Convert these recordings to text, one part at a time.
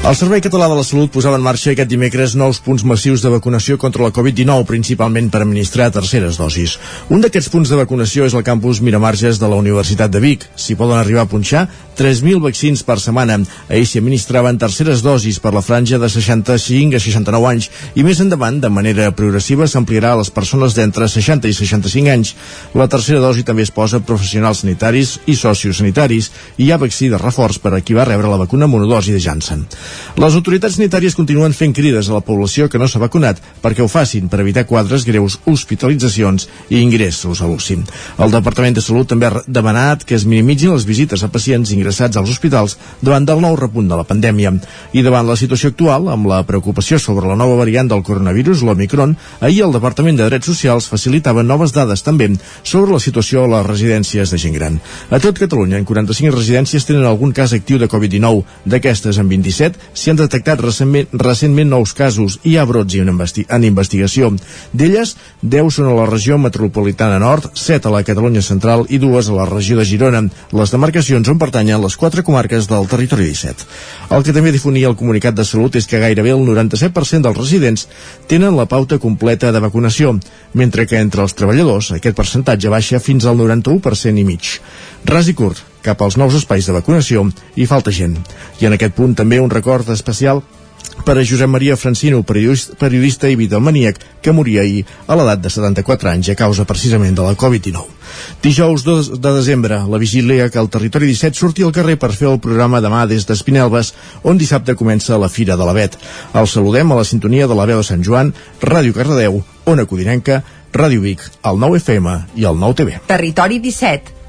El Servei Català de la Salut posava en marxa aquest dimecres nous punts massius de vacunació contra la Covid-19, principalment per administrar terceres dosis. Un d'aquests punts de vacunació és el campus Miramarges de la Universitat de Vic. S'hi poden arribar a punxar 3.000 vaccins per setmana. Ahir s'hi administraven terceres dosis per la franja de 65 a 69 anys i més endavant, de manera progressiva, s'ampliarà a les persones d'entre 60 i 65 anys. La tercera dosi també es posa a professionals sanitaris i sociosanitaris i hi ha vaccí de reforç per a qui va rebre la vacuna monodosi de Janssen. Les autoritats sanitàries continuen fent crides a la població que no s'ha vacunat perquè ho facin per evitar quadres greus, hospitalitzacions i ingressos a l'UCI. El Departament de Salut també ha demanat que es minimitzin les visites a pacients ingressats als hospitals davant del nou repunt de la pandèmia. I davant la situació actual, amb la preocupació sobre la nova variant del coronavirus, l'Omicron, ahir el Departament de Drets Socials facilitava noves dades també sobre la situació a les residències de gent gran. A tot Catalunya, en 45 residències tenen algun cas actiu de Covid-19. D'aquestes, en 27, s'hi han detectat recentment, recentment nous casos i hi ha brots en, investi en investigació. D'elles, 10 són a la regió metropolitana nord, 7 a la Catalunya central i dues a la regió de Girona, les demarcacions on pertanyen les quatre comarques del territori 17. El que també difonia el comunicat de salut és que gairebé el 97% dels residents tenen la pauta completa de vacunació, mentre que entre els treballadors aquest percentatge baixa fins al 91% i mig. Ras i curt, cap als nous espais de vacunació i falta gent. I en aquest punt també un record especial per a Josep Maria Francino, periodista i videomaníac, que moria ahir a l'edat de 74 anys a causa precisament de la Covid-19. Dijous 2 de desembre, la vigília que el Territori 17 surti al carrer per fer el programa demà des d'Espinelves, on dissabte comença la Fira de l'Avet. El saludem a la sintonia de la veu de Sant Joan, Ràdio Cardedeu, Ona Codinenca, Ràdio Vic, el 9 FM i el 9 TV. Territori 17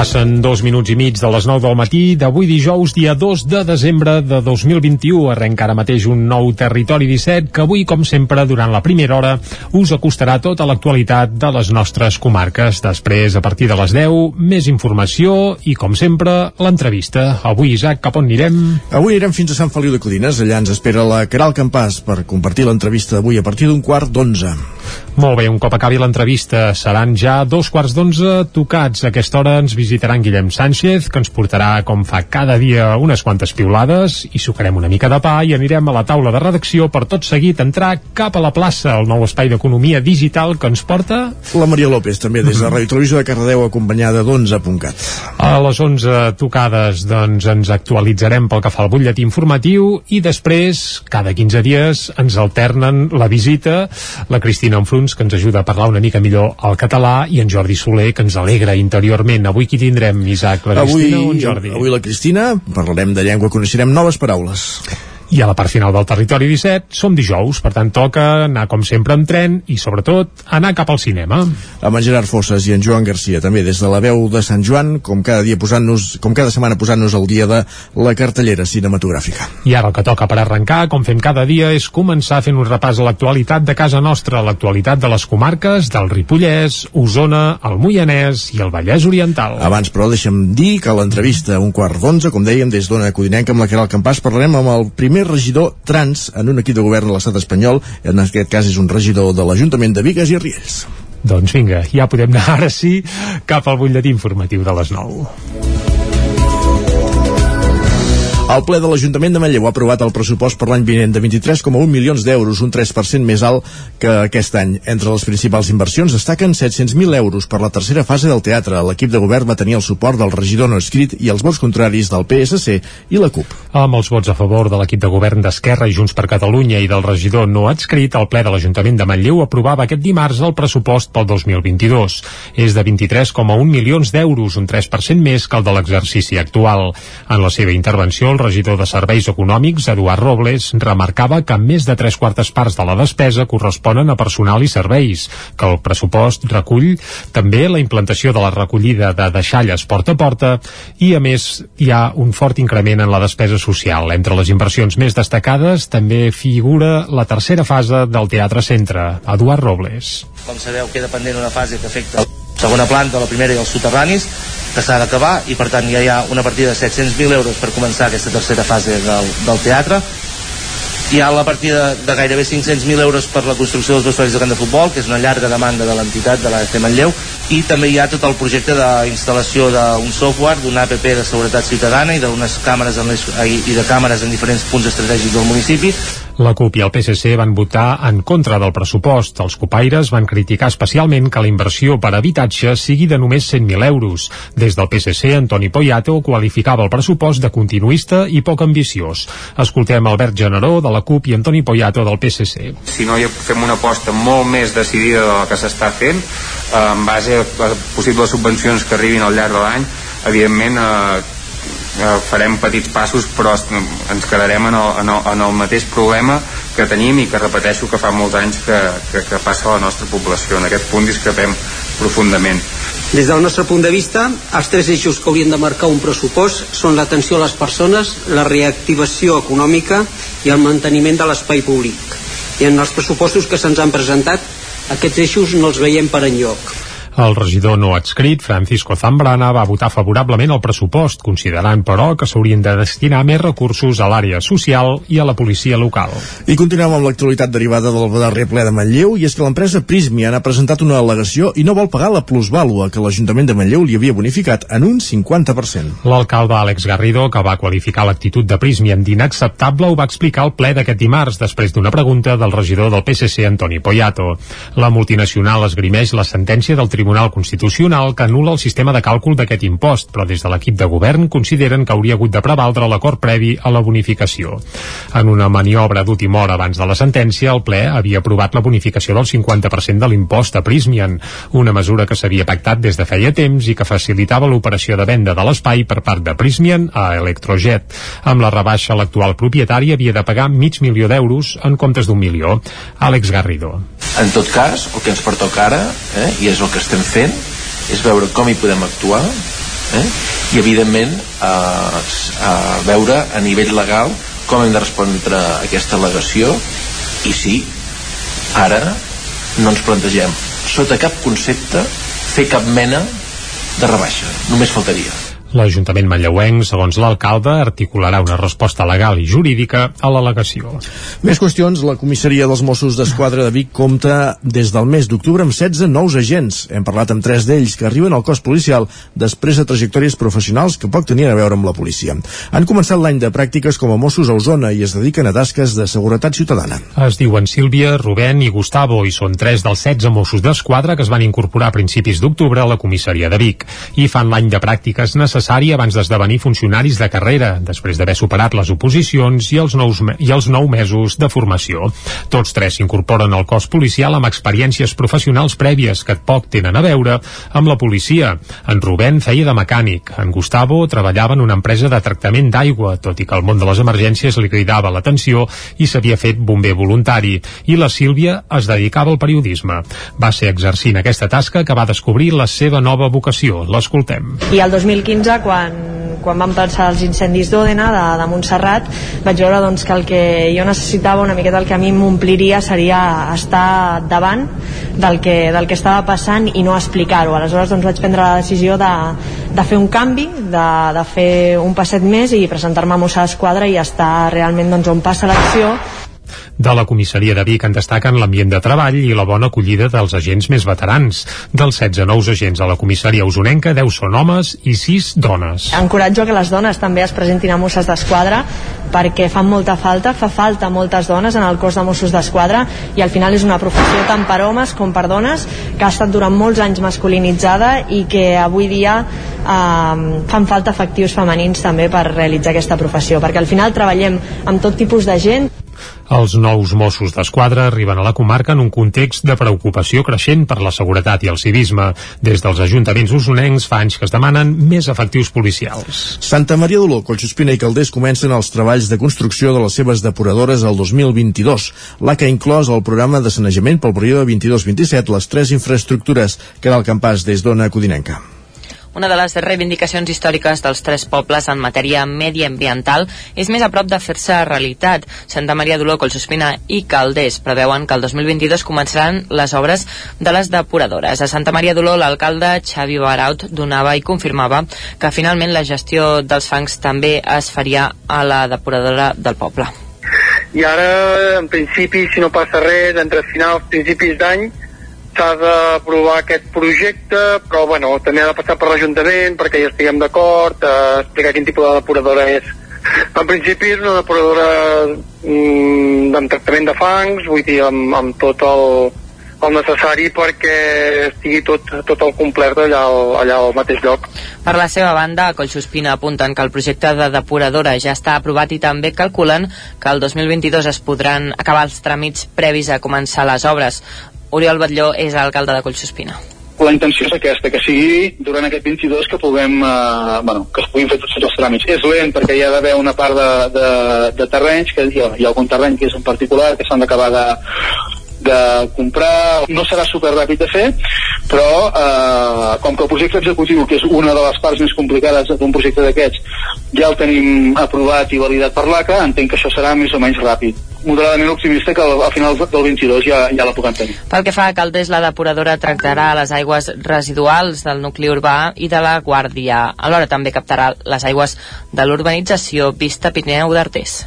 Passen dos minuts i mig de les 9 del matí d'avui dijous, dia 2 de desembre de 2021. Arrenca ara mateix un nou Territori 17 que avui, com sempre, durant la primera hora us acostarà tota l'actualitat de les nostres comarques. Després, a partir de les 10, més informació i, com sempre, l'entrevista. Avui, Isaac, cap on anirem? Avui anirem fins a Sant Feliu de Codines. Allà ens espera la Caral Campàs per compartir l'entrevista d'avui a partir d'un quart d'onze. Molt bé, un cop acabi l'entrevista seran ja dos quarts d'onze tocats. A aquesta hora ens visitarà en Guillem Sánchez, que ens portarà, com fa cada dia, unes quantes piulades i sucarem una mica de pa i anirem a la taula de redacció per tot seguit entrar cap a la plaça, el nou espai d'economia digital que ens porta... La Maria López, també des de Ràdio Televisió de Cardedeu, acompanyada d'11.cat. A les 11 tocades, doncs, ens actualitzarem pel que fa al butlletí informatiu i després, cada 15 dies, ens alternen la visita, la Cristina Enfruns, que ens ajuda a parlar una mica millor el català, i en Jordi Soler, que ens alegra interiorment. Avui qui tindrem, Isaac? La Cristina avui, o en Jordi? Avui la Cristina, parlarem de llengua, coneixerem noves paraules. I a la part final del Territori 17 som dijous, per tant toca anar com sempre amb tren i sobretot anar cap al cinema. Amb en Gerard Fosses i en Joan Garcia també des de la veu de Sant Joan, com cada dia posant-nos com cada setmana posant-nos el dia de la cartellera cinematogràfica. I ara el que toca per arrencar, com fem cada dia, és començar fent un repàs a l'actualitat de casa nostra, l'actualitat de les comarques del Ripollès, Osona, el Moianès i el Vallès Oriental. Abans, però, deixa'm dir que l'entrevista un quart d'onze, com dèiem, des d'Ona Codinenca amb la Caral Campàs, parlarem amb el primer primer regidor trans en un equip de govern de l'estat espanyol, en aquest cas és un regidor de l'Ajuntament de Vigues i Riells. Doncs vinga, ja podem anar ara sí cap al butlletí informatiu de les 9. El ple de l'Ajuntament de Manlleu ha aprovat el pressupost per l'any vinent de 23,1 milions d'euros, un 3% més alt que aquest any. Entre les principals inversions destaquen 700.000 euros per la tercera fase del teatre. L'equip de govern va tenir el suport del regidor no escrit i els vots contraris del PSC i la CUP. Amb els vots a favor de l'equip de govern d'Esquerra i Junts per Catalunya i del regidor no adscrit, el ple de l'Ajuntament de Manlleu aprovava aquest dimarts el pressupost pel 2022. És de 23,1 milions d'euros, un 3% més que el de l'exercici actual. En la seva intervenció, el regidor de Serveis Econòmics, Eduard Robles, remarcava que més de tres quartes parts de la despesa corresponen a personal i serveis, que el pressupost recull també la implantació de la recollida de deixalles porta a porta i, a més, hi ha un fort increment en la despesa social. Entre les inversions més destacades també figura la tercera fase del Teatre Centre, Eduard Robles. Com sabeu, queda pendent una fase que afecta Segona planta, la primera i els soterranis, que s'ha d'acabar i per tant ja hi ha una partida de 700.000 euros per començar aquesta tercera fase del, del teatre. Hi ha la partida de gairebé 500.000 euros per la construcció dels vestuaris de camp de futbol, que és una llarga demanda de l'entitat de l'AFC Manlleu, i també hi ha tot el projecte d'instal·lació d'un software, d'una app de seguretat ciutadana i càmeres en les, i de càmeres en diferents punts estratègics del municipi la CUP i el PSC van votar en contra del pressupost. Els copaires van criticar especialment que la inversió per habitatge sigui de només 100.000 euros. Des del PSC, Antoni Poyato qualificava el pressupost de continuista i poc ambiciós. Escoltem Albert Generó, de la CUP, i Antoni Poyato, del PSC. Si no fem una aposta molt més decidida de la que s'està fent, eh, en base a possibles subvencions que arribin al llarg de l'any, evidentment eh, eh, farem petits passos però ens quedarem en el, en, el, en el mateix problema que tenim i que repeteixo que fa molts anys que, que, que passa a la nostra població en aquest punt discrepem profundament des del nostre punt de vista, els tres eixos que haurien de marcar un pressupost són l'atenció a les persones, la reactivació econòmica i el manteniment de l'espai públic. I en els pressupostos que se'ns han presentat, aquests eixos no els veiem per enlloc. El regidor no adscrit, Francisco Zambrana, va votar favorablement el pressupost, considerant, però, que s'haurien de destinar més recursos a l'àrea social i a la policia local. I continuem amb l'actualitat derivada del darrer ple de Manlleu, i és que l'empresa Prismian ha presentat una al·legació i no vol pagar la plusvàlua que l'Ajuntament de Manlleu li havia bonificat en un 50%. L'alcalde Àlex Garrido, que va qualificar l'actitud de Prismian d'inacceptable, ho va explicar al ple d'aquest dimarts, després d'una pregunta del regidor del PSC, Antoni Poyato. La multinacional esgrimeix la sentència del Tribunal Tribunal Constitucional que anula el sistema de càlcul d'aquest impost, però des de l'equip de govern consideren que hauria hagut de prevaldre l'acord previ a la bonificació. En una maniobra d'última hora abans de la sentència, el ple havia aprovat la bonificació del 50% de l'impost a Prismian, una mesura que s'havia pactat des de feia temps i que facilitava l'operació de venda de l'espai per part de Prismian a Electrojet. Amb la rebaixa, l'actual propietari havia de pagar mig milió d'euros en comptes d'un milió. Àlex Garrido. En tot cas, el que ens pertoca ara, eh, i és el que estem fent, és veure com hi podem actuar eh, i, evidentment, eh, eh, veure a nivell legal com hem de respondre a aquesta al·legació i sí, ara no ens plantegem sota cap concepte fer cap mena de rebaixa, només faltaria. L'Ajuntament manlleuenc, segons l'alcalde, articularà una resposta legal i jurídica a l'al·legació. Més qüestions. La comissaria dels Mossos d'Esquadra de Vic compta des del mes d'octubre amb 16 nous agents. Hem parlat amb tres d'ells que arriben al cos policial després de trajectòries professionals que poc tenien a veure amb la policia. Han començat l'any de pràctiques com a Mossos a Osona i es dediquen a tasques de seguretat ciutadana. Es diuen Sílvia, Rubén i Gustavo i són tres dels 16 Mossos d'Esquadra que es van incorporar a principis d'octubre a la comissaria de Vic i fan l'any de pràctiques necessàries necessari abans d'esdevenir funcionaris de carrera, després d'haver superat les oposicions i els, nous, i els nou mesos de formació. Tots tres s'incorporen al cos policial amb experiències professionals prèvies que poc tenen a veure amb la policia. En Rubén feia de mecànic, en Gustavo treballava en una empresa de tractament d'aigua, tot i que el món de les emergències li cridava l'atenció i s'havia fet bomber voluntari, i la Sílvia es dedicava al periodisme. Va ser exercint aquesta tasca que va descobrir la seva nova vocació. L'escoltem. I el 2015 2011 quan, quan vam pensar els incendis d'Òdena de, de Montserrat vaig veure doncs, que el que jo necessitava una miqueta el que a mi m'ompliria seria estar davant del que, del que estava passant i no explicar-ho. Aleshores doncs, vaig prendre la decisió de, de fer un canvi de, de fer un passet més i presentar-me a Mossa d'Esquadra i estar realment doncs, on passa l'acció de la comissaria de Vic en destaquen l'ambient de treball i la bona acollida dels agents més veterans. Dels 16 nous agents a la comissaria usonenca, 10 són homes i 6 dones. Encoratjo que les dones també es presentin a Mosses d'Esquadra perquè fan molta falta, fa falta moltes dones en el cos de Mossos d'Esquadra i al final és una professió tant per homes com per dones que ha estat durant molts anys masculinitzada i que avui dia eh, fan falta efectius femenins també per realitzar aquesta professió perquè al final treballem amb tot tipus de gent els nous Mossos d'Esquadra arriben a la comarca en un context de preocupació creixent per la seguretat i el civisme. Des dels ajuntaments usonencs fa anys que es demanen més efectius policials. Santa Maria d'Oló, Collsospina i Calders comencen els treballs de construcció de les seves depuradores el 2022. La que inclòs el programa de sanejament pel període 22-27 les tres infraestructures que del campàs des d'Ona Codinenca. Una de les reivindicacions històriques dels tres pobles en matèria mediambiental és més a prop de fer-se realitat. Santa Maria d'Oló, Collsospina i Calders preveuen que el 2022 començaran les obres de les depuradores. A Santa Maria d'Oló, l'alcalde Xavi Baraut donava i confirmava que finalment la gestió dels fangs també es faria a la depuradora del poble i ara, en principi, si no passa res, entre finals, principis d'any, s'ha d'aprovar aquest projecte, però bueno, també ha de passar per l'Ajuntament perquè ja estiguem d'acord, a explicar quin tipus de depuradora és. En principi és una depuradora mm, amb tractament de fangs, vull dir, amb, amb tot el, el necessari perquè estigui tot, tot el complet allà al, allà al mateix lloc. Per la seva banda, a Collsospina apunten que el projecte de depuradora ja està aprovat i també calculen que el 2022 es podran acabar els tràmits previs a començar les obres. Oriol Batlló és alcalde de Collsospina la intenció és aquesta, que sigui durant aquest 22 que puguem, eh, bueno, que es puguin fer tots els tràmits. És lent perquè hi ha d'haver una part de, de, de terrenys, que hi ha, hi ha algun terreny que és en particular, que s'han d'acabar de, de comprar, no serà super ràpid de fer, però eh, com que el projecte executiu, que és una de les parts més complicades d'un projecte d'aquests, ja el tenim aprovat i validat per l'ACA, entenc que això serà més o menys ràpid moderadament optimista que al final del 22 ja, ja la puguem tenir. Pel que fa a Caldés, la depuradora tractarà les aigües residuals del nucli urbà i de la Guàrdia. Alhora també captarà les aigües de l'urbanització Vista Pirineu d'Artés.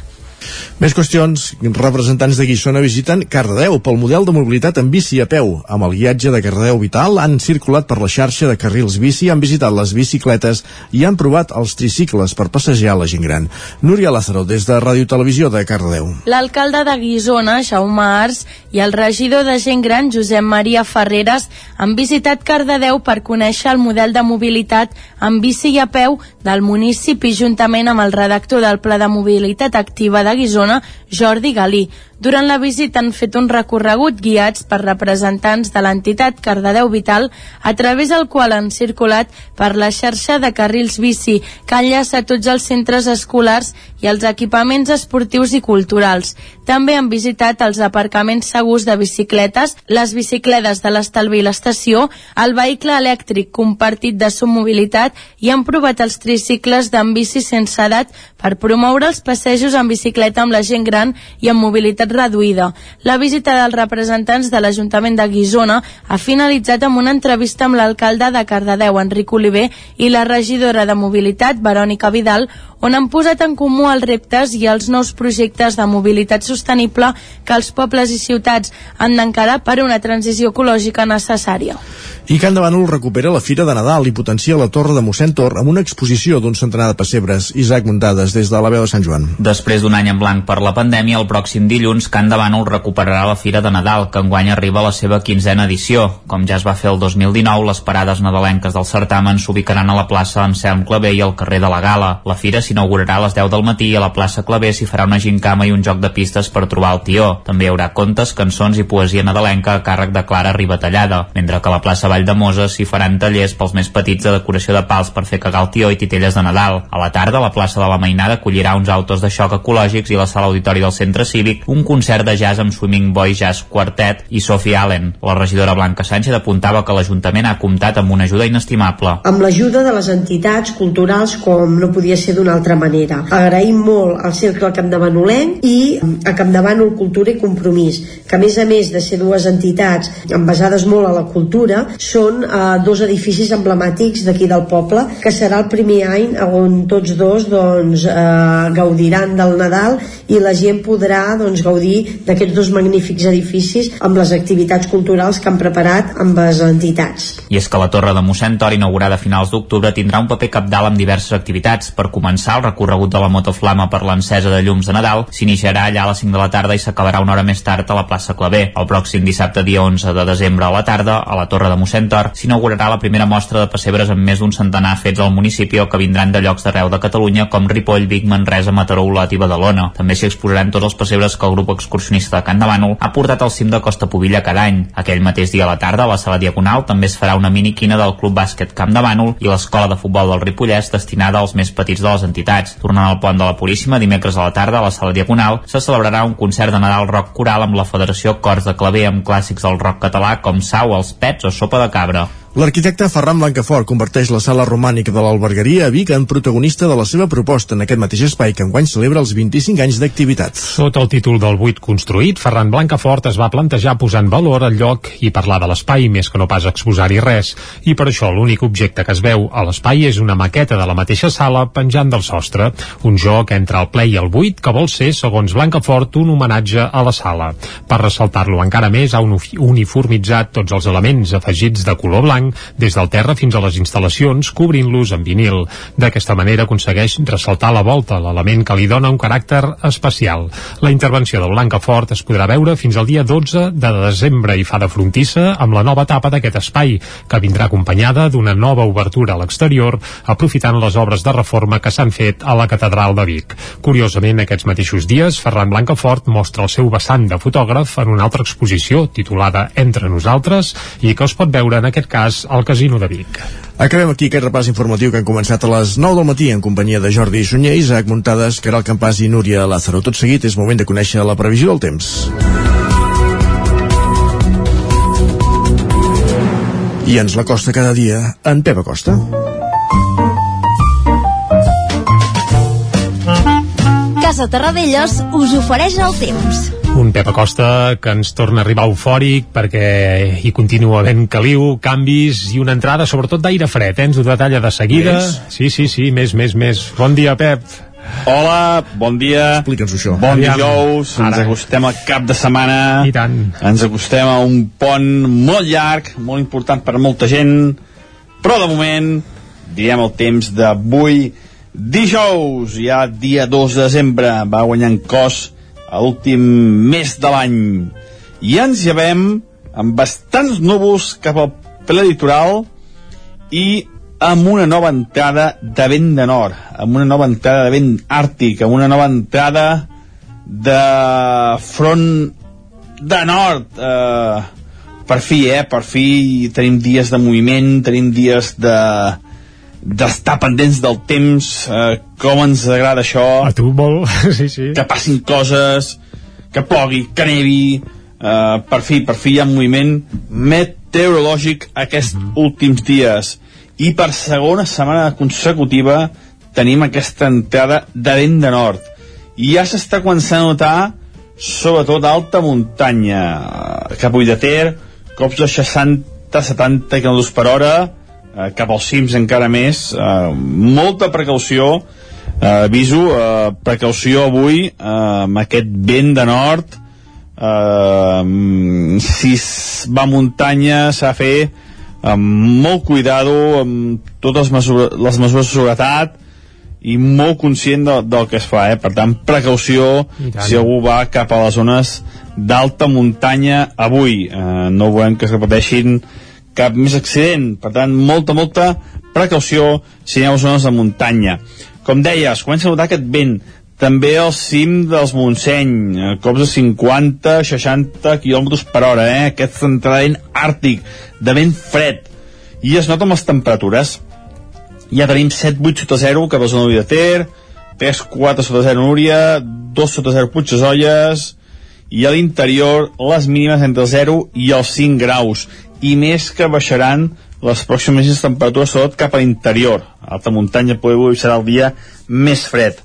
Més qüestions. Representants de Guissona visiten Cardedeu pel model de mobilitat en bici a peu. Amb el guiatge de Cardedeu Vital han circulat per la xarxa de carrils bici, han visitat les bicicletes i han provat els tricicles per passejar la gent gran. Núria Lázaro, des de Ràdio Televisió de Cardedeu. L'alcalde de Guissona, Jaume Ars, i el regidor de gent gran, Josep Maria Ferreres, han visitat Cardedeu per conèixer el model de mobilitat en bici i a peu del municipi juntament amb el redactor del Pla de Mobilitat Activa de Guissona, Jordi Galí. Durant la visita han fet un recorregut guiats per representants de l'entitat Cardedeu Vital, a través del qual han circulat per la xarxa de carrils bici que enllaça tots els centres escolars i els equipaments esportius i culturals. També han visitat els aparcaments segurs de bicicletes, les bicicletes de l'estalvi i l'estació, el vehicle elèctric compartit de mobilitat i han provat els tricicles d'en bici sense edat per promoure els passejos en bicicleta amb la gent gran i amb mobilitat reduïda. La visita dels representants de l'Ajuntament de Guisona ha finalitzat amb una entrevista amb l'alcalde de Cardedeu, Enric Oliver, i la regidora de Mobilitat, Verònica Vidal, on han posat en comú els reptes i els nous projectes de mobilitat sostenible que els pobles i ciutats han d'encarar per una transició ecològica necessària. I Can de Bànol recupera la Fira de Nadal i potencia la Torre de mossèn Tor amb una exposició d'un centenar de pessebres. Isaac Muntades, des de la veu de Sant Joan. Després d'un any en blanc per la pandèmia, el pròxim dilluns Can de Bànol recuperarà la Fira de Nadal, que enguany arriba a la seva quinzena edició. Com ja es va fer el 2019, les parades nadalenques del certamen s'ubicaran a la plaça Anselm Clavé i al carrer de la Gala. La Fira s'inaugurarà a les 10 del matí i a la plaça Clavé s'hi farà una gincama i un joc de pistes per trobar el tió. També hi haurà contes, cançons i poesia nadalenca a càrrec de Clara Ribatallada, mentre que a la plaça Vall de Mosa s'hi faran tallers pels més petits de decoració de pals per fer cagar el tió i titelles de Nadal. A la tarda, la plaça de la Mainada acollirà uns autos de xoc ecològics i la sala auditori del centre cívic un concert de jazz amb Swimming Boy Jazz Quartet i Sophie Allen. La regidora Blanca Sánchez apuntava que l'Ajuntament ha comptat amb una ajuda inestimable. Amb l'ajuda de les entitats culturals com no podia ser d'una altra manera. Agraïm molt al Cercle Campdevanolenc i a Campdevànol Cultura i Compromís, que a més a més de ser dues entitats basades molt a la cultura, són eh, dos edificis emblemàtics d'aquí del poble, que serà el primer any on tots dos doncs, eh, gaudiran del Nadal i la gent podrà doncs, gaudir d'aquests dos magnífics edificis amb les activitats culturals que han preparat amb les entitats. I és que la Torre de mossèn Tor, inaugurada a finals d'octubre, tindrà un paper capdalt amb diverses activitats. Per començar, el recorregut de la motoflama per l'encesa de llums de Nadal s'iniciarà allà a les 5 de la tarda i s'acabarà una hora més tard a la plaça Clavé. El pròxim dissabte, dia 11 de desembre a la tarda, a la Torre de mossèn Tor, s'inaugurarà la primera mostra de pessebres amb més d'un centenar fets al municipi o que vindran de llocs d'arreu de Catalunya com Ripoll, Vic, Manresa, Mataró, Olot i Badalona. També s'hi exposaran tots els pessebres que el grup excursionista de Can Bànol ha portat al cim de Costa Pobilla cada any. Aquell mateix dia a la tarda, a la sala Diagonal, també es farà una miniquina del Club Bàsquet Camp de Bànol i l'escola de futbol del Ripollès destinada als més petits de les entitats. Tornant al pont de la Puríssima, dimecres a la tarda, a la sala Diagonal, se celebrarà un concert de Nadal rock coral amb la Federació Cors de Claver amb clàssics del rock català com Sau, els Pets o Sopa de Cabra. L'arquitecte Ferran Blancafort converteix la sala romànica de l'Albergaria a Vic en protagonista de la seva proposta en aquest mateix espai que enguany celebra els 25 anys d'activitat. Sota el títol del buit construït, Ferran Blancafort es va plantejar posar en valor el lloc i parlar de l'espai més que no pas exposar-hi res. I per això l'únic objecte que es veu a l'espai és una maqueta de la mateixa sala penjant del sostre. Un joc entre el ple i el buit que vol ser, segons Blancafort, un homenatge a la sala. Per ressaltar-lo encara més, ha uniformitzat tots els elements afegits de color blanc blanc des del terra fins a les instal·lacions, cobrint-los amb vinil. D'aquesta manera aconsegueix ressaltar la volta, l'element que li dona un caràcter especial. La intervenció de Blancafort es podrà veure fins al dia 12 de desembre i fa de frontissa amb la nova etapa d'aquest espai, que vindrà acompanyada d'una nova obertura a l'exterior, aprofitant les obres de reforma que s'han fet a la Catedral de Vic. Curiosament, aquests mateixos dies, Ferran Blancafort mostra el seu vessant de fotògraf en una altra exposició titulada Entre nosaltres i que es pot veure en aquest cas cas al Casino de Vic. Acabem aquí aquest repàs informatiu que han començat a les 9 del matí en companyia de Jordi Sunyer, Isaac Muntades, Caral Campàs i Núria Lázaro. Tot seguit és moment de conèixer la previsió del temps. I ens la costa cada dia en Pep Acosta. Casa Terradellos us ofereix el temps. Un Pep Acosta que ens torna a arribar eufòric perquè hi continua havent caliu, canvis i una entrada sobretot d'aire fred, eh? ens ho detalla de seguida. Més? Sí, sí, sí, més, més, més. Bon dia, Pep. Hola, bon dia. Explica'ns això. Bon Aviam. dijous, Ara. ens acostem al cap de setmana. I tant. Ens acostem a un pont molt llarg, molt important per molta gent, però de moment direm el temps d'avui dijous, ja dia 2 de desembre, va guanyant cos a l'últim mes de l'any. I ens llevem amb bastants núvols cap al ple litoral i amb una nova entrada de vent de nord, amb una nova entrada de vent àrtic, amb una nova entrada de front de nord. Eh, per fi, eh, per fi tenim dies de moviment, tenim dies de d'estar pendents del temps, eh, com ens agrada això. A tu molt, sí, sí. Que passin coses, que plogui, que nevi, eh, per fi, per fi hi ha moviment meteorològic aquests mm. últims dies. I per segona setmana consecutiva tenim aquesta entrada de vent de nord. I ja s'està començant a notar sobretot a alta muntanya, cap a Ter, cops de 60-70 km per hora, eh, cap als cims encara més eh, molta precaució eh, aviso, eh, precaució avui eh, amb aquest vent de nord eh, si va a muntanya s'ha de fer amb molt cuidado amb totes les mesures, les mesures de seguretat i molt conscient de, del que es fa, eh? per tant, precaució si algú va cap a les zones d'alta muntanya avui. Eh, no volem que es repeteixin cap més accident. Per tant, molta, molta precaució si aneu a zones de muntanya. Com deies, comença a notar aquest vent també al cim dels Montseny, cops de 50-60 km per hora, eh? aquest entrenament àrtic, de vent fred, i es nota amb les temperatures. Ja tenim 7-8 sota 0 cap a zona de Ter, 3-4 sota 0 Núria, 2 sota 0 Puigdesolles, i a l'interior les mínimes entre 0 i els 5 graus i més que baixaran les pròximes temperatures sobretot cap a l'interior. Alta muntanya avui serà el dia més fred.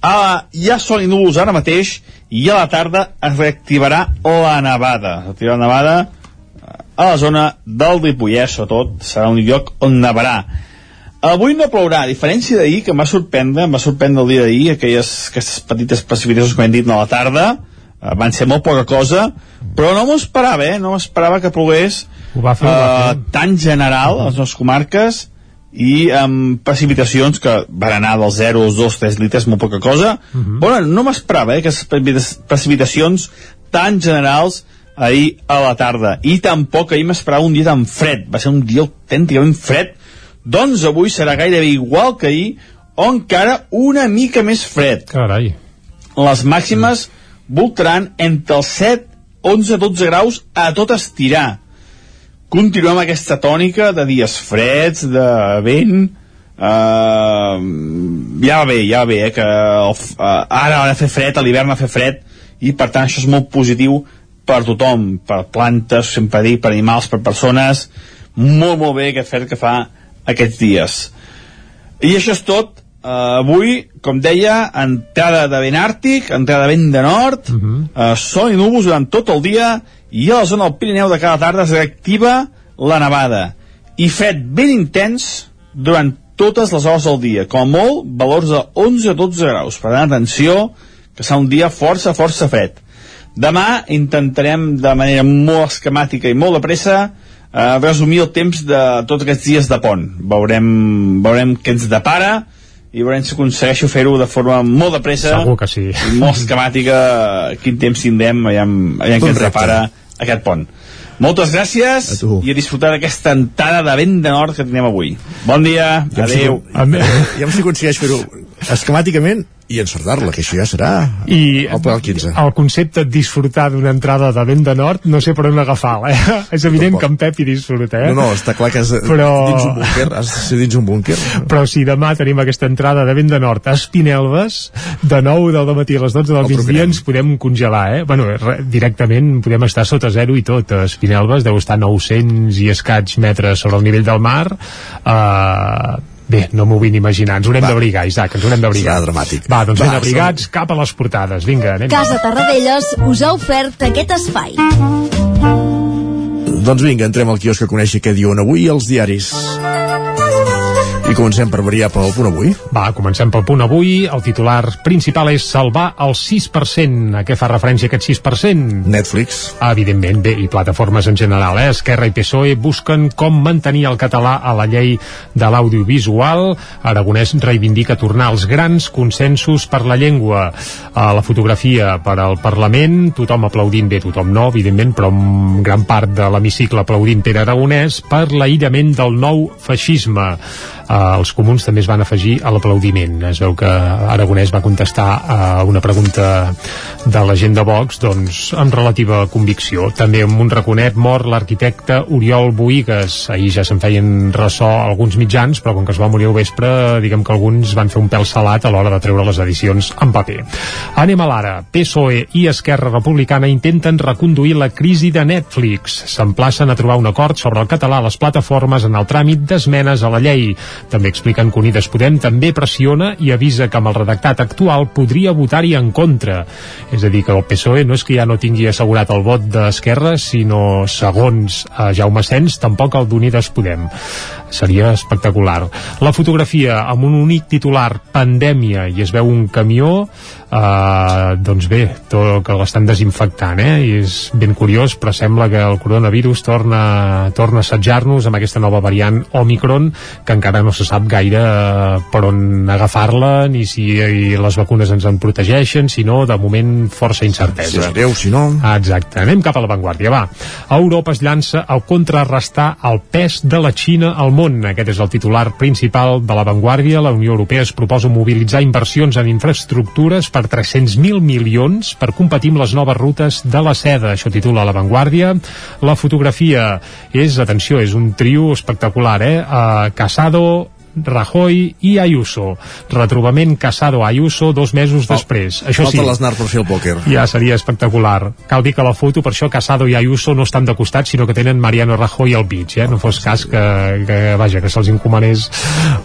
Ah, hi ha sol i núvols ara mateix i a la tarda es reactivarà la nevada. Es reactivarà la nevada eh, a la zona del Ripollès sobretot serà un lloc on nevarà. Avui no plourà, a diferència d'ahir, que em va sorprendre, em va sorprendre el dia d'ahir, aquelles, aquestes petites precipitacions que hem dit a la tarda, eh, van ser molt poca cosa, però no m'ho esperava, eh? no m'esperava que plogués ho va fer, uh, ho va fer. tan general a les nostres comarques i amb precipitacions que van anar dels 0 als 2, 3 litres, molt poca cosa. Uh -huh. Bueno, no m'esperava eh, aquestes precipitacions tan generals ahir a la tarda. I tampoc ahir m'esperava un dia tan fred. Va ser un dia autènticament fred. Doncs avui serà gairebé igual que ahir, o encara una mica més fred. Carai. Les màximes voltaran entre els 7, 11, 12 graus a tot estirar continuem aquesta tònica de dies freds, de vent, uh, ja va bé, ja va bé, eh, que el, uh, ara ha de fer fred, a l'hivern ha de fer fred, i per tant això és molt positiu per tothom, per plantes, sempre dic, per animals, per persones, molt, molt bé aquest fred que fa aquests dies. I això és tot. Uh, avui, com deia, entrada de vent àrtic, entrada de vent de nord, uh -huh. uh, sol i núvols durant tot el dia, i a la zona del Pirineu de cada tarda es reactiva la nevada. I fred ben intens durant totes les hores del dia, com a molt valors de 11 o 12 graus. Per tant, atenció, que serà un dia força, força fred. Demà intentarem de manera molt esquemàtica i molt de pressa eh, resumir el temps de tots aquests dies de pont. Veurem, veurem què ens depara, i veurem si aconsegueixo fer-ho de forma molt de pressa Segur que sí. molt esquemàtica. Quin temps tindrem aviam, aviam què ens repara aquest pont. Moltes gràcies a i a disfrutar d'aquesta entrada de vent de nord que tenim avui. Bon dia, Ja adeu Ja si aconsegueix fer-ho esquemàticament i encertar-la, que això ja serà I el del 15. el concepte de disfrutar d'una entrada de vent de nord no sé per on agafar-la, eh? És evident que en Pep hi disfruta, eh? No, no, està clar que has de, Però- dins un búnquer, has de ser dins un búnquer. Però si demà tenim aquesta entrada de vent de nord a Espinelves, de 9 del matí a les 12 del migdia ens podem congelar, eh? Bueno, re, directament podem estar sota zero i tot. A Espinelves deu estar 900 i escaig metres sobre el nivell del mar. Uh, Bé, no m'ho vull imaginar. Ens haurem d'abrigar, Isaac, ens haurem d'abrigar. Serà dramàtic. Va, doncs Va, ben abrigats, cap a les portades. Vinga, anem. Casa Tarradellas us ha ofert aquest espai. Doncs vinga, entrem al quiosc que coneixi què diuen avui els diaris. I comencem per variar pel punt avui. Va, comencem pel punt avui. El titular principal és salvar el 6%. A què fa referència aquest 6%? Netflix. Ah, evidentment, bé, i plataformes en general. Eh? Esquerra i PSOE busquen com mantenir el català a la llei de l'audiovisual. Aragonès reivindica tornar als grans consensos per la llengua. A la fotografia per al Parlament, tothom aplaudint, bé, tothom no, evidentment, però gran part de l'hemicicle aplaudint Pere Aragonès per l'aïllament del nou feixisme. Uh, els comuns també es van afegir a l'aplaudiment. Es veu que Aragonès va contestar a una pregunta de la gent de Vox doncs, amb relativa convicció. També amb un raconet mort l'arquitecte Oriol Boigues. Ahir ja se'n feien ressò alguns mitjans, però com que es va morir al vespre, diguem que alguns van fer un pèl salat a l'hora de treure les edicions en paper. Anem a l'ara. PSOE i Esquerra Republicana intenten reconduir la crisi de Netflix. S'emplacen a trobar un acord sobre el català a les plataformes en el tràmit d'esmenes a la llei. També expliquen que Unides Podem també pressiona i avisa que amb el redactat actual podria votar-hi en contra. És a dir, que el PSOE no és que ja no tingui assegurat el vot d'Esquerra, sinó, segons eh, Jaume Sens, tampoc el d'Unides Podem. Seria espectacular. La fotografia amb un únic titular, pandèmia, i es veu un camió, eh, doncs bé, tot, que l'estan desinfectant, eh? I és ben curiós, però sembla que el coronavirus torna, torna a assetjar-nos amb aquesta nova variant Omicron, que encara no se sap gaire eh, per on agafar-la, ni si i les vacunes ens en protegeixen, sinó de moment força incertesa. Si és greu, si no... Exacte. Anem cap a l'avantguàrdia, va. Europa es llança a contrarrestar el pes de la Xina al món. Aquest és el titular principal de l'avantguàrdia. La Unió Europea es proposa mobilitzar inversions en infraestructures per 300.000 milions per competir amb les noves rutes de la seda. Això titula l'avantguàrdia. La fotografia és, atenció, és un trio espectacular, eh? Uh, Casado, Rajoy i Ayuso. Retrobament Casado-Ayuso dos mesos després. Això sí, l'Aznar per fer el pòquer. ja seria espectacular. Cal dir que la foto, per això Casado i Ayuso no estan de costat, sinó que tenen Mariano Rajoy al mig, eh? No fos cas que, que vaja, que se'ls encomanés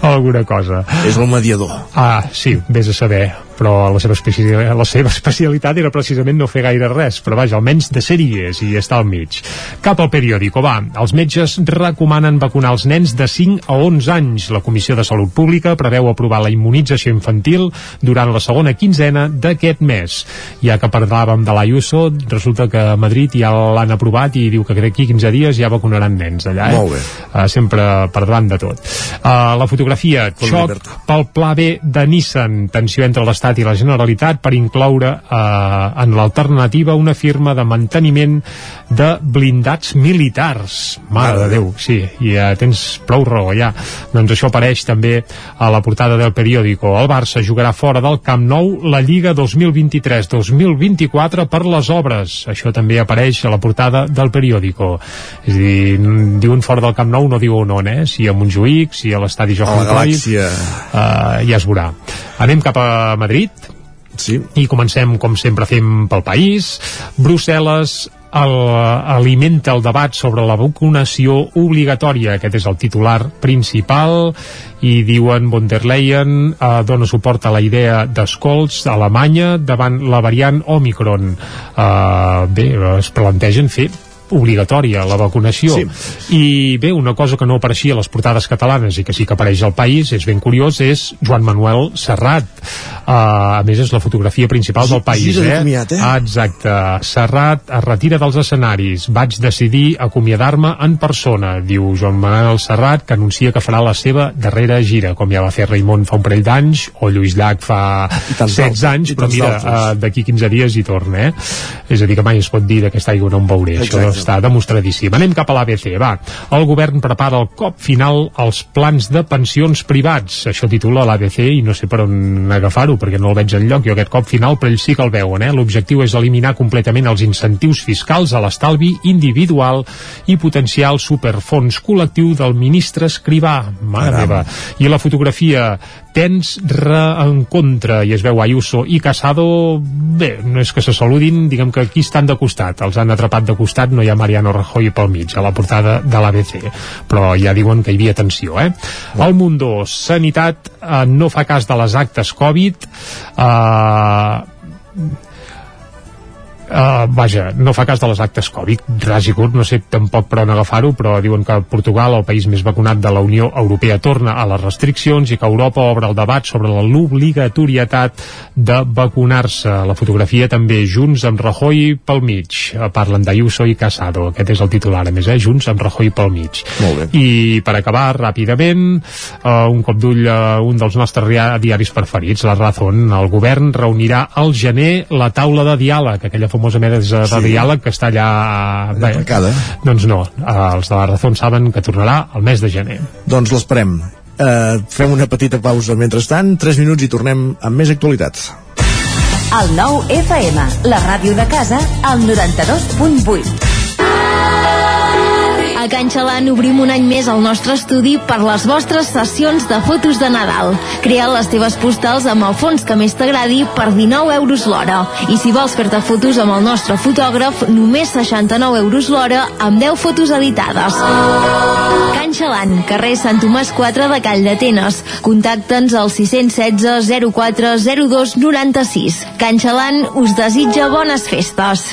alguna cosa. És el mediador. Ah, sí, vés a saber però la seva, especialitat, la seva especialitat era precisament no fer gaire res, però vaja, almenys de sèries i està al mig. Cap al periòdico, va, els metges recomanen vacunar els nens de 5 a 11 anys. La Comissió de Salut Pública preveu aprovar la immunització infantil durant la segona quinzena d'aquest mes. Ja que parlàvem de l'Ayuso, resulta que a Madrid ja l'han aprovat i diu que d'aquí 15 dies ja vacunaran nens allà, eh? Molt bé. Uh, sempre per davant de tot. Uh, la fotografia, xoc pel pla B de Nissan, tensió entre l'Estat i la Generalitat per incloure eh, en l'alternativa una firma de manteniment de blindats militars. Mare de Déu, sí, i ja tens prou raó, ja. Doncs això apareix també a la portada del periòdico. El Barça jugarà fora del Camp Nou la Lliga 2023-2024 per les obres. Això també apareix a la portada del periòdico. És a dir, diuen fora del Camp Nou, no diuen on, eh? Si a Montjuïc, si a l'estadi A Johan la Cruyff, galàxia. uh, ja es veurà. Anem cap a Madrid Sí. i comencem, com sempre fem, pel país. Brussel·les el, alimenta el debat sobre la vacunació obligatòria. Aquest és el titular principal i diuen von der Leyen eh, dona suport a la idea d'escolts a Alemanya davant la variant Omicron. Eh, bé, es plantegen fer obligatòria la vacunació Sí. i bé, una cosa que no apareixia a les portades catalanes i que sí que apareix al país, és ben curiós és Joan Manuel Serrat uh, a més és la fotografia principal del país eh? comiat, eh? Ah, exacte, Serrat es retira dels escenaris, vaig decidir acomiadar-me en persona, diu Joan Manuel Serrat, que anuncia que farà la seva darrera gira, com ja va fer Raimon fa un parell d'anys, o Lluís Llach fa tants 16 d'altres, anys, però mira, uh, d'aquí 15 dies hi torna, eh? És a dir, que mai es pot dir d'aquesta aigua no en veuré, això Exacte. Està demostradíssim. Anem cap a l'ABC, va. El govern prepara el cop final als plans de pensions privats. Això titula l'ABC i no sé per on agafar-ho, perquè no el veig enlloc. Jo aquest cop final, però ells sí que el veuen, eh? L'objectiu és eliminar completament els incentius fiscals a l'estalvi individual i potenciar el superfons col·lectiu del ministre Escrivà. Mare Caram. meva. I la fotografia tens reencontre i es veu Ayuso i Casado bé, no és que se saludin diguem que aquí estan de costat, els han atrapat de costat no hi ha Mariano Rajoy pel mig a la portada de l'ABC, però ja diuen que hi havia tensió, eh? El Mundo Sanitat eh, no fa cas de les actes Covid eh, Uh, vaja, no fa cas de les actes Covid, ras i curt, no sé tampoc per on agafar-ho, però diuen que Portugal, el país més vacunat de la Unió Europea, torna a les restriccions i que Europa obre el debat sobre l'obligatorietat de vacunar-se. La fotografia també Junts amb Rajoy pel mig. Eh, Parlen d'Ayuso i Casado. Aquest és el titular, a més, eh? Junts amb Rajoy pel mig. Molt bé. I per acabar, ràpidament, uh, un cop d'ull a un dels nostres diaris preferits, La Razón. El govern reunirà al gener la taula de diàleg, aquella famosa mesa de Sí. diàleg que està allà... Allà tancada. Doncs no, eh, els de La Razón saben que tornarà el mes de gener. Doncs l'esperem. Uh, fem una petita pausa mentrestant, 3 minuts i tornem amb més actualitat. El nou FM, la ràdio de casa, al 92.8. Can Xalant obrim un any més el nostre estudi per les vostres sessions de fotos de Nadal. Crea les teves postals amb el fons que més t'agradi per 19 euros l'hora. I si vols fer-te fotos amb el nostre fotògraf, només 69 euros l'hora amb 10 fotos editades. Can Xalant, carrer Sant Tomàs 4 de Call d'Atenes. Contacta'ns al 616 04 02 96. Can Xalant us desitja bones festes.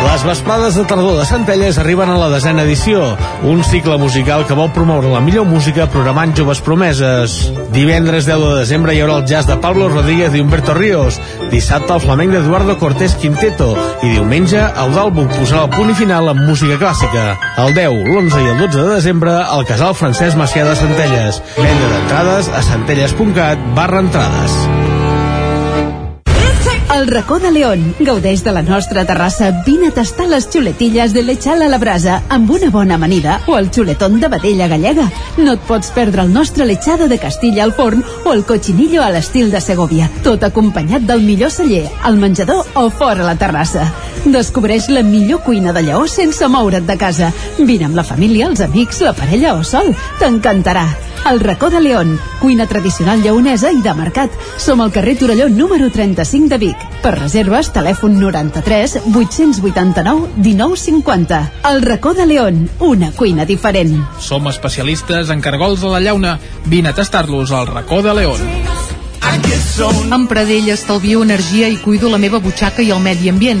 Les vesprades de tardor de Centelles arriben a la desena edició, un cicle musical que vol promoure la millor música programant joves promeses. Divendres 10 de desembre hi haurà el jazz de Pablo Rodríguez i Humberto Ríos, dissabte el flamenc d'Eduardo Cortés Quinteto i diumenge el d'Albuc posarà el punt i final amb música clàssica. El 10, l'11 i el 12 de desembre al casal Francesc Macià de Centelles. Venda d'entrades a centelles.cat barra entrades. El racó de León. Gaudeix de la nostra terrassa. Vine a tastar les xuletilles de lechal a la brasa amb una bona amanida o el xuletón de vedella gallega. No et pots perdre el nostre lechado de Castilla al forn o el cochinillo a l'estil de Segovia. Tot acompanyat del millor celler, al menjador o fora la terrassa. Descobreix la millor cuina de Lleó sense moure't de casa. Vine amb la família, els amics, la parella o sol. T'encantarà. El racó de León, cuina tradicional lleonesa i de mercat. Som al carrer Torelló número 35 de Vic. Per reserves, telèfon 93 889 1950. El racó de León, una cuina diferent. Som especialistes en cargols a la llauna. Vine a tastar-los al racó de León. Amb Pradell estalvio energia i cuido la meva butxaca i el medi ambient.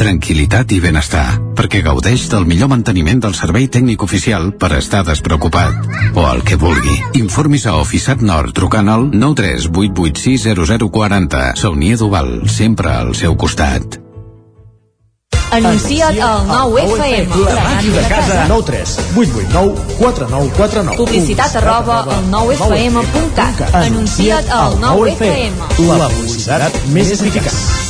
Tranquilitat i benestar, perquè gaudeix del millor manteniment del servei tècnic oficial per estar despreocupat. O el que vulgui. Informis a Oficiat Nord trucant al 938860040. Saunia d'Oval, sempre al seu costat. Anuncia't al 9FM. La màquina de casa. 9 3 8 8 9 4 9 4 9 Publicitat arroba al 9FM.cat. Anuncia't al 9FM. La publicitat més eficaç.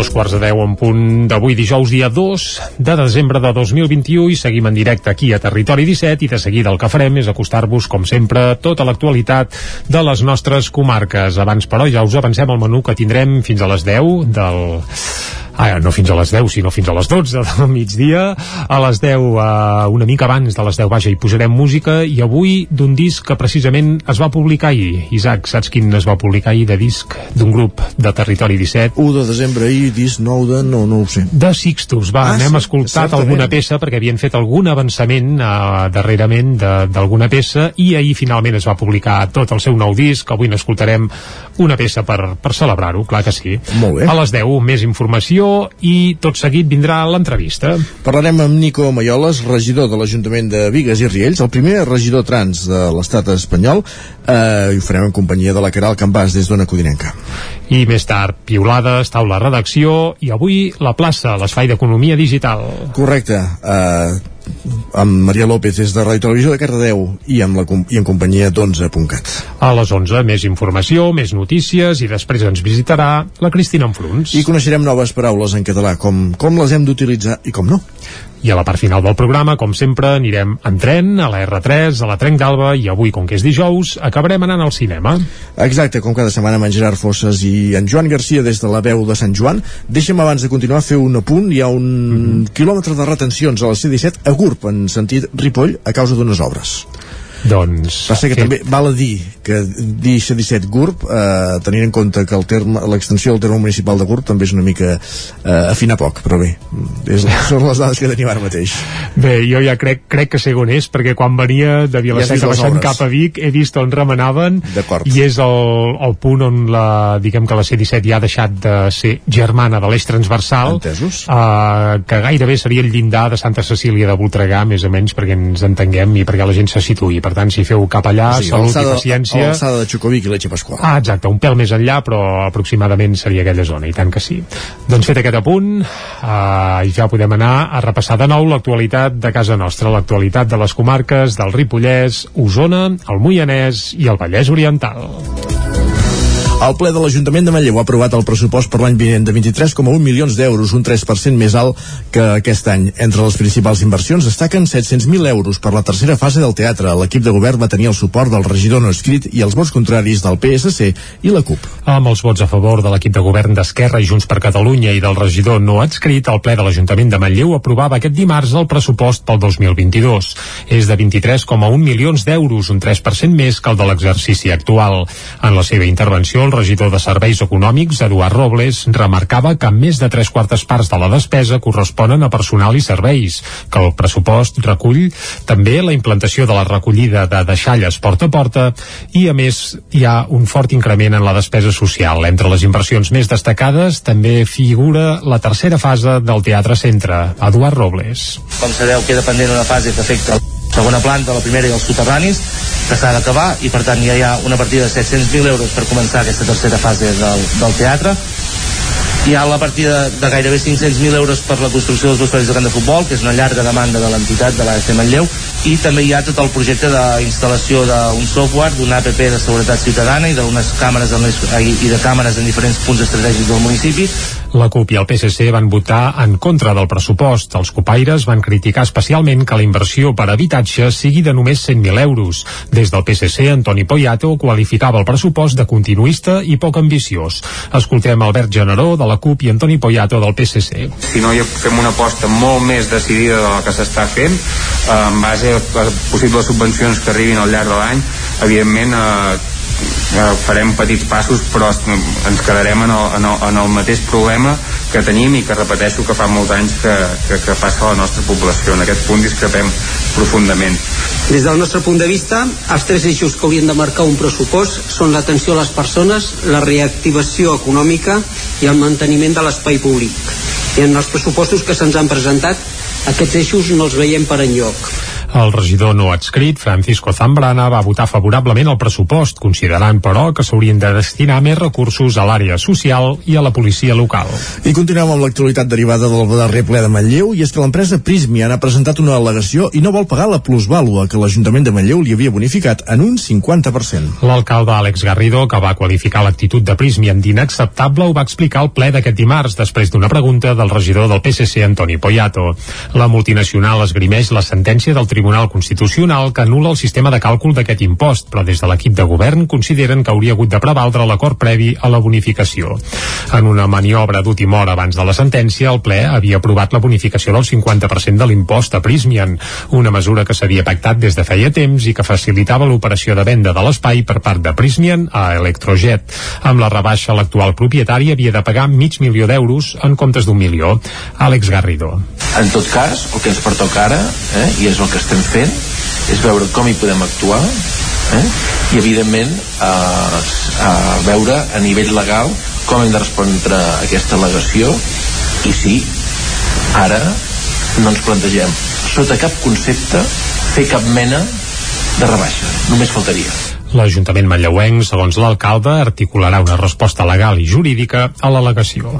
Dos quarts de deu en punt d'avui dijous dia 2 de desembre de 2021 i seguim en directe aquí a Territori 17 i de seguida el que farem és acostar-vos com sempre tota l'actualitat de les nostres comarques. Abans però ja us avancem el menú que tindrem fins a les 10 del ah, no fins a les 10, sinó fins a les 12 del migdia. A les 10, eh, una mica abans de les 10, vaja, hi posarem música i avui d'un disc que precisament es va publicar ahir. Isaac, saps quin es va publicar ahir de disc d'un grup de Territori 17? 1 de desembre ahir, disc nou de... no, no ho sé. De Sixtus, va, Ah, n'hem sí, escoltat certament. alguna peça perquè havien fet algun avançament eh, darrerament d'alguna peça i ahir finalment es va publicar tot el seu nou disc, avui n'escoltarem una peça per, per celebrar-ho, clar que sí. Molt bé. A les 10, més informació i tot seguit vindrà l'entrevista. Parlarem amb Nico Mayoles, regidor de l'Ajuntament de Vigues i Riells, el primer regidor trans de l'estat espanyol, eh, i ho farem en companyia de la Caral Campàs des d'Ona Codinenca. I més tard, piulades, taula redacció i avui la plaça, l'espai d'economia digital. Correcte. Eh, amb Maria López des de Ràdio Televisió de Cardedeu i, amb la, i en companyia d'11.cat. A les 11, més informació, més notícies i després ens visitarà la Cristina Enfruns. I coneixerem noves paraules en català, com, com les hem d'utilitzar i com no. I a la part final del programa, com sempre, anirem en tren, a la R3, a la Trenc d'Alba i avui, com que és dijous, acabarem anant al cinema. Exacte, com cada setmana amb en Gerard Fosses i en Joan Garcia des de la veu de Sant Joan. Deixa'm abans de continuar fer un apunt. Hi ha un Mhm. quilòmetre de retencions a la C-17 a Gurb, en sentit Ripoll, a causa d'unes obres. Doncs... Va ser que Fet. també val a dir que dir C-17 Gurb, eh, tenint en compte que l'extensió del terme municipal de Gurb també és una mica eh, afinar poc, però bé, és, són les dades que tenim ara mateix. Bé, jo ja crec, crec que sé on és, perquè quan venia de Ja Vilaseca les baixant cap a Vic he vist on remenaven i és el, el punt on la, diguem que la C-17 ja ha deixat de ser germana de l'eix transversal Entesos. eh, que gairebé seria el llindar de Santa Cecília de Voltregà, més o menys perquè ens entenguem i perquè la gent se situï per tant si feu cap allà, sigui, salut i paciència Alçada de Xocovic i Leche Pasqual. Ah, exacte, un pèl més enllà, però aproximadament seria aquella zona, i tant que sí. Doncs fet aquest apunt, eh, ja podem anar a repassar de nou l'actualitat de casa nostra, l'actualitat de les comarques del Ripollès, Osona, el Moianès i el Vallès Oriental. El ple de l'Ajuntament de Manlleu ha aprovat el pressupost per l'any vinent de 23,1 milions d'euros, un 3% més alt que aquest any. Entre les principals inversions destaquen 700.000 euros per la tercera fase del teatre. L'equip de govern va tenir el suport del regidor no escrit i els vots contraris del PSC i la CUP. Amb els vots a favor de l'equip de govern d'Esquerra i Junts per Catalunya i del regidor no adscrit, el ple de l'Ajuntament de Manlleu aprovava aquest dimarts el pressupost pel 2022. És de 23,1 milions d'euros, un 3% més que el de l'exercici actual. En la seva intervenció, el regidor de Serveis Econòmics, Eduard Robles, remarcava que més de tres quartes parts de la despesa corresponen a personal i serveis, que el pressupost recull també la implantació de la recollida de deixalles porta a porta i, a més, hi ha un fort increment en la despesa social. Entre les inversions més destacades també figura la tercera fase del Teatre Centre. Eduard Robles. Com sabeu, queda pendent una fase que afecta segona planta, la primera i els soterranis, que s'ha d'acabar, i per tant ja hi ha una partida de 700.000 euros per començar aquesta tercera fase del, del teatre. Hi ha la partida de gairebé 500.000 euros per la construcció dels vestuaris de camp de futbol, que és una llarga demanda de l'entitat de l'AFC Manlleu, i també hi ha tot el projecte d'instal·lació d'un software, d'un app de seguretat ciutadana i d'unes càmeres en les, i de càmeres en diferents punts estratègics del municipi, La CUP i el PSC van votar en contra del pressupost. Els copaires van criticar especialment que la inversió per habitatge sigui de només 100.000 euros. Des del PSC, Antoni Poyato qualificava el pressupost de continuista i poc ambiciós. Escoltem Albert Generó, de la CUP, i Antoni Poyato, del PSC. si no hi fem una aposta molt més decidida de la que s'està fent eh, en base a les possibles subvencions que arribin al llarg de l'any evidentment eh, eh, farem petits passos però ens quedarem en el, en, el, en el mateix problema que tenim i que repeteixo que fa molts anys que, que, que passa a la nostra població en aquest punt discrepem profundament Des del nostre punt de vista, els tres eixos que haurien de marcar un pressupost són l'atenció a les persones, la reactivació econòmica i el manteniment de l'espai públic. I en els pressupostos que se'ns han presentat Aquests eixos no els veiem per enlloc. El regidor no adscrit, Francisco Zambrana, va votar favorablement el pressupost, considerant, però, que s'haurien de destinar més recursos a l'àrea social i a la policia local. I continuem amb l'actualitat derivada del darrer ple de Manlleu, i és que l'empresa Prismian ha presentat una al·legació i no vol pagar la plusvàlua que l'Ajuntament de Manlleu li havia bonificat en un 50%. L'alcalde Àlex Garrido, que va qualificar l'actitud de Prismian d'inacceptable, ho va explicar al ple d'aquest dimarts, després d'una pregunta del regidor del PSC, Antoni Poyato. La multinacional esgrimeix la sentència del Tribunal Constitucional que anula el sistema de càlcul d'aquest impost, però des de l'equip de govern consideren que hauria hagut de prevaldre l'acord previ a la bonificació. En una maniobra d'última hora abans de la sentència, el ple havia aprovat la bonificació del 50% de l'impost a Prismian, una mesura que s'havia pactat des de feia temps i que facilitava l'operació de venda de l'espai per part de Prismian a Electrojet. Amb la rebaixa, l'actual propietari havia de pagar mig milió d'euros en comptes d'un milió. Àlex Garrido. En tot cas, el que ens pertoca ara, eh, i és el que estem fent, és veure com hi podem actuar eh, i, evidentment, eh, eh, veure a nivell legal com hem de respondre a aquesta al·legació. I sí, ara no ens plantegem sota cap concepte fer cap mena de rebaixa, només faltaria. L'Ajuntament manlleuenc, segons l'alcalde, articularà una resposta legal i jurídica a l'al·legació.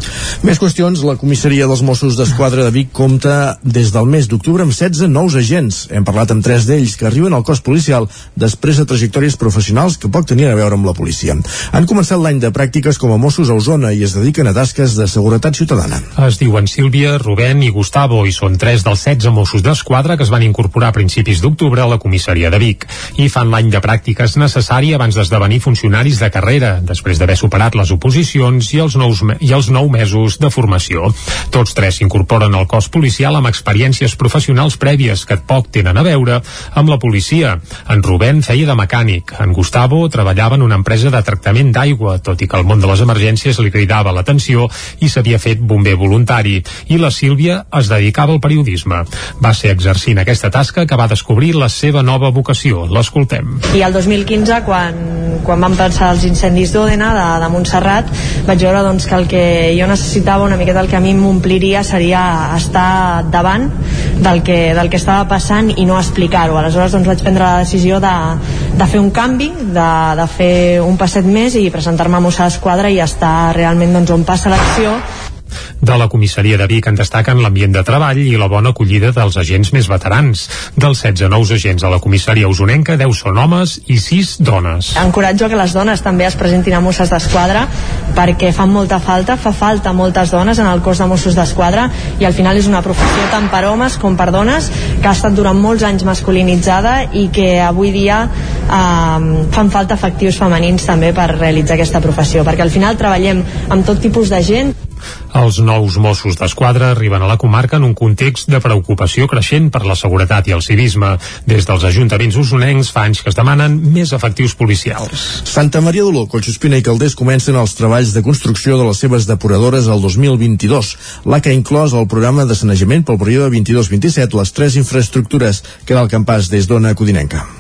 Més qüestions, la comissaria dels Mossos d'Esquadra de Vic compta des del mes d'octubre amb 16 nous agents. Hem parlat amb tres d'ells que arriben al cos policial després de trajectòries professionals que poc tenien a veure amb la policia. Han començat l'any de pràctiques com a Mossos a Osona i es dediquen a tasques de seguretat ciutadana. Es diuen Sílvia, Rubén i Gustavo i són tres dels 16 Mossos d'Esquadra que es van incorporar a principis d'octubre a la comissaria de Vic i fan l'any de pràctiques necessari abans d'esdevenir funcionaris de carrera, després d'haver superat les oposicions i els, nous i els nou mesos de formació. Tots tres s'incorporen al cos policial amb experiències professionals prèvies que poc tenen a veure amb la policia. En Rubén feia de mecànic, en Gustavo treballava en una empresa de tractament d'aigua, tot i que el món de les emergències li cridava l'atenció i s'havia fet bomber voluntari. I la Sílvia es dedicava al periodisme. Va ser exercint aquesta tasca que va descobrir la seva nova vocació. L'escoltem. I el 2015, quan, quan vam pensar els incendis d'Òdena, de, de Montserrat, vaig veure doncs, que el que jo necessitava una miqueta el que a mi m'ompliria seria estar davant del que, del que estava passant i no explicar-ho. Aleshores doncs, vaig prendre la decisió de, de fer un canvi, de, de fer un passet més i presentar-me a Mossa d'Esquadra i estar realment doncs, on passa l'acció de la comissaria de Vic en destaquen l'ambient de treball i la bona acollida dels agents més veterans. Dels 16 nous agents a la comissaria usonenca, 10 són homes i 6 dones. Encoratjo que les dones també es presentin a Mosses d'Esquadra perquè fan molta falta, fa falta moltes dones en el cos de Mossos d'Esquadra i al final és una professió tant per homes com per dones que ha estat durant molts anys masculinitzada i que avui dia eh, fan falta efectius femenins també per realitzar aquesta professió perquè al final treballem amb tot tipus de gent els nous Mossos d'Esquadra arriben a la comarca en un context de preocupació creixent per la seguretat i el civisme. Des dels ajuntaments usonencs fa anys que es demanen més efectius policials. Santa Maria d'Oló, Collsospina i Calders comencen els treballs de construcció de les seves depuradores al 2022. L'ha que inclòs el programa de sanejament pel període 22-27 les tres infraestructures que era el campàs des d'Ona Codinenca.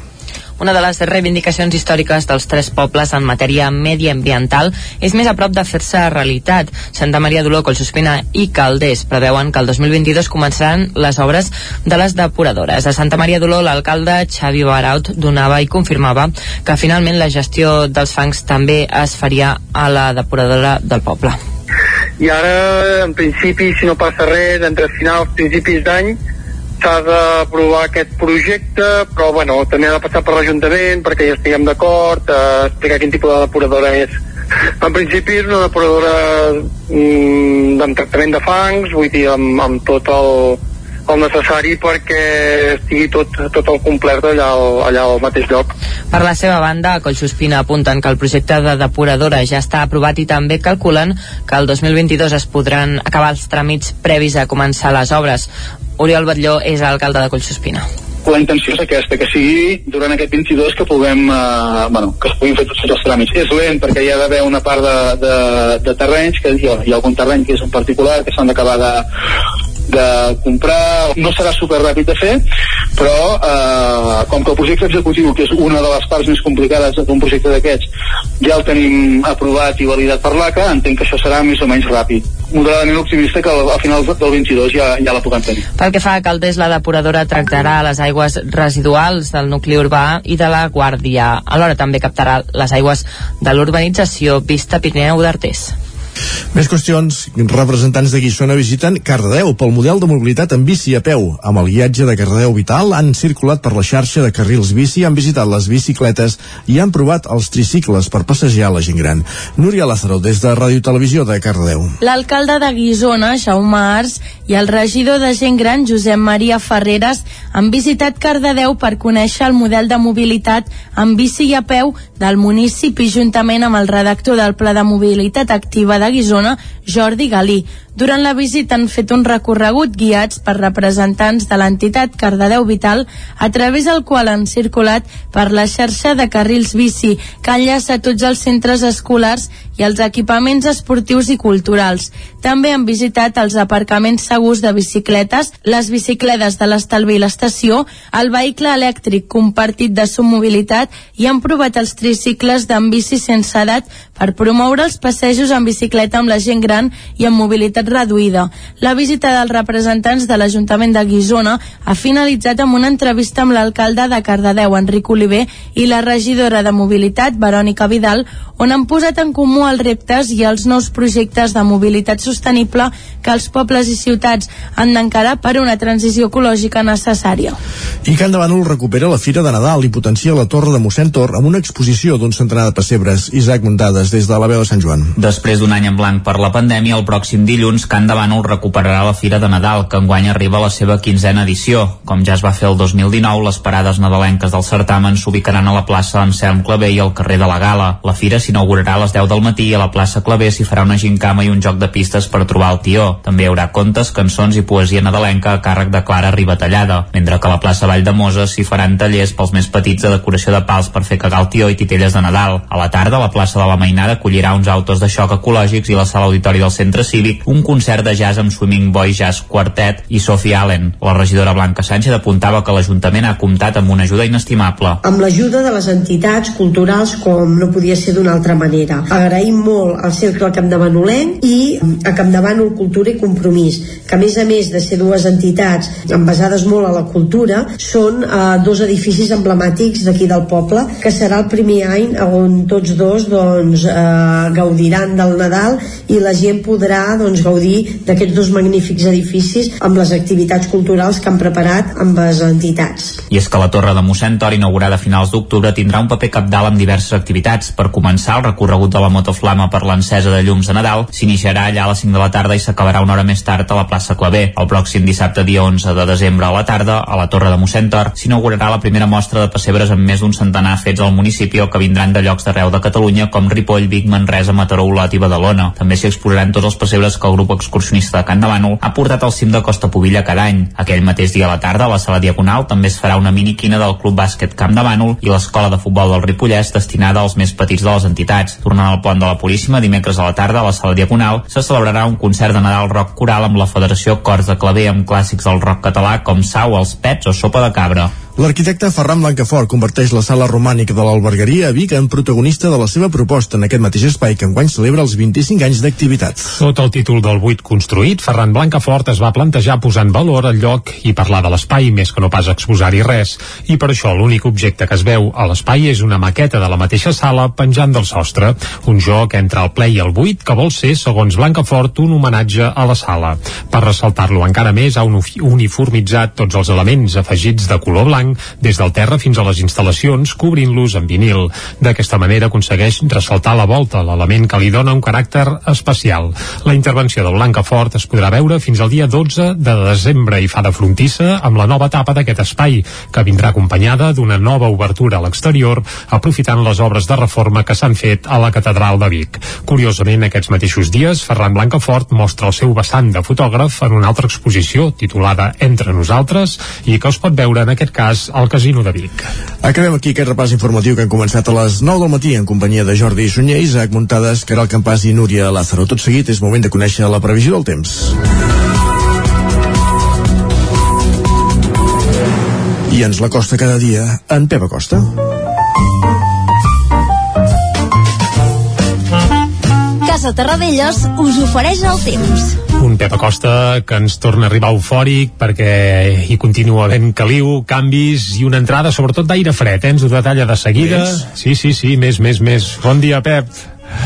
Una de les reivindicacions històriques dels tres pobles en matèria mediambiental és més a prop de fer-se realitat. Santa Maria d'Oló, Collsospina i Calders preveuen que el 2022 començaran les obres de les depuradores. A Santa Maria d'Oló, l'alcalde Xavi Baraut donava i confirmava que finalment la gestió dels fangs també es faria a la depuradora del poble. I ara, en principi, si no passa res, entre finals, principis d'any, s'ha d'aprovar aquest projecte, però bueno, també ha de passar per l'Ajuntament perquè ja estiguem d'acord, eh, explicar quin tipus de depuradora és. En principi és una depuradora mm, amb tractament de fangs, vull dir, amb, amb tot el, el necessari perquè estigui tot, tot el complet allà al, allà al mateix lloc. Per la seva banda, a Collsospina apunten que el projecte de depuradora ja està aprovat i també calculen que el 2022 es podran acabar els tràmits previs a començar les obres. Oriol Batlló és alcalde de Collsospina la intenció és aquesta, que sigui durant aquest 22 que puguem, eh, bueno, que es puguin fer tots els tràmits. És lent perquè hi ha d'haver una part de, de, de terrenys, que hi ha, hi ha algun terreny que és en particular, que s'han d'acabar de, de comprar, no serà super ràpid de fer, però eh, com que el projecte executiu, que és una de les parts més complicades d'un projecte d'aquests, ja el tenim aprovat i validat per l'ACA, entenc que això serà més o menys ràpid moderadament optimista que al, al final del 22 ja, ja la puguem tenir. Pel que fa a Caldés, la depuradora tractarà les aigües residuals del nucli urbà i de la Guàrdia. Alhora també captarà les aigües de l'urbanització Vista Pirineu d'Artés. Més qüestions. Representants de Guissona visiten Cardedeu pel model de mobilitat en bici a peu. Amb el guiatge de Cardedeu Vital han circulat per la xarxa de carrils bici, han visitat les bicicletes i han provat els tricicles per passejar la gent gran. Núria Lázaro, des de Ràdio Televisió de Cardedeu. L'alcalde de Guissona, Jaume Ars, i el regidor de gent gran, Josep Maria Ferreres, han visitat Cardedeu per conèixer el model de mobilitat en bici i a peu del municipi juntament amb el redactor del Pla de Mobilitat Activa de Guissona, Jordi Galí. Durant la visita han fet un recorregut guiats per representants de l'entitat Cardedeu Vital, a través del qual han circulat per la xarxa de carrils bici que enllaça tots els centres escolars i els equipaments esportius i culturals. També han visitat els aparcaments segurs de bicicletes, les bicicletes de l'estalvi i l'estació, el vehicle elèctric compartit de submobilitat i han provat els tricicles d'en bici sense edat per promoure els passejos en bicicleta amb la gent gran i amb mobilitat reduïda. La visita dels representants de l'Ajuntament de Guissona ha finalitzat amb una entrevista amb l'alcalde de Cardedeu, Enric Oliver, i la regidora de Mobilitat, Verònica Vidal, on han posat en comú els reptes i els nous projectes de mobilitat sostenible que els pobles i ciutats han d'encarar per una transició ecològica necessària. I Can de Bànol recupera la Fira de Nadal i potencia la Torre de Mossèn Tor amb una exposició d'un centenar de pessebres. Isaac Muntades, des de la veu de Sant Joan. Després d'un any en blanc per la pandèmia, el pròxim dilluns Can de Bànol recuperarà la Fira de Nadal, que enguany arriba a la seva quinzena edició. Com ja es va fer el 2019, les parades nadalenques del certamen s'ubicaran a la plaça Anselm Clavé i al carrer de la Gala. La fira s'inaugurarà a les 10 del matí i a la plaça Clavé s'hi farà una gincama i un joc de pistes per trobar el tió. També hi haurà contes, cançons i poesia nadalenca a càrrec de Clara Ribatallada, mentre que a la plaça Vall de Moses s'hi faran tallers pels més petits de decoració de pals per fer cagar el tió i titelles de Nadal. A la tarda, la plaça de la Mainada acollirà uns autos de xoc ecològics i la sala auditori del centre cívic un concert de jazz amb Swimming Boy Jazz Quartet i Sophie Allen. La regidora Blanca Sánchez apuntava que l'Ajuntament ha comptat amb una ajuda inestimable. amb l'ajuda de les entitats culturals com no podia ser d'una altra manera. Agraïm molt al Cercle Campdevanolenc i a Campdevànol Cultura i Compromís, que a més a més de ser dues entitats basades molt a la cultura, són eh, dos edificis emblemàtics d'aquí del poble, que serà el primer any on tots dos doncs, eh, gaudiran del Nadal i la gent podrà doncs, gaudir d'aquests dos magnífics edificis amb les activitats culturals que han preparat amb les entitats. I és que la Torre de Mossèn Tor, inaugurada a finals d'octubre, tindrà un paper capdalt amb diverses activitats. Per començar, el recorregut de la motoflama per l'encesa de llums de Nadal s'iniciarà allà a les 5 de la tarda i s'acabarà una hora més tard a la plaça Clavé. El pròxim dissabte, dia 11 de desembre a la tarda, a la Torre de Mossèn Tor, s'inaugurarà la primera mostra de pessebres amb més d'un centenar fets al municipi o que vindran de llocs d'arreu de Catalunya com Ripoll, Vic, Manresa, Mataró, Olot i Badalona. També s'hi exposaran tots els pessebres que grup excursionista de Can Bànol ha portat al cim de Costa Pobilla cada any. Aquell mateix dia a la tarda, a la sala Diagonal, també es farà una miniquina del Club Bàsquet Camp de Bànol i l'escola de futbol del Ripollès destinada als més petits de les entitats. Tornant al pont de la Puríssima, dimecres a la tarda, a la sala Diagonal, se celebrarà un concert de Nadal rock coral amb la Federació Cors de Claver amb clàssics del rock català com Sau, els Pets o Sopa de Cabra. L'arquitecte Ferran Blancafort converteix la sala romànica de l'Albergaria a Vic en protagonista de la seva proposta en aquest mateix espai que enguany celebra els 25 anys d'activitat. Sota el títol del buit construït, Ferran Blancafort es va plantejar posar en valor el lloc i parlar de l'espai més que no pas exposar-hi res. I per això l'únic objecte que es veu a l'espai és una maqueta de la mateixa sala penjant del sostre. Un joc entre el ple i el buit que vol ser, segons Blancafort, un homenatge a la sala. Per ressaltar-lo encara més, ha uniformitzat tots els elements afegits de color blanc des del terra fins a les instal·lacions, cobrint-los amb vinil. D'aquesta manera aconsegueix ressaltar la volta, l'element que li dona un caràcter especial. La intervenció de Blancafort es podrà veure fins al dia 12 de desembre i fa de frontissa amb la nova etapa d'aquest espai, que vindrà acompanyada d'una nova obertura a l'exterior, aprofitant les obres de reforma que s'han fet a la Catedral de Vic. Curiosament, aquests mateixos dies, Ferran Blancafort mostra el seu vessant de fotògraf en una altra exposició titulada Entre nosaltres i que es pot veure en aquest cas al Casino de Vic. Acabem aquí aquest repàs informatiu que han començat a les 9 del matí en companyia de Jordi Sunyer, Isaac Muntades, Caral Campàs i Núria Lázaro. Tot seguit és moment de conèixer la previsió del temps. I ens la costa cada dia en Pep Acosta. Casa Terradellos us ofereix el temps. Un Pep Acosta que ens torna a arribar eufòric perquè hi continua havent caliu, canvis i una entrada sobretot d'aire fred, eh? ens ho detalla de seguida. Més? Sí, sí, sí, més, més, més. Bon dia, Pep.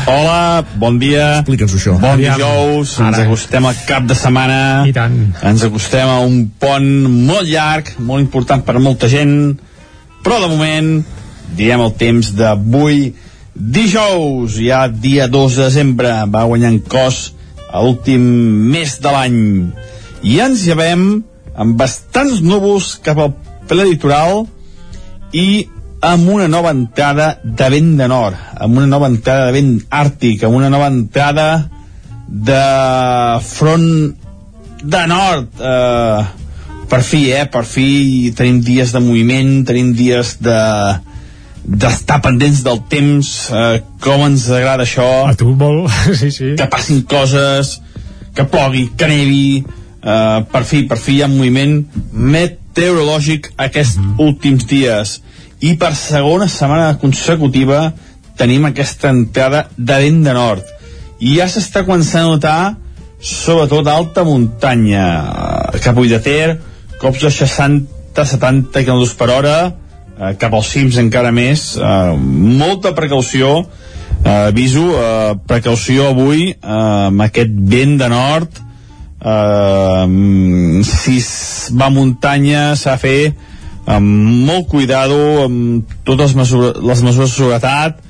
Hola, bon dia. Explica'ns això. Bon Aviam. dijous, ens Ara. acostem al cap de setmana. I tant. Ens acostem a un pont molt llarg, molt important per molta gent, però de moment diem el temps d'avui dijous, ja dia 2 de desembre, va guanyant cos a l'últim mes de l'any. I ens llevem amb bastants núvols cap al ple litoral i amb una nova entrada de vent de nord, amb una nova entrada de vent àrtic, amb una nova entrada de front de nord. Eh, per fi, eh, per fi tenim dies de moviment, tenim dies de d'estar pendents del temps, eh, com ens agrada això. A tu molt, sí, sí. Que passin coses, que plogui, que nevi, eh, per fi, per fi hi ha moviment meteorològic aquests mm. últims dies. I per segona setmana consecutiva tenim aquesta entrada de vent de nord. I ja s'està començant a notar sobretot a alta muntanya, cap a Ull de Ter, cops de 60-70 km per hora, eh, cap als cims encara més, eh, molta precaució, eh, aviso, eh, precaució avui eh, amb aquest vent de nord, eh, si va a muntanya s'ha de fer amb molt cuidado, amb totes les mesures, les mesures de seguretat,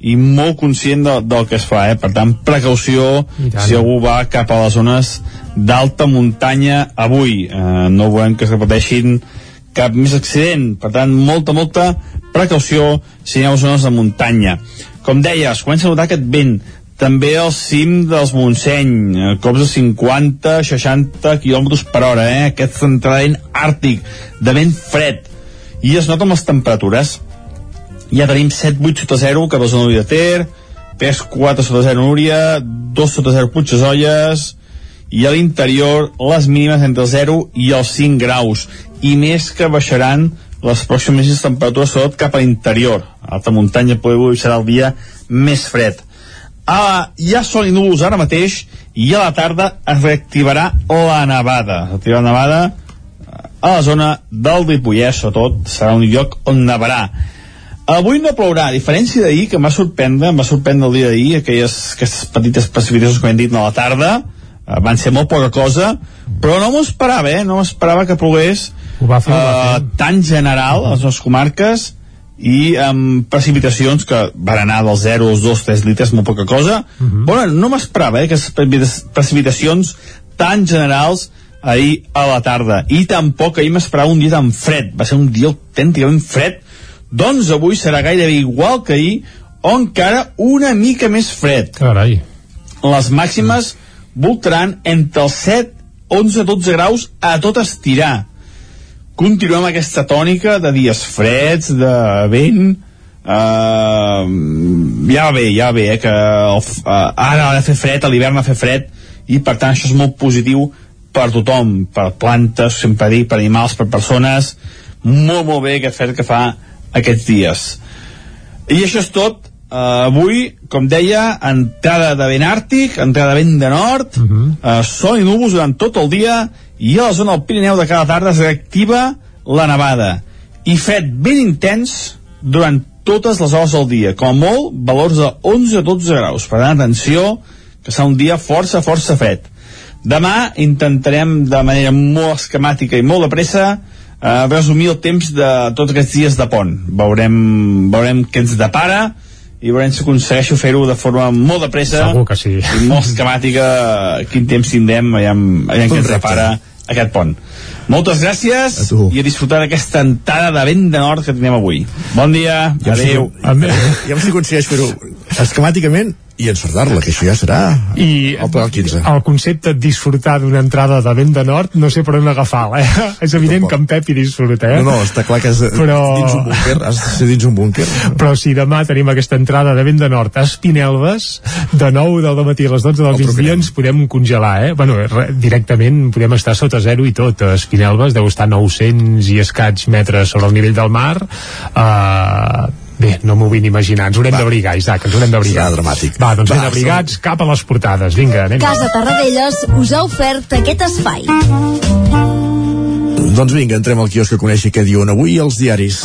i molt conscient de, del que es fa, eh? per tant, precaució si algú va cap a les zones d'alta muntanya avui. Eh, no volem que es repeteixin cap més accident, per tant, molta, molta precaució si aneu a zones de muntanya. Com deies, comença a notar aquest vent, també al cim dels Montseny, cops de 50, 60 km per hora, eh? aquest entrenament àrtic, de vent fred, i es nota amb les temperatures. Ja tenim 7-8 sota 0 cap a zona de Ter 3-4 sota 0 Núria 2 sota 0 Puigdesolles i a l'interior les mínimes entre el 0 i els 5 graus i més que baixaran les pròximes temperatures sobretot cap a l'interior. A l'alta muntanya avui serà el dia més fred. Ah, ha sol i núvols ara mateix i a la tarda es reactivarà la nevada. Es reactivarà la nevada a la zona del Ripollès sobretot serà un lloc on nevarà. Avui no plourà, a diferència d'ahir, que em va sorprendre, em va sorprendre el dia d'ahir, aquelles, aquestes petites precipitacions que hem dit a la tarda, eh, van ser molt poca cosa, però no m'ho esperava, eh? No m'esperava que plogués Ho va fer, ho va eh, fer. tan general a les nostres comarques i amb precipitacions que van anar dels 0 als 2, 3 litres, molt poca cosa. Uh -huh. Bueno, no m'esperava, eh, precipita- precipitacions tan generals ahir a la tarda. I tampoc ahir m'esperava un dia tan fred. Va ser un dia autènticament fred doncs avui serà gairebé igual que ahir o encara una mica més fred. Carai. Les màximes voltaran entre els 7, 11, 12 graus a tot estirar. Continuem aquesta tònica de dies freds, de vent, Uh, ja va bé, ja va bé, eh, que el, uh, ara ha de fer fred, a l'hivern ha de fer fred, i per tant això és molt positiu per tothom, per plantes, sempre dic, per animals, per persones, molt, molt bé aquest fred que fa aquests dies. I això és tot. Uh, avui, com deia, entrada de vent àrtic, entrada de vent de nord, uh -huh. uh, sol i núvols durant tot el dia, i a la zona del Pirineu de cada tarda es reactiva la nevada. I fred ben intens durant totes les hores del dia, com a molt valors de 11-12 graus. Per tant, atenció, que serà un dia força, força fred. Demà intentarem de manera molt esquemàtica i molt de pressa eh, resumir el temps de tots aquests dies de pont. Veurem, veurem què ens depara i veurem si aconsegueixo fer-ho de forma molt de pressa Segur que sí. i molt esquemàtica quin temps tindrem aviam, aviam què ens Correcte. Aquest pont. Moltes gràcies A i a disfrutar d'aquesta entrada de vent de nord que tenim avui. Bon dia, Ja adeu. Ja si aconsegueix fer-ho esquemàticament i encertar-la, que això ja serà I el pla del 15. el concepte de disfrutar d'una entrada de vent de nord no sé per on agafar-la, eh? És evident que en Pep hi disfruta, eh? No, no, està clar que és Però- dins un búnquer, has de ser dins un búnquer. Però si demà tenim aquesta entrada de vent de nord a Espinelves, de 9 del matí a les 12 del migdia ens podem congelar, eh? Bueno, re, directament podem estar sota zero i tot. A Espinelves deu estar a 900 i escaig metres sobre el nivell del mar. Uh, Bé, no m'ho vull imaginar, ens haurem d'abrigar, Isaac, ens haurem d'abrigar. Serà dramàtic. Va, doncs Va, ben abrigats, cap a les portades. Vinga, anem. Casa Tarradellas us ha ofert aquest espai. Doncs vinga, entrem al quiosc que coneixi què diuen avui els diaris.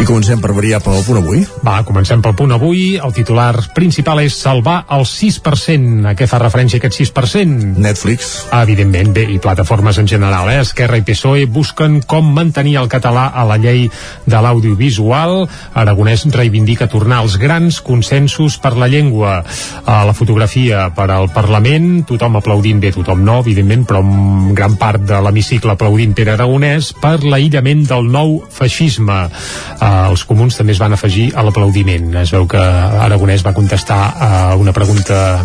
I comencem per variar pel punt avui. Va, comencem pel punt avui. El titular principal és salvar el 6%. A què fa referència aquest 6%? Netflix. Evidentment, bé, i plataformes en general. Eh? Esquerra i PSOE busquen com mantenir el català a la llei de l'audiovisual. Aragonès reivindica tornar als grans consensos per la llengua. A la fotografia per al Parlament, tothom aplaudint, bé, tothom no, evidentment, però gran part de l'hemicicle aplaudint Pere Aragonès per l'aïllament del nou feixisme. Uh, els comuns també es van afegir a l'aplaudiment. Es veu que Aragonès va contestar a una pregunta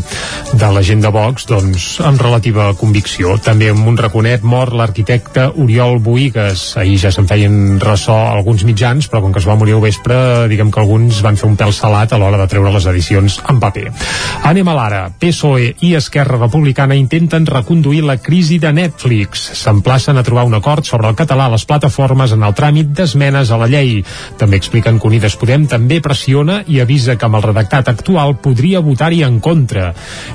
de la gent de Vox doncs, amb relativa convicció. També amb un raconet mor l'arquitecte Oriol Boigues. Ahir ja se'n feien ressò alguns mitjans, però com que es va morir al vespre, diguem que alguns van fer un pèl salat a l'hora de treure les edicions en paper. Anem a l'ara. PSOE i Esquerra Republicana intenten reconduir la crisi de Netflix. S'emplacen a trobar un acord sobre el català a les plataformes en el tràmit d'esmenes a la llei. També expliquen que Unides Podem també pressiona i avisa que amb el redactat actual podria votar-hi en contra.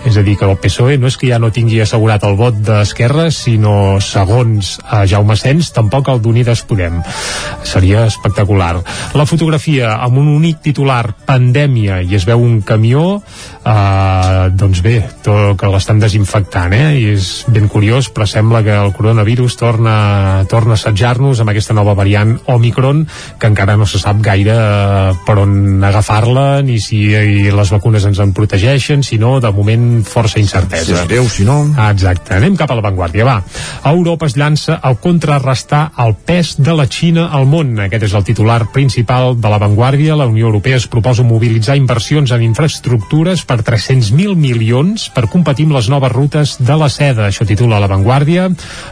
És a dir, que el PSOE no és que ja no tingui assegurat el vot d'Esquerra, sinó, segons a Jaume Sens, tampoc el d'Unides Podem. Seria espectacular. La fotografia amb un únic titular, pandèmia, i es veu un camió, eh, doncs bé, tot, que l'estan desinfectant, eh? I és ben curiós, però sembla que el coronavirus torna, torna a assetjar-nos amb aquesta nova variant Omicron, que encara no se sap gaire per on agafar-la, ni si les vacunes ens en protegeixen, si no, de moment força incertesa. Si és greu, si no... Ah, exacte. Anem cap a l'avantguàrdia, va. Europa es llança a contrarrestar el pes de la Xina al món. Aquest és el titular principal de l'avantguàrdia. La Unió Europea es proposa mobilitzar inversions en infraestructures per 300.000 milions per competir amb les noves rutes de la seda. Això titula l'avantguàrdia.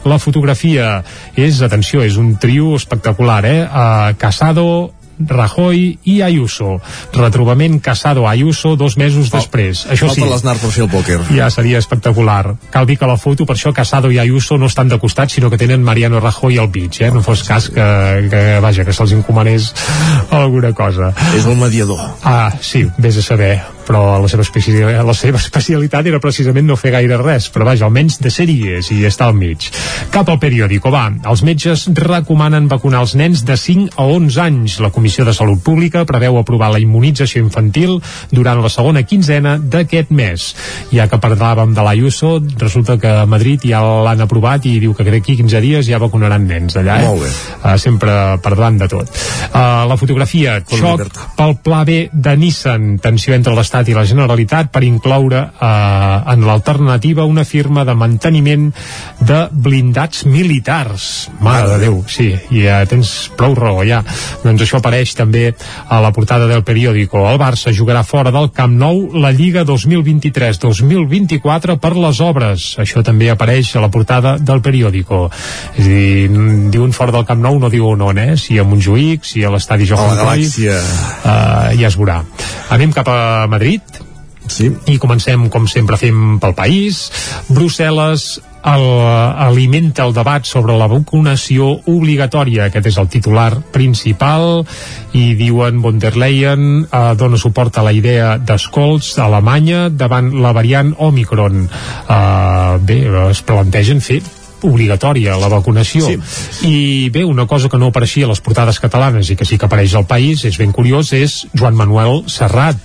La fotografia és, atenció, és un trio espectacular, eh? Uh, Casado, Rajoy i Ayuso. Retrobament Casado-Ayuso dos mesos després. Això sí, per fer el pòquer. ja seria espectacular. Cal dir que la foto, per això Casado i Ayuso no estan de costat, sinó que tenen Mariano Rajoy al mig, eh? No fos cas que, que vaja, que se'ls encomanés alguna cosa. És el mediador. Ah, sí, vés a saber però la seva, especialitat, la seva especialitat era precisament no fer gaire res, però vaja, almenys de sèries i està al mig. Cap al periòdico, va, els metges recomanen vacunar els nens de 5 a 11 anys. La Comissió de Salut Pública preveu aprovar la immunització infantil durant la segona quinzena d'aquest mes. Ja que parlàvem de l'Ayuso, resulta que a Madrid ja l'han aprovat i diu que crec que 15 dies ja vacunaran nens allà, eh? Molt bé. Uh, sempre per davant de tot. Uh, la fotografia, xoc pel pla B de Nissan, tensió entre l'Estat i la Generalitat per incloure eh, en l'alternativa una firma de manteniment de blindats militars. Mare de Déu, sí, i ja tens prou raó, ja. Doncs això apareix també a la portada del periòdico. El Barça jugarà fora del Camp Nou la Lliga 2023-2024 per les obres. Això també apareix a la portada del periòdico. És a dir, n- diuen fora del Camp Nou, no diuen on, eh? Si a Montjuïc, si a l'estadi Johan Cruyff, uh, ja es veurà. Anem cap a Madrid sí. i comencem, com sempre fem pel país. Brussel·les el, alimenta el debat sobre la vacunació obligatòria. Aquest és el titular principal i diuen von der Leyen eh, dona suport a la idea d'escolts a Alemanya davant la variant Omicron. Eh, bé, es plantegen fer obligatòria la vacunació Sí. i bé, una cosa que no apareixia a les portades catalanes i que sí que apareix al país és ben curiós, és Joan Manuel Serrat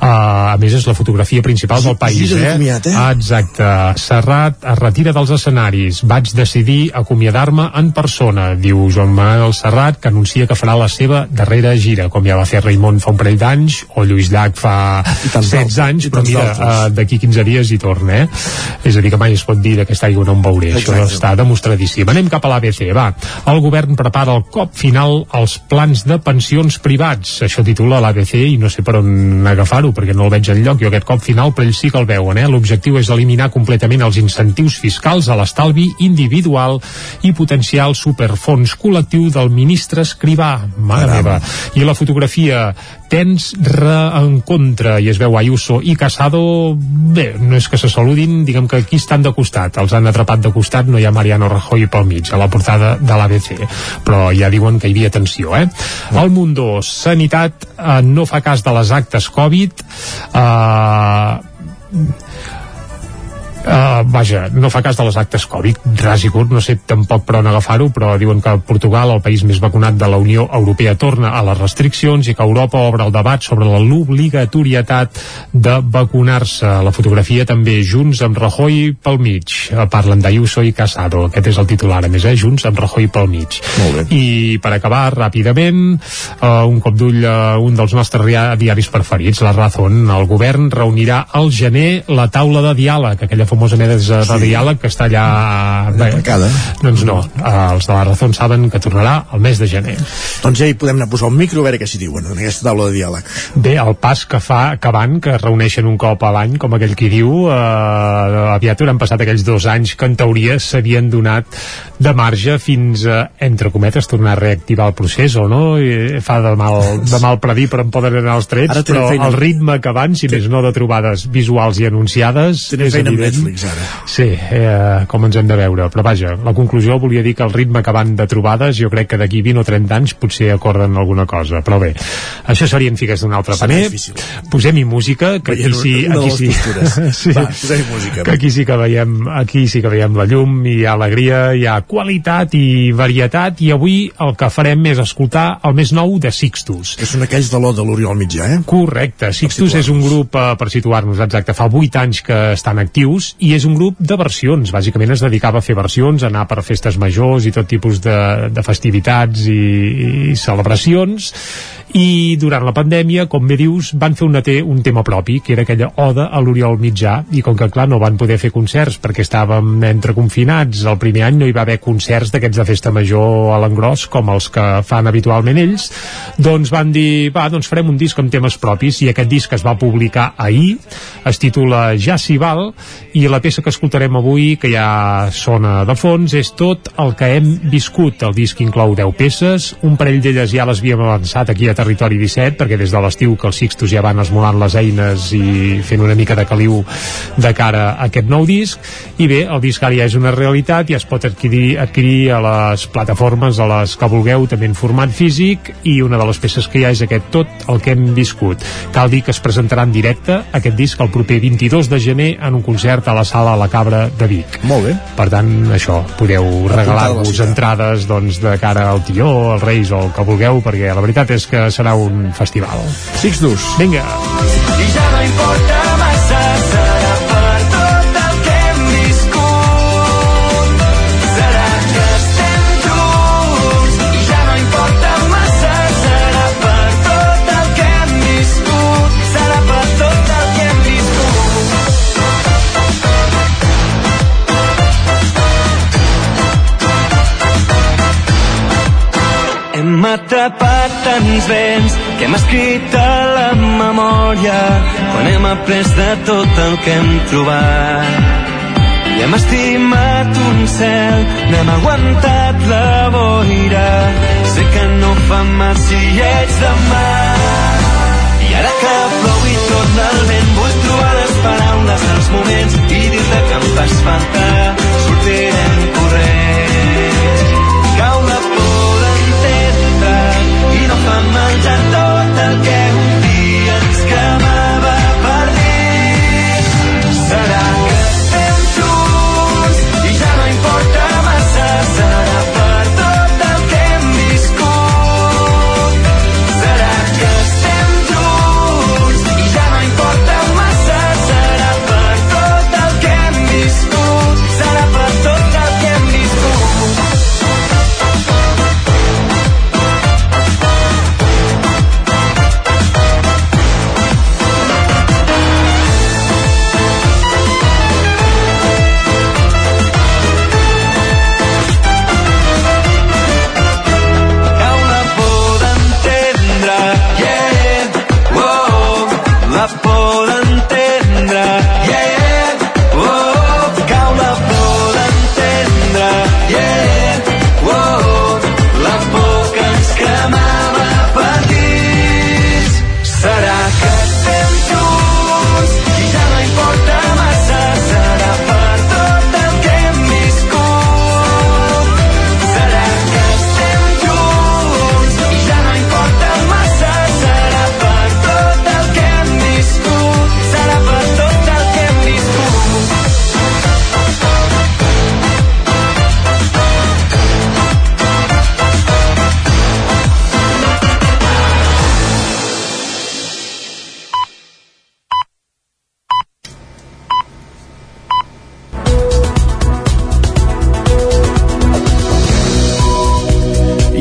uh, a més és la fotografia principal del país de eh? comiat, eh? Ah, exacte, Serrat es retira dels escenaris vaig decidir acomiadar-me en persona diu Joan Manuel Serrat que anuncia que farà la seva darrera gira com ja va fer Raimon fa un parell d'anys o Lluís Llach fa tants 16 altres, anys però mira, uh, d'aquí 15 dies hi torna eh? és a dir, que mai es pot dir d'aquesta aigua no em veuré això. Està demostradíssim. Anem cap a l'ABC, va. El govern prepara el cop final als plans de pensions privats. Això titula l'ABC i no sé per on agafar-ho, perquè no el veig enlloc, jo aquest cop final però ells sí que el veuen, eh? l'objectiu és eliminar completament els incentius fiscals a l'estalvi individual i potenciar el superfons col·lectiu del ministre Escrivà mare Caram. meva, i la fotografia tens reencontre i es veu Ayuso i Casado bé, no és que se saludin, diguem que aquí estan de costat, els han atrapat de costat no hi ha Mariano Rajoy pel mig, a la portada de l'ABC, però ja diuen que hi havia tensió, eh? El Mundo Sanitat eh, no fa cas de les actes Covid eh, Uh, vaja, no fa cas de les actes Covid ras i curt, no sé tampoc per on agafar-ho però diuen que Portugal, el país més vacunat de la Unió Europea, torna a les restriccions i que Europa obre el debat sobre l'obligatorietat de vacunar-se. La fotografia també Junts amb Rajoy pel mig. Uh, parlen d'Ayuso i Casado. Aquest és el titular, a més, eh? Junts amb Rajoy pel mig. I per acabar ràpidament uh, un cop d'ull a un dels nostres diaris preferits, La Razón. El govern reunirà al gener la taula de diàleg, aquella famosa mesa de diàleg que està allà bé, doncs no, eh, els de La Razón saben que tornarà al mes de gener Doncs ja hi podem anar a posar el micro a veure què s'hi diuen en aquesta taula de diàleg. Bé, el pas que fa que van, que es reuneixen un cop a l'any, com aquell qui diu, eh, aviat hauran passat aquells dos anys que en teoria s'havien donat de marge fins a, entre cometes, tornar a reactivar el procés, o no? I fa de mal, de mal predir, però en poden anar els trets, però feina. el ritme que van, si més no de trobades visuals i anunciades, és evident. Netflix, ara. Sí, eh, com ens hem de veure. Però vaja, la conclusió volia dir que el ritme que van de trobades, jo crec que d'aquí 20 o 30 anys potser acorden alguna cosa. Però bé, això serien figues d'un altre paner. Posem-hi música, que aquí sí... Aquí sí. sí. Va, música. Que aquí sí que veiem, aquí sí que veiem la llum, hi ha alegria, hi ha qualitat i varietat, i avui el que farem és escoltar el més nou de Sixtus. Que són aquells de l'O de l'Oriol Mitjà, eh? Correcte, Sixtus és un grup, eh, per situar-nos exacte, fa 8 anys que estan actius i és un grup de versions, bàsicament es dedicava a fer versions, a anar per festes majors i tot tipus de, de festivitats i, i celebracions i durant la pandèmia, com bé dius, van fer un, te un tema propi, que era aquella oda a l'Oriol Mitjà, i com que clar no van poder fer concerts perquè estàvem entre confinats, el primer any no hi va haver concerts d'aquests de festa major a l'engròs com els que fan habitualment ells, doncs van dir, va, doncs farem un disc amb temes propis i aquest disc es va publicar ahir, es titula Ja s'hi val, i la peça que escoltarem avui, que ja sona de fons, és tot el que hem viscut. El disc inclou 10 peces, un parell d'elles ja les havíem avançat aquí a Territori 17, perquè des de l'estiu que els Sixtos ja van esmolant les eines i fent una mica de caliu de cara a aquest nou disc, i bé, el disc ara ja és una realitat, ja es pot adquirir, adquirir a les plataformes, a les que vulgueu, també en format físic, i una de les peces que hi ha és aquest tot el que hem viscut. Cal dir que es presentarà en directe aquest disc el proper 22 de gener en un concert a la sala La Cabra de Vic. Molt bé. Per tant, això, podeu regalar-vos entrades doncs, de cara al Tió, als Reis o el que vulgueu, perquè la veritat és que serà un festival. Sixtus. Vinga. I ja no importa massa, serà per tot el que hem viscut. Serà que estem junts. I ja no importa massa, serà per tot el que hem viscut. Serà per tot el que hem viscut. Hem atrapat tants vents que hem escrit a la memòria quan hem après de tot el que hem trobat. I hem estimat un cel, n'hem aguantat la boira. Sé que no fa mal si ets de mar. I ara que plou i torna el vent, vull trobar les paraules dels moments i dir-te que em fas falta. Sortirem corrents. Tot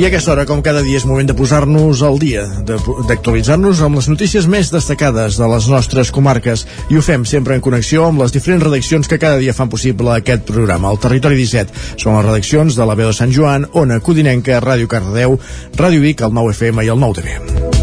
aquesta hora, com cada dia, és moment de posar-nos al dia, d'actualitzar-nos amb les notícies més destacades de les nostres comarques. I ho fem sempre en connexió amb les diferents redaccions que cada dia fan possible aquest programa. El Territori 17 són les redaccions de la veu de Sant Joan, Ona Codinenca, Ràdio Cardedeu, Ràdio Vic, el 9 FM i el 9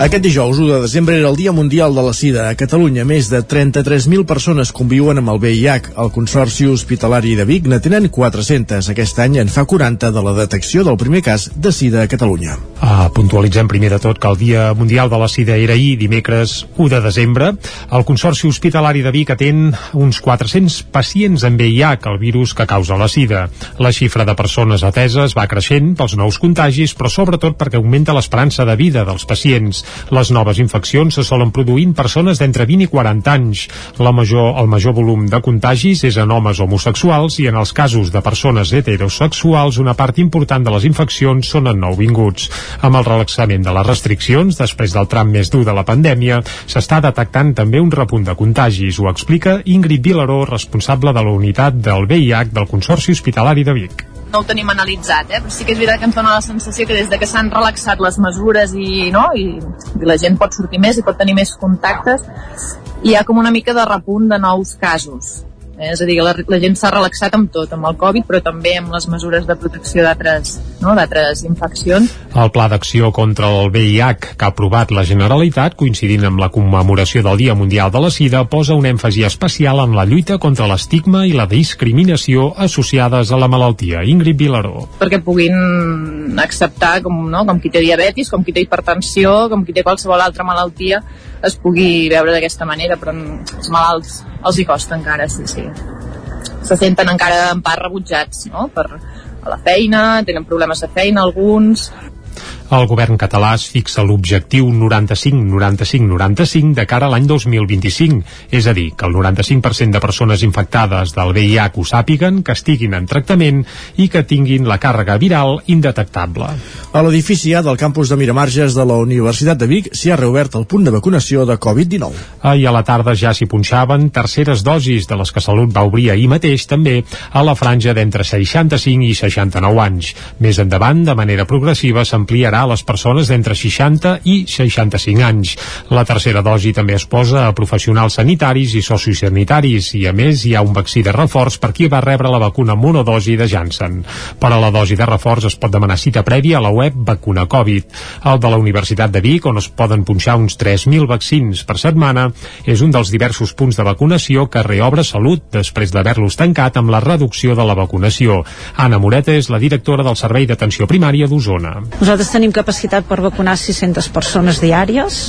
Aquest dijous, 1 de desembre, era el Dia Mundial de la Sida. A Catalunya, més de 33.000 persones conviuen amb el VIH. El Consorci Hospitalari de Vic n'atenen 400. Aquest any en fa 40 de la detecció del primer cas de Sida a Catalunya. Ah, puntualitzem primer de tot que el Dia Mundial de la Sida era ahir, dimecres 1 de desembre. El Consorci Hospitalari de Vic atén uns 400 pacients amb VIH, el virus que causa la Sida. La xifra de persones ateses va creixent pels nous contagis, però sobretot perquè augmenta l'esperança de vida dels pacients. Les noves infeccions se solen produir en persones d'entre 20 i 40 anys. La major, el major volum de contagis és en homes homosexuals i en els casos de persones heterosexuals una part important de les infeccions són en nouvinguts. Amb el relaxament de les restriccions, després del tram més dur de la pandèmia, s'està detectant també un repunt de contagis. Ho explica Ingrid Vilaró, responsable de la unitat del VIH del Consorci Hospitalari de Vic no ho tenim analitzat, eh? però sí que és veritat que ens dona la sensació que des de que s'han relaxat les mesures i, no? I, i la gent pot sortir més i pot tenir més contactes, hi ha com una mica de repunt de nous casos. Eh? És a dir, la, la gent s'ha relaxat amb tot, amb el Covid, però també amb les mesures de protecció d'altres no? infeccions. El Pla d'Acció contra el VIH que ha aprovat la Generalitat, coincidint amb la commemoració del Dia Mundial de la Sida, posa un èmfasi especial en la lluita contra l'estigma i la discriminació associades a la malaltia. Ingrid Vilaró. perquè puguin acceptar com, no? com qui té diabetis, com qui té hipertensió, com qui té qualsevol altra malaltia, es pugui veure d'aquesta manera, però els malalts els hi costa encara, sí, sí. Se senten encara en part rebutjats, no?, per a la feina, tenen problemes de feina alguns, El govern català es fixa l'objectiu 95-95-95 de cara a l'any 2025, és a dir, que el 95% de persones infectades del VIH ho sàpiguen, que estiguin en tractament i que tinguin la càrrega viral indetectable. A l'edifici A del campus de Miramarges de la Universitat de Vic s'hi ha reobert el punt de vacunació de Covid-19. Ahir a la tarda ja s'hi punxaven terceres dosis de les que Salut va obrir ahir mateix també a la franja d'entre 65 i 69 anys. Més endavant, de manera progressiva, s'ampliarà a les persones d'entre 60 i 65 anys. La tercera dosi també es posa a professionals sanitaris i sociosanitaris i a més hi ha un vaccí de reforç per qui va rebre la vacuna monodosi de Janssen. Per a la dosi de reforç es pot demanar cita prèvia a la web Vacuna Covid. El de la Universitat de Vic, on es poden punxar uns 3.000 vaccins per setmana, és un dels diversos punts de vacunació que reobre Salut després d'haver-los tancat amb la reducció de la vacunació. Anna Moreta és la directora del Servei d'Atenció Primària d'Osona. Nosaltres tenim capacitat per vacunar 600 persones diàries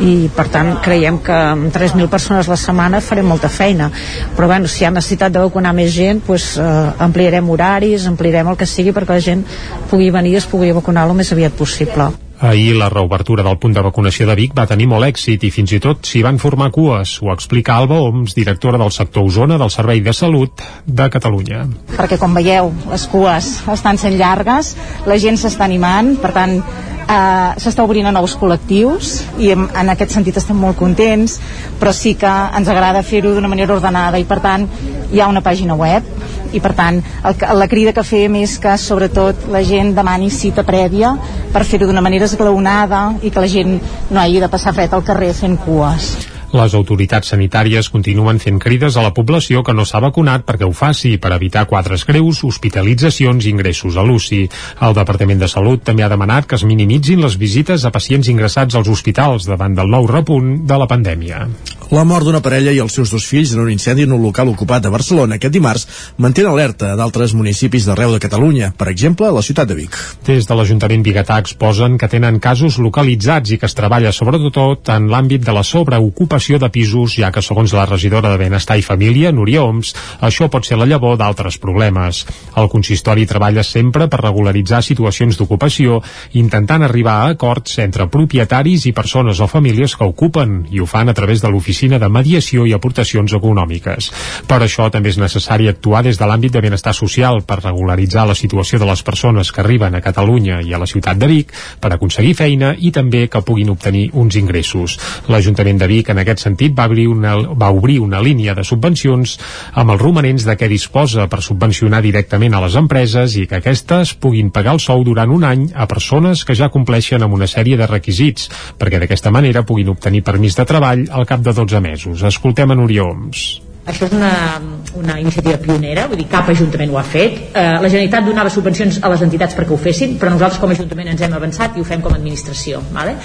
i per tant creiem que amb 3.000 persones la setmana farem molta feina. Però bueno, si hi ha necessitat de vacunar més gent pues, eh, ampliarem horaris ampliarem el que sigui perquè la gent pugui venir i es pugui vacunar el més aviat possible Ahir la reobertura del punt de vacunació de Vic va tenir molt èxit i fins i tot s'hi van formar cues. Ho explica Alba Oms, directora del sector Osona del Servei de Salut de Catalunya. perquè com veieu les cues estan sent llargues, la gent s'està animant, per tant eh, s'està obrint a nous col·lectius i en, en aquest sentit estem molt contents, però sí que ens agrada fer-ho d'una manera ordenada i per tant hi ha una pàgina web i per tant el, la crida que fem és que sobretot la gent demani cita prèvia per fer-ho d'una manera esglaonada i que la gent no hagi de passar fred al carrer fent cues. Les autoritats sanitàries continuen fent crides a la població que no s'ha vacunat perquè ho faci per evitar quadres greus, hospitalitzacions i ingressos a l'UCI. El Departament de Salut també ha demanat que es minimitzin les visites a pacients ingressats als hospitals davant del nou repunt de la pandèmia. La mort d'una parella i els seus dos fills en un incendi en un local ocupat a Barcelona aquest dimarts mantén alerta d'altres municipis d'arreu de Catalunya, per exemple, la ciutat de Vic. Des de l'Ajuntament Bigatà exposen que tenen casos localitzats i que es treballa sobretot en l'àmbit de la sobreocupació de pisos, ja que segons la regidora de Benestar i Família, Núria Oms, això pot ser la llavor d'altres problemes. El consistori treballa sempre per regularitzar situacions d'ocupació, intentant arribar a acords entre propietaris i persones o famílies que ocupen, i ho fan a través de l'oficina de mediació i aportacions econòmiques. Per això també és necessari actuar des de l'àmbit de benestar social per regularitzar la situació de les persones que arriben a Catalunya i a la ciutat de Vic per aconseguir feina i també que puguin obtenir uns ingressos. L'Ajuntament de Vic en aquest sentit va obrir una, va obrir una línia de subvencions amb els romanents de què disposa per subvencionar directament a les empreses i que aquestes puguin pagar el sou durant un any a persones que ja compleixen amb una sèrie de requisits perquè d'aquesta manera puguin obtenir permís de treball al cap de 12 12 mesos. Escoltem a Núria Oms. Això és una, una iniciativa pionera, vull dir, cap ajuntament ho ha fet. Eh, la Generalitat donava subvencions a les entitats perquè ho fessin, però nosaltres com a ajuntament ens hem avançat i ho fem com a administració. Vale?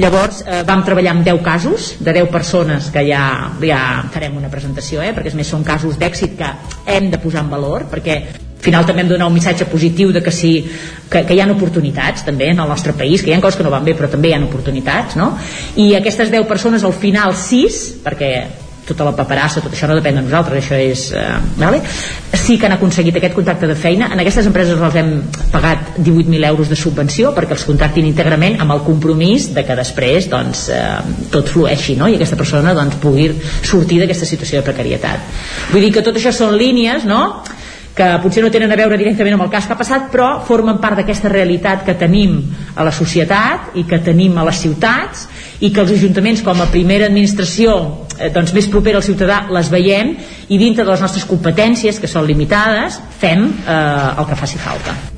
Llavors eh, vam treballar amb 10 casos, de 10 persones que ja, ja farem una presentació, eh, perquè més són casos d'èxit que hem de posar en valor, perquè final també hem de donar un missatge positiu de que sí, que, que hi ha oportunitats també en el nostre país, que hi ha coses que no van bé però també hi ha oportunitats no? i aquestes 10 persones al final 6 perquè tota la paperassa, tot això no depèn de nosaltres, això és... Eh, vale? Sí que han aconseguit aquest contracte de feina. En aquestes empreses els hem pagat 18.000 euros de subvenció perquè els contractin íntegrament amb el compromís de que després doncs, eh, tot flueixi no? i aquesta persona doncs, pugui sortir d'aquesta situació de precarietat. Vull dir que tot això són línies no? Que potser no tenen a veure directament amb el cas que ha passat, però formen part d'aquesta realitat que tenim a la societat i que tenim a les ciutats i que els ajuntaments com a primera administració eh, doncs més propera al ciutadà les veiem i dintre de les nostres competències que són limitades fem eh, el que faci falta.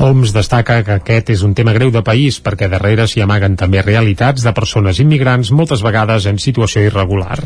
Oms destaca que aquest és un tema greu de país perquè darrere s'hi amaguen també realitats de persones immigrants moltes vegades en situació irregular.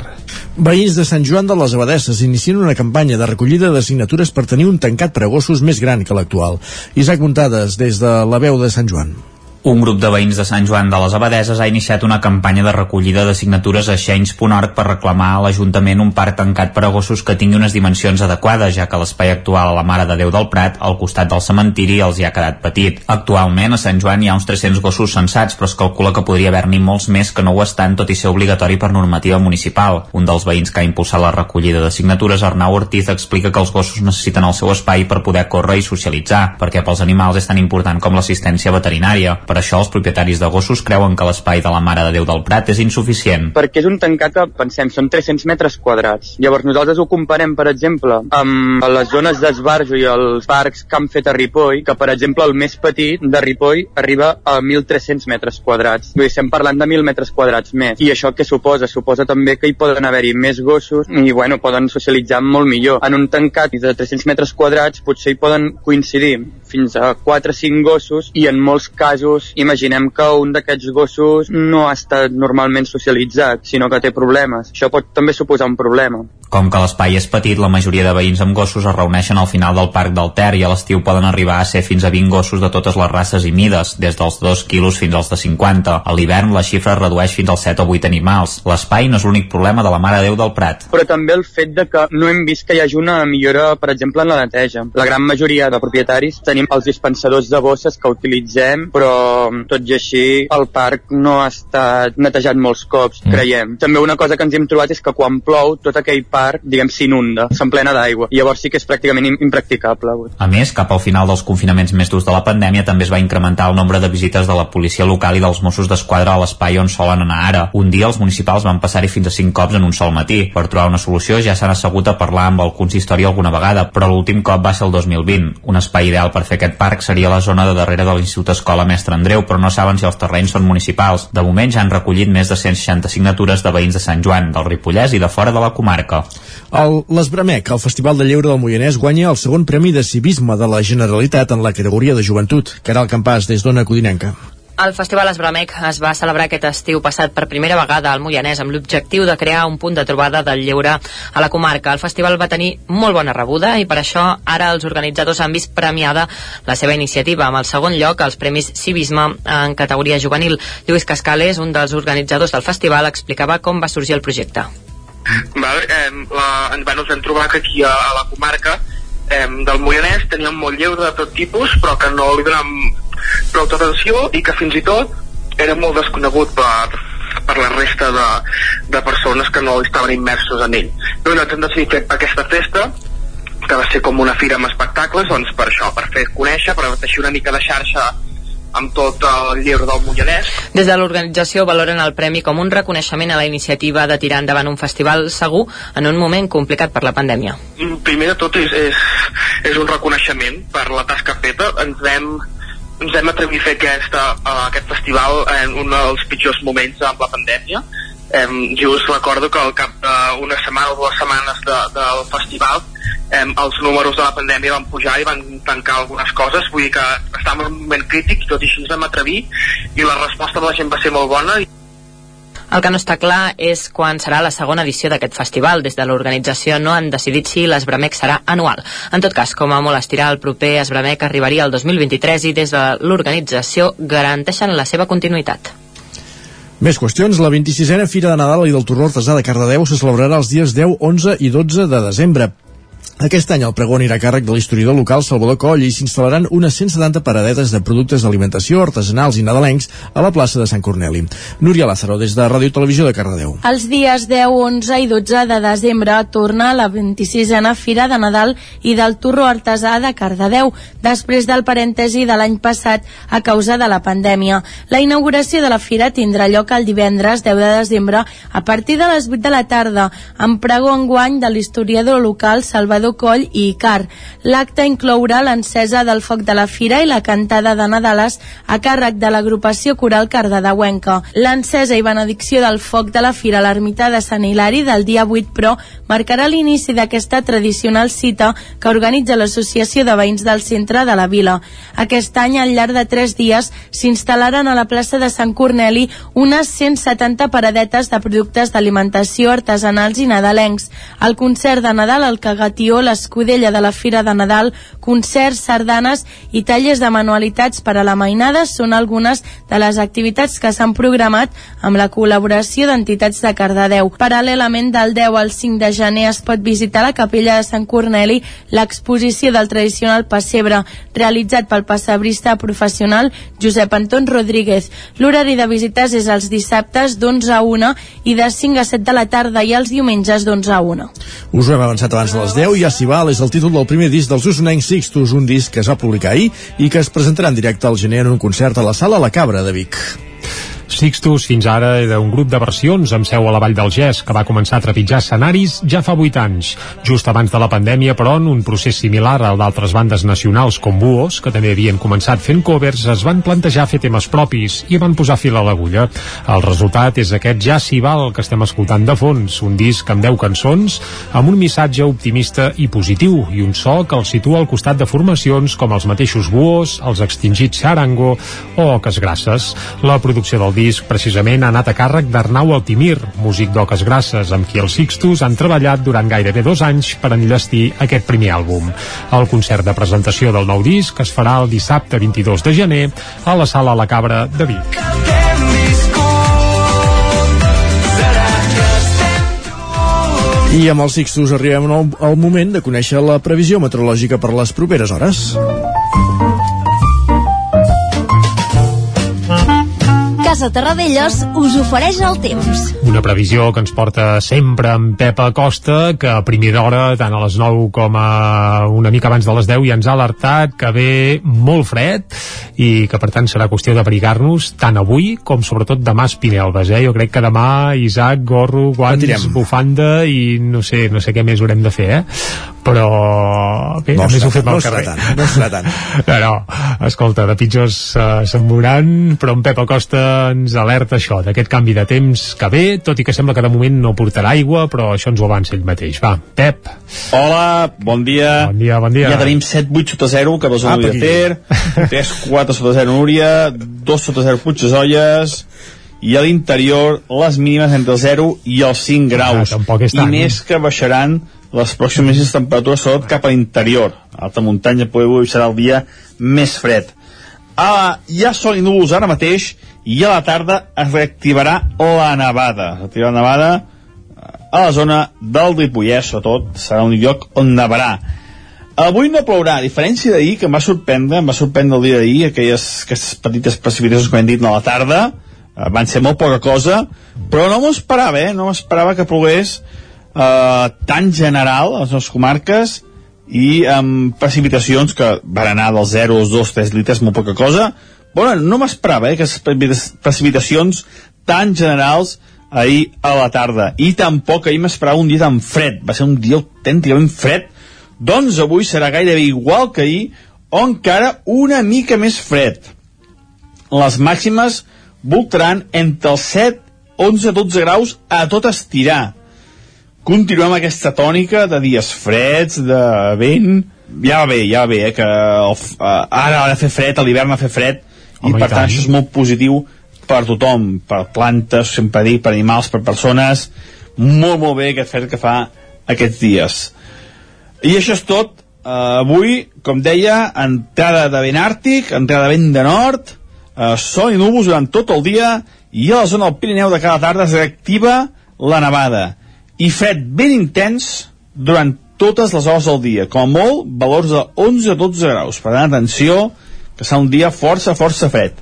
Veïns de Sant Joan de les Abadesses inicien una campanya de recollida de signatures per tenir un tancat per a gossos més gran que l'actual. Isaac Muntades, des de la veu de Sant Joan. Un grup de veïns de Sant Joan de les Abadeses ha iniciat una campanya de recollida de signatures a Xeins.org per reclamar a l'Ajuntament un parc tancat per a gossos que tingui unes dimensions adequades, ja que l'espai actual a la Mare de Déu del Prat, al costat del cementiri, els hi ha quedat petit. Actualment a Sant Joan hi ha uns 300 gossos censats, però es calcula que podria haver-n'hi molts més que no ho estan, tot i ser obligatori per normativa municipal. Un dels veïns que ha impulsat la recollida de signatures, Arnau Ortiz, explica que els gossos necessiten el seu espai per poder córrer i socialitzar, perquè pels animals és tan important com l'assistència veterinària. Per això els propietaris de gossos creuen que l'espai de la Mare de Déu del Prat és insuficient. Perquè és un tancat que, pensem, són 300 metres quadrats. Llavors nosaltres ho comparem, per exemple, amb les zones d'esbarjo i els parcs que han fet a Ripoll, que, per exemple, el més petit de Ripoll arriba a 1.300 metres quadrats. Vull dir, estem parlant de 1.000 metres quadrats més. I això què suposa? Suposa també que hi poden haver-hi més gossos i, bueno, poden socialitzar molt millor. En un tancat de 300 metres quadrats potser hi poden coincidir fins a 4 o 5 gossos i en molts casos, imaginem que un d'aquests gossos no ha estat normalment socialitzat, sinó que té problemes. Això pot també suposar un problema. Com que l'espai és petit, la majoria de veïns amb gossos es reuneixen al final del Parc del Ter i a l'estiu poden arribar a ser fins a 20 gossos de totes les races i mides, des dels 2 quilos fins als de 50. A l'hivern la xifra es redueix fins als 7 o 8 animals. L'espai no és l'únic problema de la Mare Déu del Prat. Però també el fet de que no hem vist que hi hagi una millora, per exemple, en la neteja. La gran majoria de propietaris tenim els dispensadors de bosses que utilitzem, però tot i així el parc no ha estat netejat molts cops, mm. creiem. També una cosa que ens hem trobat és que quan plou tot aquell parc parc, diguem, s'inunda, s'emplena d'aigua. Llavors sí que és pràcticament impracticable. A més, cap al final dels confinaments més durs de la pandèmia també es va incrementar el nombre de visites de la policia local i dels Mossos d'Esquadra a l'espai on solen anar ara. Un dia els municipals van passar-hi fins a 5 cops en un sol matí. Per trobar una solució ja s'han assegut a parlar amb el consistori alguna vegada, però l'últim cop va ser el 2020. Un espai ideal per fer aquest parc seria la zona de darrere de l'Institut Escola Mestre Andreu, però no saben si els terrenys són municipals. De moment ja han recollit més de 160 signatures de veïns de Sant Joan, del Ripollès i de fora de la comarca. L'Esbramec, el Festival de Lleure del Moianès, guanya el segon premi de civisme de la Generalitat en la categoria de joventut. Caral Campàs, des d'Ona Codinenca. El Festival Esbramec es va celebrar aquest estiu passat per primera vegada al Moianès amb l'objectiu de crear un punt de trobada del lleure a la comarca. El festival va tenir molt bona rebuda i per això ara els organitzadors han vist premiada la seva iniciativa amb el segon lloc als Premis Civisme en categoria juvenil. Lluís Cascales, un dels organitzadors del festival, explicava com va sorgir el projecte. Val, eh, la, bueno, ens hem trobat que aquí a, a la comarca eh, del Moianès teníem molt lleure de tot tipus però que no li donàvem prou atenció i que fins i tot era molt desconegut per, per la resta de, de persones que no estaven immersos en ell. Però nosaltres hem decidit fer aquesta festa que va ser com una fira amb espectacles, doncs per això, per fer conèixer, per teixir una mica de xarxa amb tot el lleure del Mollanès. Des de l'organització valoren el premi com un reconeixement a la iniciativa de tirar endavant un festival segur en un moment complicat per la pandèmia. Primer de tot és, és, és un reconeixement per la tasca feta. Ens vam ens vam atrevir a fer aquesta, uh, aquest festival en un dels pitjors moments amb la pandèmia um, just recordo que al cap d'una setmana o dues setmanes de, del festival um, els números de la pandèmia van pujar i van tancar algunes coses vull dir que estàvem en un moment crític tot i així ens vam atrevir i la resposta de la gent va ser molt bona i el que no està clar és quan serà la segona edició d'aquest festival. Des de l'organització no han decidit si l'Esbramec serà anual. En tot cas, com a molt estirar, el proper Esbramec arribaria el 2023 i des de l'organització garanteixen la seva continuïtat. Més qüestions. La 26a Fira de Nadal i del Torró Artesà de Cardedeu se celebrarà els dies 10, 11 i 12 de desembre. Aquest any el pregó anirà a càrrec de l'historiador local Salvador Coll i s'instal·laran unes 170 paradetes de productes d'alimentació, artesanals i nadalencs a la plaça de Sant Corneli. Núria Lázaro, des de Ràdio Televisió de Cardedeu. Els dies 10, 11 i 12 de desembre torna la 26a Fira de Nadal i del Torró Artesà de Cardedeu, després del parèntesi de l'any passat a causa de la pandèmia. La inauguració de la fira tindrà lloc el divendres 10 de desembre a partir de les 8 de la tarda, amb pregó enguany de l'historiador local Salvador Salvador Coll i Icar. L'acte inclourà l'encesa del foc de la fira i la cantada de Nadales a càrrec de l'agrupació coral cardedeuenca. L'encesa i benedicció del foc de la fira a l'ermita de Sant Hilari del dia 8, però, marcarà l'inici d'aquesta tradicional cita que organitza l'Associació de Veïns del Centre de la Vila. Aquest any, al llarg de tres dies, s'instal·laran a la plaça de Sant Corneli unes 170 paradetes de productes d'alimentació artesanals i nadalencs. El concert de Nadal al Cagatió Montbrió, l'escudella de la Fira de Nadal, concerts, sardanes i tallers de manualitats per a la mainada són algunes de les activitats que s'han programat amb la col·laboració d'entitats de Cardedeu. Paral·lelament del 10 al 5 de gener es pot visitar la capella de Sant Corneli l'exposició del tradicional pessebre realitzat pel pessebrista professional Josep Anton Rodríguez. L'horari de visites és els dissabtes d'11 a 1 i de 5 a 7 de la tarda i els diumenges d'11 a 1. Us ho hem avançat abans de les 10 i Val és el títol del primer disc dels usonencs Sixtus, un disc que es va publicar ahir i que es presentarà en directe al gener en un concert a la Sala La Cabra de Vic. Sixtus fins ara era un grup de versions amb seu a la Vall del Gès que va començar a trepitjar escenaris ja fa 8 anys, just abans de la pandèmia però en un procés similar al d'altres bandes nacionals com Buos, que també havien començat fent covers, es van plantejar fer temes propis i van posar fil a l'agulla. El resultat és aquest Ja s'hi val que estem escoltant de fons, un disc amb 10 cançons amb un missatge optimista i positiu i un so que el situa al costat de formacions com els mateixos Buos, els extingits Charango o Oques Grasses. La producció del disc precisament ha anat a càrrec d'Arnau Altimir, músic d'Oques Grasses, amb qui els Sixtus han treballat durant gairebé dos anys per enllestir aquest primer àlbum. El concert de presentació del nou disc es farà el dissabte 22 de gener a la Sala La Cabra de Vic. I amb els Sixtus arribem al moment de conèixer la previsió meteorològica per les properes hores. Casa Terradellos us ofereix el temps. Una previsió que ens porta sempre amb Pepa Costa, que a primera hora, tant a les 9 com a una mica abans de les 10, ja ens ha alertat que ve molt fred i que per tant serà qüestió d'abrigar-nos tant avui com sobretot demà a Espinelves. Eh? Jo crec que demà Isaac, gorro, guants, bufanda i no sé, no sé què més haurem de fer, eh? però bé, no a més ho fem al no carrer. Tant, no serà tant. No, no, escolta, de pitjors uh, se'n veuran, però en Pep Acosta ens alerta això, d'aquest canvi de temps que ve, tot i que sembla que de moment no portarà aigua, però això ens ho avança ell mateix. Va, Pep. Hola, bon dia. Bon dia, bon dia. Ja tenim 7-8 sota 0, que Núria aquí. Ter, 3-4 sota 0 Núria, 2 sota 0 Puigdesolles, i a l'interior les mínimes entre el 0 i els 5 graus. Ah, tampoc és I tant. més que baixaran les pròximes temperatures, sobretot cap a l'interior. A alta muntanya podeu serà el dia més fred. Ah, hi ha sol i núvols ara mateix i a la tarda es reactivarà la nevada. Es reactivarà la nevada a la zona del Ripollès, sobretot, serà un lloc on nevarà. Avui no plourà, a diferència d'ahir, que em va sorprendre, em va sorprendre el dia d'ahir, aquelles, aquestes petites precipitacions que hem dit a la tarda, eh, van ser molt poca cosa, però no m'ho esperava, eh? no m'esperava que plogués eh, tan general a les nostres comarques i amb precipitacions que van anar dels 0 als 2, 3 litres, molt poca cosa, bueno, no m'esperava eh, que precipitacions tan generals ahir a la tarda. I tampoc ahir m'esperava un dia tan fred. Va ser un dia autènticament fred. Doncs avui serà gairebé igual que ahir o encara una mica més fred. Les màximes voltaran entre els 7, 11, 12 graus a tot estirar. Continuem aquesta tònica de dies freds, de vent. Ja va bé, ja va bé, eh, que el, eh, ara ha de fer fred, a l'hivern ha de fer fred Home, i per tant tant. això és molt positiu per tothom, per plantes, sempre dic, per animals, per persones. Molt molt bé aquest fred que fa aquests dies. I això és tot uh, avui, com deia entrada de vent àrtic, entrada de vent de nord uh, sol i núvols durant tot el dia i a la zona del Pirineu de cada tarda es reactiva la nevada. I fred ben intens durant totes les hores del dia com a molt valors de 11 a 12 graus. Per tant atenció que serà un dia força força fred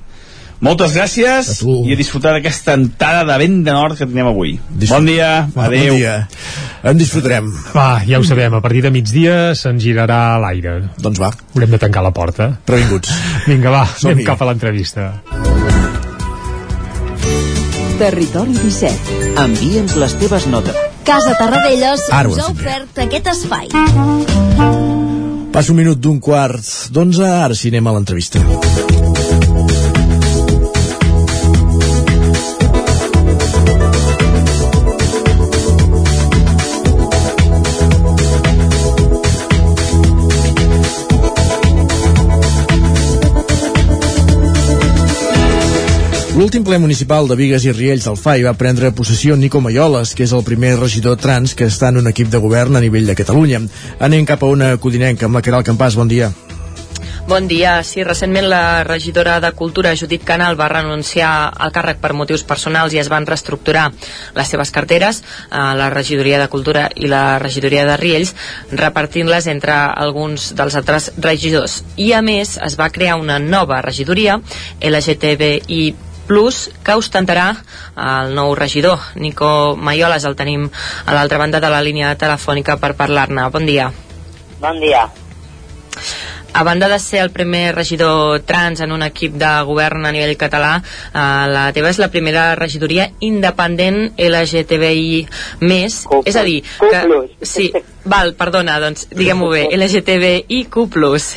moltes gràcies i a disfrutar d'aquesta entrada de vent de nord que tenim avui bon dia, Va, adeu Bon dia. En disfrutarem. Va, ja ho sabem, a partir de migdia se'n girarà l'aire. Doncs va. Haurem de tancar la porta. Previnguts. Vinga, va, Som-hi. anem cap a l'entrevista. Territori 17. Envia'ns les teves notes. Casa Tarradellas Ara us ha ofert aquest espai. Passa un minut d'un quart d'onze, ara sí anem a l'entrevista. L'últim ple municipal de Vigues i Riells del FAI va prendre possessió Nico Maioles, que és el primer regidor trans que està en un equip de govern a nivell de Catalunya. Anem cap a una codinenca amb la Caral Campàs. Bon dia. Bon dia. Sí, recentment la regidora de Cultura, Judit Canal, va renunciar al càrrec per motius personals i es van reestructurar les seves carteres, eh, la regidoria de Cultura i la regidoria de Riells, repartint-les entre alguns dels altres regidors. I, a més, es va crear una nova regidoria, LGTBI Plus, que ostentarà el nou regidor, Nico Maioles. El tenim a l'altra banda de la línia telefònica per parlar-ne. Bon dia. Bon dia. A banda de ser el primer regidor trans en un equip de govern a nivell català, eh, la teva és la primera regidoria independent LGTBI+, és a dir, que... Sí, val, perdona, doncs diguem-ho bé, LGTBIQ+.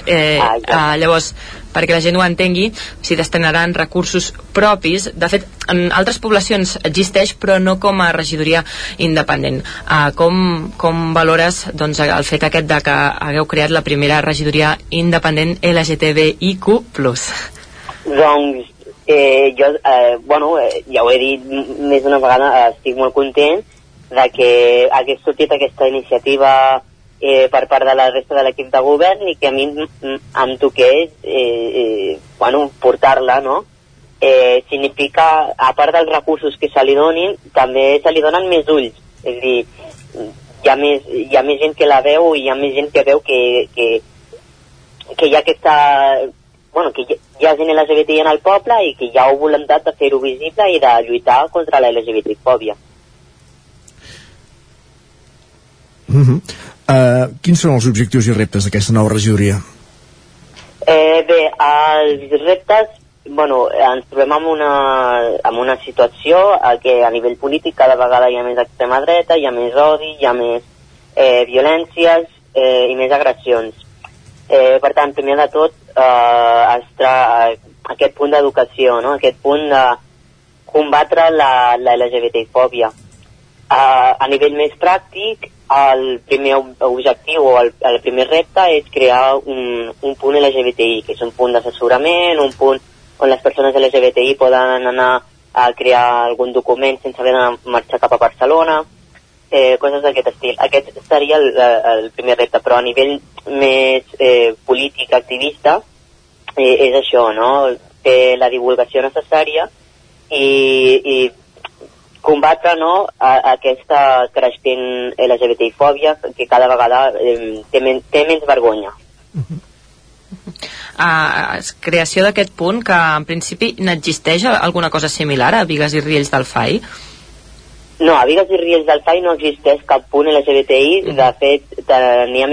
Eh, eh, llavors, perquè la gent ho entengui, s'hi destinaran recursos propis. De fet, en altres poblacions existeix, però no com a regidoria independent. Uh, com, com valores doncs, el fet aquest de que hagueu creat la primera regidoria independent LGTBIQ+. Doncs eh, jo, eh, bueno, eh, ja ho he dit més d'una vegada, eh, estic molt content de que hagués sortit aquesta iniciativa eh, per part de la resta de l'equip de govern i que a mi em toqués eh, eh, bueno, portar-la, no? Eh, significa, a part dels recursos que se li donin, també se li donen més ulls. És a dir, hi ha més, hi ha més gent que la veu i hi ha més gent que veu que, que, que hi ha aquesta bueno, que hi ha gent LGBTI en el poble i que hi ha voluntat de fer-ho visible i de lluitar contra la LGBTI-fòbia. Uh -huh. Uh, quins són els objectius i reptes d'aquesta nova regidoria? Eh, bé, els reptes, bueno, ens trobem en una, en una situació a que a nivell polític cada vegada hi ha més extrema dreta, hi ha més odi, hi ha més eh, violències eh, i més agressions. Eh, per tant, primer de tot, eh, tra aquest punt d'educació, no? aquest punt de, combatre la, la LGBTI-fòbia. Uh, a nivell més pràctic, el primer ob- objectiu o el, el primer repte és crear un, un punt LGBTI, que és un punt d'assessorament, un punt on les persones LGBTI poden anar a crear algun document sense haver de marxar cap a Barcelona, eh, coses d'aquest estil. Aquest seria el, el primer repte, però a nivell més eh, polític, activista, eh, és això, no? Fer la divulgació necessària i, i combatre no, a, a aquesta creixent LGBTI-fòbia que cada vegada eh, té, men té menys vergonya. Uh, creació d'aquest punt que en principi n'existeix alguna cosa similar a Vigues i Riells del FAI? No, a Vigues i Riells del FAI no existeix cap punt LGBTI, de fet, de- n'hi ha,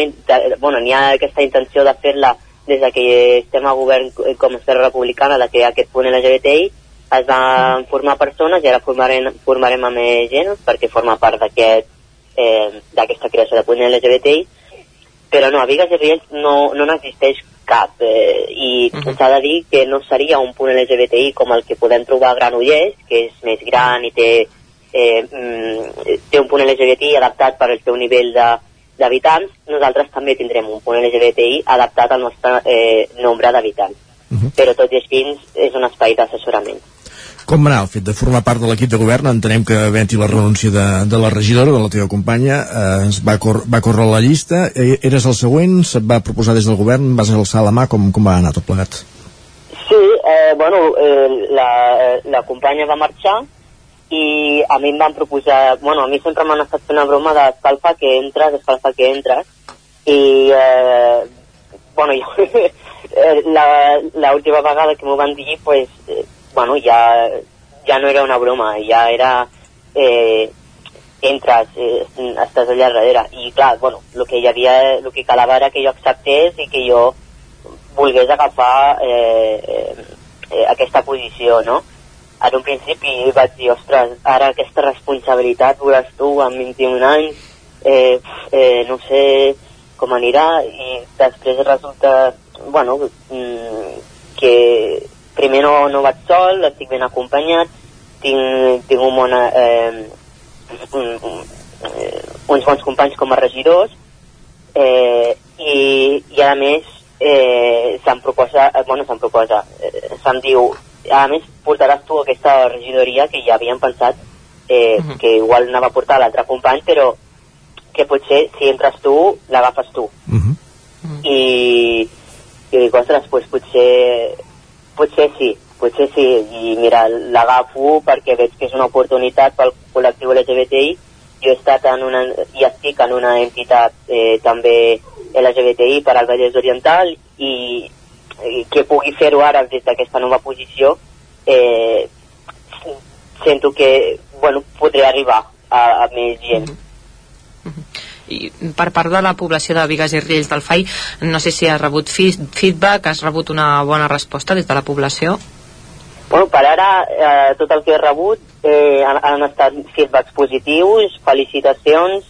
bueno, ha aquesta intenció de fer-la des de que estem a govern eh, com a Esquerra Republicana de crear aquest punt LGBTI, es van formar persones i ara formarem, formarem a més gent perquè forma part d'aquest eh, d'aquesta creació de punt LGBTI, però no, a Vigues i Riells no, no n'existeix cap eh, i s'ha de dir que no seria un punt LGBTI com el que podem trobar a Granollers, que és més gran i té, eh, mm, té un punt LGBTI adaptat per al seu nivell de d'habitants, nosaltres també tindrem un punt LGBTI adaptat al nostre eh, nombre d'habitants. Però tot i així és un espai d'assessorament. Com va anar el fet de formar part de l'equip de govern? Entenem que havent-hi la renúncia de, de la regidora, de la teva companya, eh, es va, cor va córrer la llista. Eh, eres el següent? Se't va proposar des del govern? Vas alçar la mà? Com, com va anar tot plegat? Sí, eh, bueno, eh, la, eh, la companya va marxar i a mi em van proposar, bueno, a mi sempre m'han estat fent una broma d'escalfa que entres, escalfa que entres i eh, bueno, jo, eh, la, la última vegada que m'ho van dir, pues, bueno, ja, ja no era una broma, ja era eh, entres, eh, estàs allà darrere i clar, bueno, el que hi havia, el que calava era que jo acceptés i que jo volgués agafar eh, eh, aquesta posició, no? En un principi vaig dir, ostres, ara aquesta responsabilitat veuràs tu amb 21 anys, eh, eh, no sé com anirà, i després resulta, bueno, mm, que primer no, no vaig sol, estic ben acompanyat, tinc, tinc un bon, eh, un, un, eh, uns bons companys com a regidors, eh, i, i a més eh, se'm proposa, eh, bueno, se'm proposa, eh, se'm diu, a més portaràs tu aquesta regidoria que ja havíem pensat eh, Mhm. que igual anava a portar l'altre company, però que potser si entres tu, l'agafes tu. I, i dic, ostres, doncs potser, potser sí, potser sí, i mira, l'agafo perquè veig que és una oportunitat pel col·lectiu LGBTI, jo he estat en una, i estic en una entitat eh, també LGBTI per al Vallès Oriental i, i que pugui fer-ho ara des d'aquesta nova posició eh, sento que bueno, podré arribar a, a més gent. I per part de la població de Vigues i Riells del FAI, no sé si has rebut feedback, has rebut una bona resposta des de la població? Bueno, per ara, eh, tot el que he rebut eh, han, han estat feedbacks positius, felicitacions,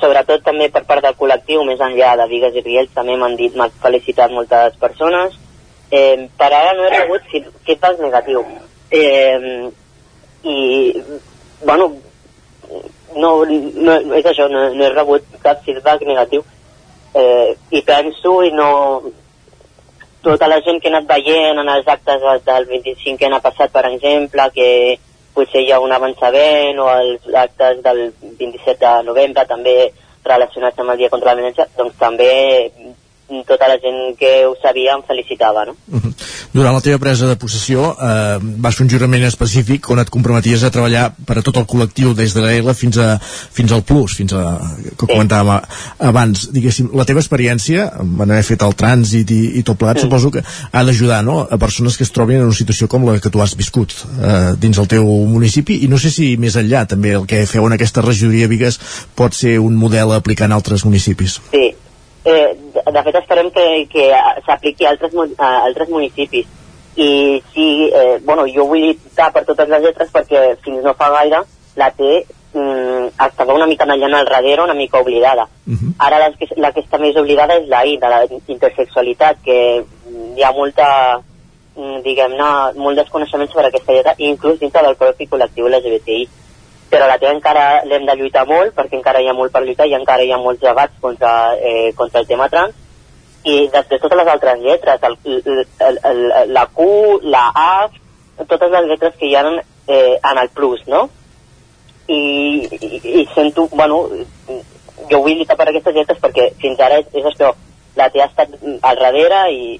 sobretot també per part del col·lectiu, més enllà de Vigues i Riells, també m'han dit, m'han felicitat moltes persones. Eh, per ara no he rebut feed- feedback negatiu. Eh, I, bueno, no, no, és això, no, no he rebut cap feedback negatiu. Eh, I penso i no, tota la gent que he anat veient en els actes del- del 25 que han passat, per exemple, que potser hi ha un avançament, o els actes del 27 de novembre també relacionats amb el Dia contra la Violència, doncs també tota la gent que ho sabia em felicitava, no? Durant la teva presa de possessió eh, vas fer un jurament específic on et comprometies a treballar per a tot el col·lectiu des de l'ELA fins, a, fins al Plus, fins a, que comentàvem a- abans. Diguéssim, la teva experiència, en haver fet el trànsit i, i tot plegat, suposo que ha d'ajudar no? a persones que es trobin en una situació com la que tu has viscut eh, dins el teu municipi i no sé si més enllà també el que feu en aquesta regidoria Vigues pot ser un model a aplicar en altres municipis. Sí. Eh, de, fet, esperem que, que s'apliqui a altres, a altres municipis. I sí, eh, bueno, jo vull lluitar per totes les lletres perquè fins no fa gaire la T mm, estava una mica allà al darrere, una mica oblidada. Ara la que, la que està més oblidada és la I, de la intersexualitat, que hi ha molta mm, diguem-ne, molt desconeixement sobre aquesta dieta, inclús dintre del propi col·lectiu LGBTI. Però la teva encara l'hem de lluitar molt, perquè encara hi ha molt per lluitar i encara hi ha molts debats contra, eh, contra el tema trans, i després totes les altres lletres, el, el, el, el, la Q, la A, totes les lletres que hi ha eh, en el plus, no? I, i, i sento, bueno, jo vull lluitar per aquestes lletres perquè fins ara és, és això, la té ha estat al darrere i,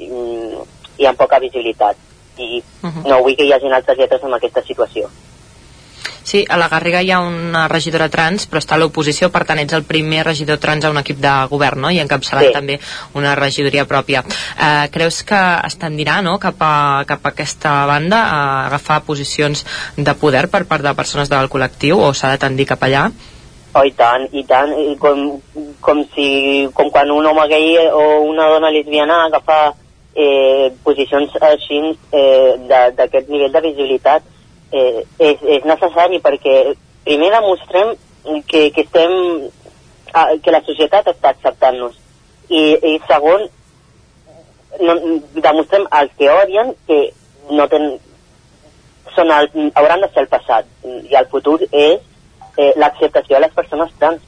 i amb poca visibilitat i uh -huh. no vull que hi hagi altres lletres en aquesta situació Sí, a la Garriga hi ha una regidora trans, però està a l'oposició, per tant ets el primer regidor trans a un equip de govern, no? I encapçalant sí. també una regidoria pròpia. Eh, creus que es tendirà no? cap, a, cap a aquesta banda a agafar posicions de poder per part de persones del col·lectiu o s'ha de tendir cap allà? Oh, i tant, i tant, I com, com, si, com quan un home gay o una dona lesbiana agafa eh, posicions així eh, d'aquest nivell de visibilitat eh, és, és necessari perquè primer demostrem que, que estem que la societat està acceptant-nos. I, i segon no, demostrem als que odien que no ten, són el, hauran de ser el passat. I el futur és eh, l'acceptació de les persones trans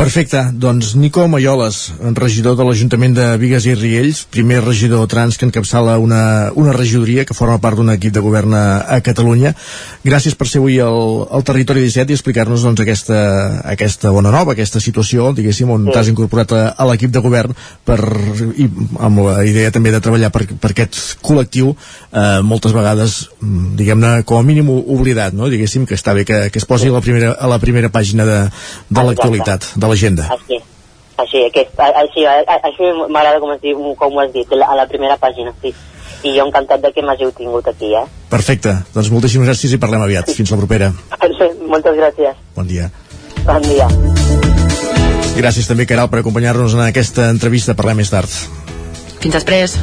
Perfecte, doncs Nico Maioles, regidor de l'Ajuntament de Vigues i Riells, primer regidor trans que encapçala una, una regidoria que forma part d'un equip de govern a, a Catalunya. Gràcies per ser avui al, al Territori 17 i explicar-nos doncs, aquesta, aquesta bona nova, aquesta situació, diguéssim, on sí. t'has incorporat a, a l'equip de govern per, i amb la idea també de treballar per, per aquest col·lectiu eh, moltes vegades, mm, diguem-ne, com a mínim oblidat, no? diguéssim, que està bé que, que es posi a la primera, a la primera pàgina de, de l'actualitat, de l'agenda. Així, així, aquest, així, així m'agrada com, dit, com ho has dit, a la primera pàgina, sí. I jo encantat de que m'hàgiu tingut aquí, eh? Perfecte, doncs moltíssimes gràcies i parlem aviat. Fins la propera. Moltes gràcies. Bon dia. Bon dia. Gràcies també, Caral, per acompanyar-nos en aquesta entrevista. Parlem més tard. Fins després.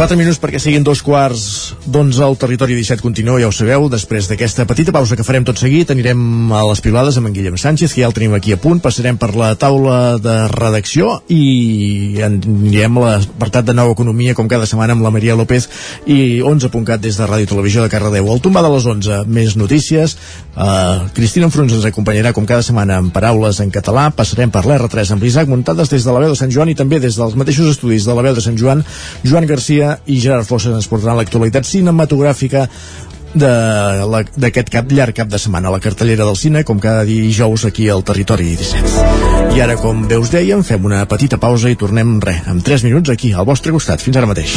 4 minuts perquè siguin dos quarts d'onze al territori 17 continua, ja ho sabeu, després d'aquesta petita pausa que farem tot seguit, anirem a les pilades amb en Guillem Sánchez, que ja el tenim aquí a punt, passarem per la taula de redacció i anirem a l'apartat de nova economia, com cada setmana, amb la Maria López i 11.cat des de Ràdio Televisió de Cardedeu. Al tombar de les 11, més notícies. Uh, Cristina Enfruns ens acompanyarà, com cada setmana, amb paraules en català. Passarem per l'R3 amb l'Isaac Muntades des de la veu de Sant Joan i també des dels mateixos estudis de la veu de Sant Joan, Joan Garcia i Gerard Fossa ens portaran l'actualitat cinematogràfica d'aquest cap llarg cap de setmana a la cartellera del cine, com cada dijous aquí al Territori 17. I ara, com bé us dèiem, fem una petita pausa i tornem, res, en 3 minuts aquí, al vostre costat. Fins ara mateix.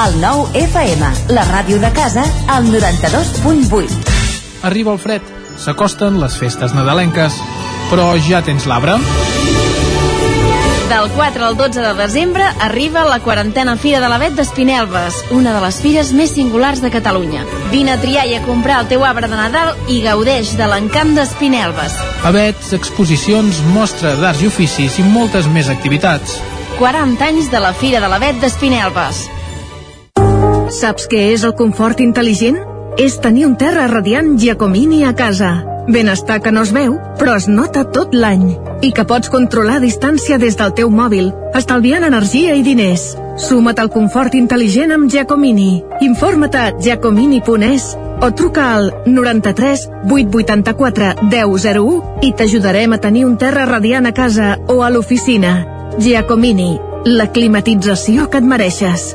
El nou FM, la ràdio de casa, al 92.8. Arriba el fred S'acosten les festes nadalenques. Però ja tens l'arbre? Del 4 al 12 de desembre arriba la quarantena Fira de l'Avet d'Espinelves, una de les fires més singulars de Catalunya. Vine a triar i a comprar el teu arbre de Nadal i gaudeix de l'encant d'Espinelves. Avets, exposicions, mostra d'arts i oficis i moltes més activitats. 40 anys de la Fira de l'Avet d'Espinelves. Saps què és el confort intel·ligent? És tenir un terra radiant Giacomini a casa. Benestar que no es veu, però es nota tot l'any. I que pots controlar a distància des del teu mòbil, estalviant energia i diners. Suma't al confort intel·ligent amb Giacomini. Informa't a giacomini.es o truca al 93 884 1001 i t'ajudarem a tenir un terra radiant a casa o a l'oficina. Giacomini, la climatització que et mereixes.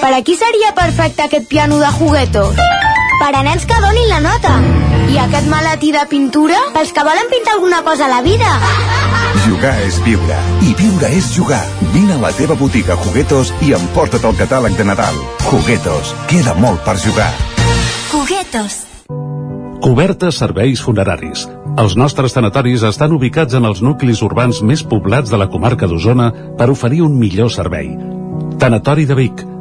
Per a qui seria perfecte aquest piano de juguetos? Per a nens que donin la nota. I aquest maletí de pintura? Pels que volen pintar alguna cosa a la vida. Jugar és viure. I viure és jugar. Vine a la teva botiga Juguetos i emporta't el catàleg de Nadal. Juguetos, queda molt per jugar. Juguetos. Cobertes serveis funeraris. Els nostres tanatoris estan ubicats en els nuclis urbans més poblats de la comarca d'Osona per oferir un millor servei. Tanatori de Vic,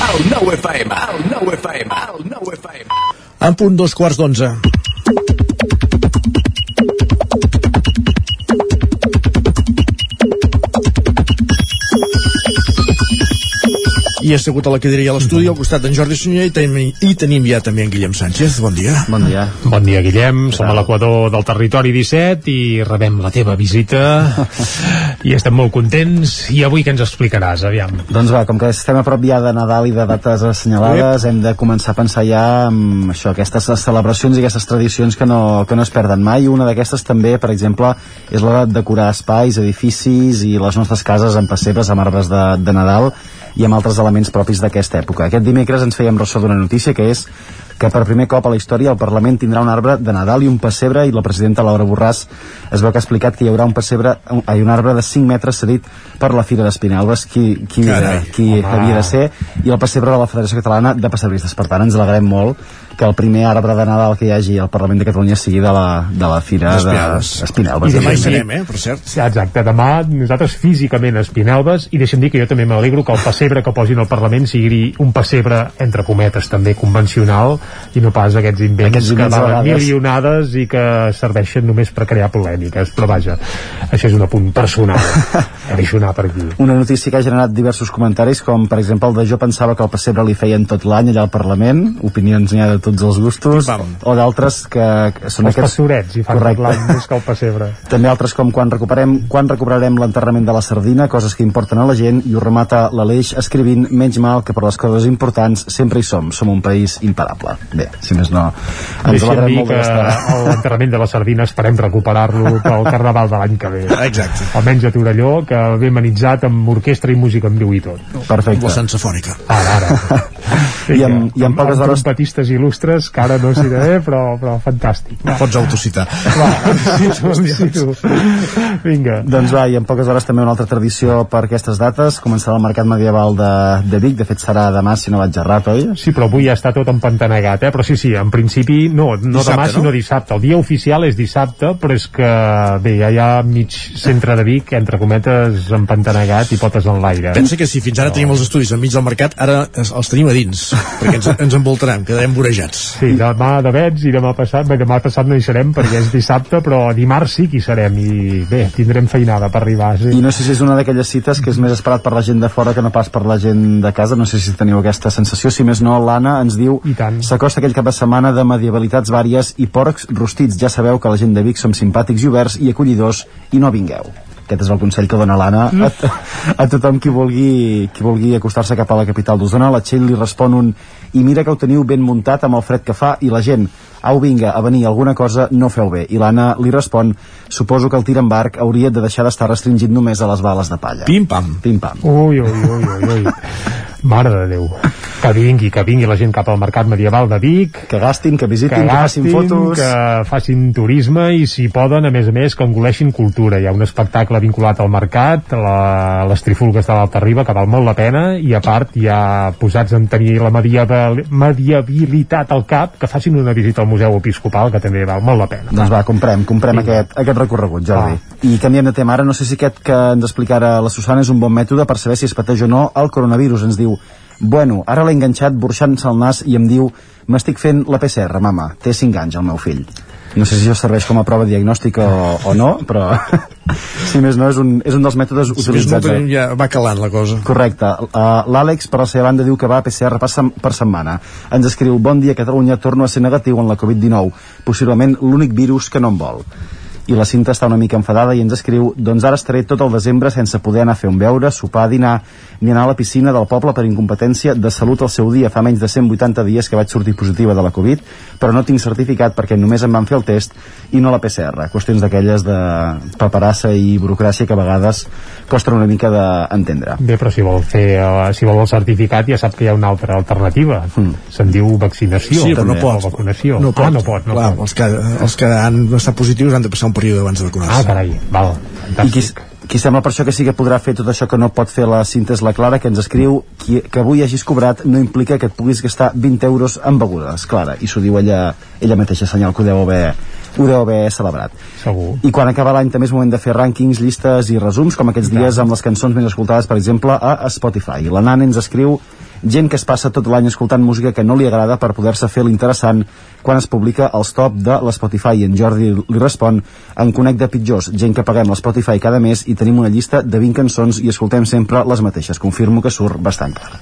El 9 FM, el 9 FM, el 9 FM. En punt dos quarts d'onze. I ha sigut a la cadira a l'estudi al costat d'en Jordi Sunyer i tenim, i tenim ja també en Guillem Sánchez. Bon dia. Bon dia. Bon dia, Guillem. Som a l'equador del territori 17 i rebem la teva visita i estem molt contents. I avui què ens explicaràs, aviam? Doncs va, com que estem a prop ja de Nadal i de dates assenyalades, hem de començar a pensar ja en això, aquestes celebracions i aquestes tradicions que no, que no es perden mai. Una d'aquestes també, per exemple, és l'hora de decorar espais, edificis i les nostres cases amb pessebres, amb arbres de, de Nadal i amb altres elements propis d'aquesta època. Aquest dimecres ens fèiem ressò d'una notícia que és que per primer cop a la història el Parlament tindrà un arbre de Nadal i un pessebre i la presidenta Laura Borràs es veu que ha explicat que hi haurà un pessebre un, un arbre de 5 metres cedit per la Fira d'Espinelves qui, qui, Carai. qui havia de ser? I el pessebre de la Federació Catalana de Pessebristes per tant ens alegrem molt que el primer arbre de Nadal que hi hagi al Parlament de Catalunya sigui de la, de la Fira D'Espinelves. d'Espinelves I Demà hi serem, eh, per cert. Sí, exacte, demà nosaltres físicament a Espinelves i deixa'm dir que jo també m'alegro que el pessebre que posin al Parlament sigui un pessebre entre cometes també convencional i no pas aquests invents Aquests invents que valen vegades. milionades i que serveixen només per crear polèmiques però vaja, això és un apunt personal deixo anar per aquí Una notícia que ha generat diversos comentaris, com per exemple el de jo pensava que el pessebre li feien tot l'any allà al Parlament, opinions n'hi ha de tots els gustos, o d'altres que, que són els aquests... pastorets i fan més que el pessebre També altres com quan recuperem quan recuperarem l'enterrament de la sardina, coses que importen a la gent, i ho remata l'Aleix escrivint menys mal que per les coses importants sempre hi som, som un país imparable. Bé, si més no, ens alegrem molt que l'enterrament de la sardina esperem recuperar-lo pel Carnaval de l'any que ve. Exacte. Almenys a Torelló, que ve amenitzat amb orquestra i música en viu i tot. Perfecte. La sensafònica. Ara, ara. I amb, i amb poques amb hores trompetistes il·lustres, que ara no citaré, però, però fantàstic. Va, Pots autocitar. va, sí, sí, sí, tu. Vinga. Doncs va, i en poques hores també una altra tradició per aquestes dates, començarà el Mercat Medieval de, de Vic, de fet serà demà si no vaig errat, oi? Sí, però avui ja està tot empantanegat, eh? Però sí, sí, en principi, no, no Dissabte, demà, no? sinó dissabte. El dia oficial és dissabte, però és que, bé, ja hi ha mig centre de Vic, entre cometes, empantanegat i potes en l'aire. Pensa que si fins ara teníem els estudis enmig del mercat, ara els tenim a dins, perquè ens, ens envoltarem, quedarem vorejats. Sí, demà de vets i demà passat, bé, demà passat no hi serem perquè és dissabte, però dimarts sí que hi serem i bé, tindrem feinada per arribar. Sí. I no sé si és una d'aquelles cites que és més esperat per la gent de fora que no pas per la gent de casa, no sé si teniu aquesta sensació, si més no l'Anna ens diu s'acosta aquell cap de setmana de medievalitats vàries i porcs rostits, ja sabeu que la gent de Vic som simpàtics i oberts i acollidors i no vingueu aquest és el consell que dona l'Anna a, a tothom qui vulgui, qui vulgui acostar-se cap a la capital d'Osona. La Txell li respon un i mira que ho teniu ben muntat amb el fred que fa i la gent, au vinga, a venir alguna cosa no feu bé. I l'Anna li respon suposo que el tir en barc hauria de deixar d'estar restringit només a les bales de palla. Pim-pam. Pim-pam. Ui, ui, ui, ui, ui. Mare de Déu. Que vingui, que vingui la gent cap al mercat medieval de Vic. Que gastin, que visitin, que, que facin gastin, fotos. Que facin turisme i si poden, a més a més, que engoleixin cultura. Hi ha un espectacle vinculat al mercat, la, les trifulgues de l'Alta Riba, que val molt la pena, i a part hi ha posats en tenir la medieval, mediabilitat al cap, que facin una visita al Museu Episcopal, que també val molt la pena. Doncs va, comprem, comprem aquest, aquest recorregut, Jordi. I canviem de tema ara, no sé si aquest que ens explicarà la Susana és un bon mètode per saber si es pateix o no el coronavirus. Ens diu, Bueno, ara l'he enganxat burxant-se el nas i em diu m'estic fent la PCR, mama, té 5 anys el meu fill. No sé si això serveix com a prova diagnòstica o, o no, però si més no és un, és un dels mètodes Si més no utilitzats. tenim, ja va calant la cosa. Correcte. Uh, L'Àlex, per la seva banda, diu que va a PCR per, sem per setmana. Ens escriu, bon dia, Catalunya, torno a ser negatiu en la Covid-19, possiblement l'únic virus que no em vol. I la Cinta està una mica enfadada i ens escriu, doncs ara estaré tot el desembre sense poder anar a fer un beure, sopar, dinar, ni anar a la piscina del poble per incompetència de salut al seu dia. Fa menys de 180 dies que vaig sortir positiva de la Covid, però no tinc certificat perquè només em van fer el test i no la PCR. Qüestions d'aquelles de paperassa i burocràcia que a vegades costen una mica d'entendre. Bé, però si vol fer eh, si vol el certificat ja sap que hi ha una altra alternativa. Mm. Se'n diu vaccinació. Sí, però no també, pots. o vacunació. No pot. Ah, no pot, no Clar, pot. Els, que, els que han estat positius han de passar un període abans de vacunar-se. Ah, carai, val. I qui, qui sembla per això que sí que podrà fer tot això que no pot fer la cinta és la Clara, que ens escriu qui, que avui hagis cobrat no implica que et puguis gastar 20 euros en begudes, Clara, i s'ho diu ella, ella mateixa, senyal que ho deu haver, ho deu haver celebrat. Segur. I quan acaba l'any també és moment de fer rànquings, llistes i resums, com aquests dies amb les cançons més escoltades, per exemple, a Spotify. La Nana ens escriu gent que es passa tot l'any escoltant música que no li agrada per poder-se fer l'interessant quan es publica els top de l'Spotify i en Jordi li respon en conec de pitjors, gent que paguem l'Spotify cada mes i tenim una llista de 20 cançons i escoltem sempre les mateixes, confirmo que surt bastant car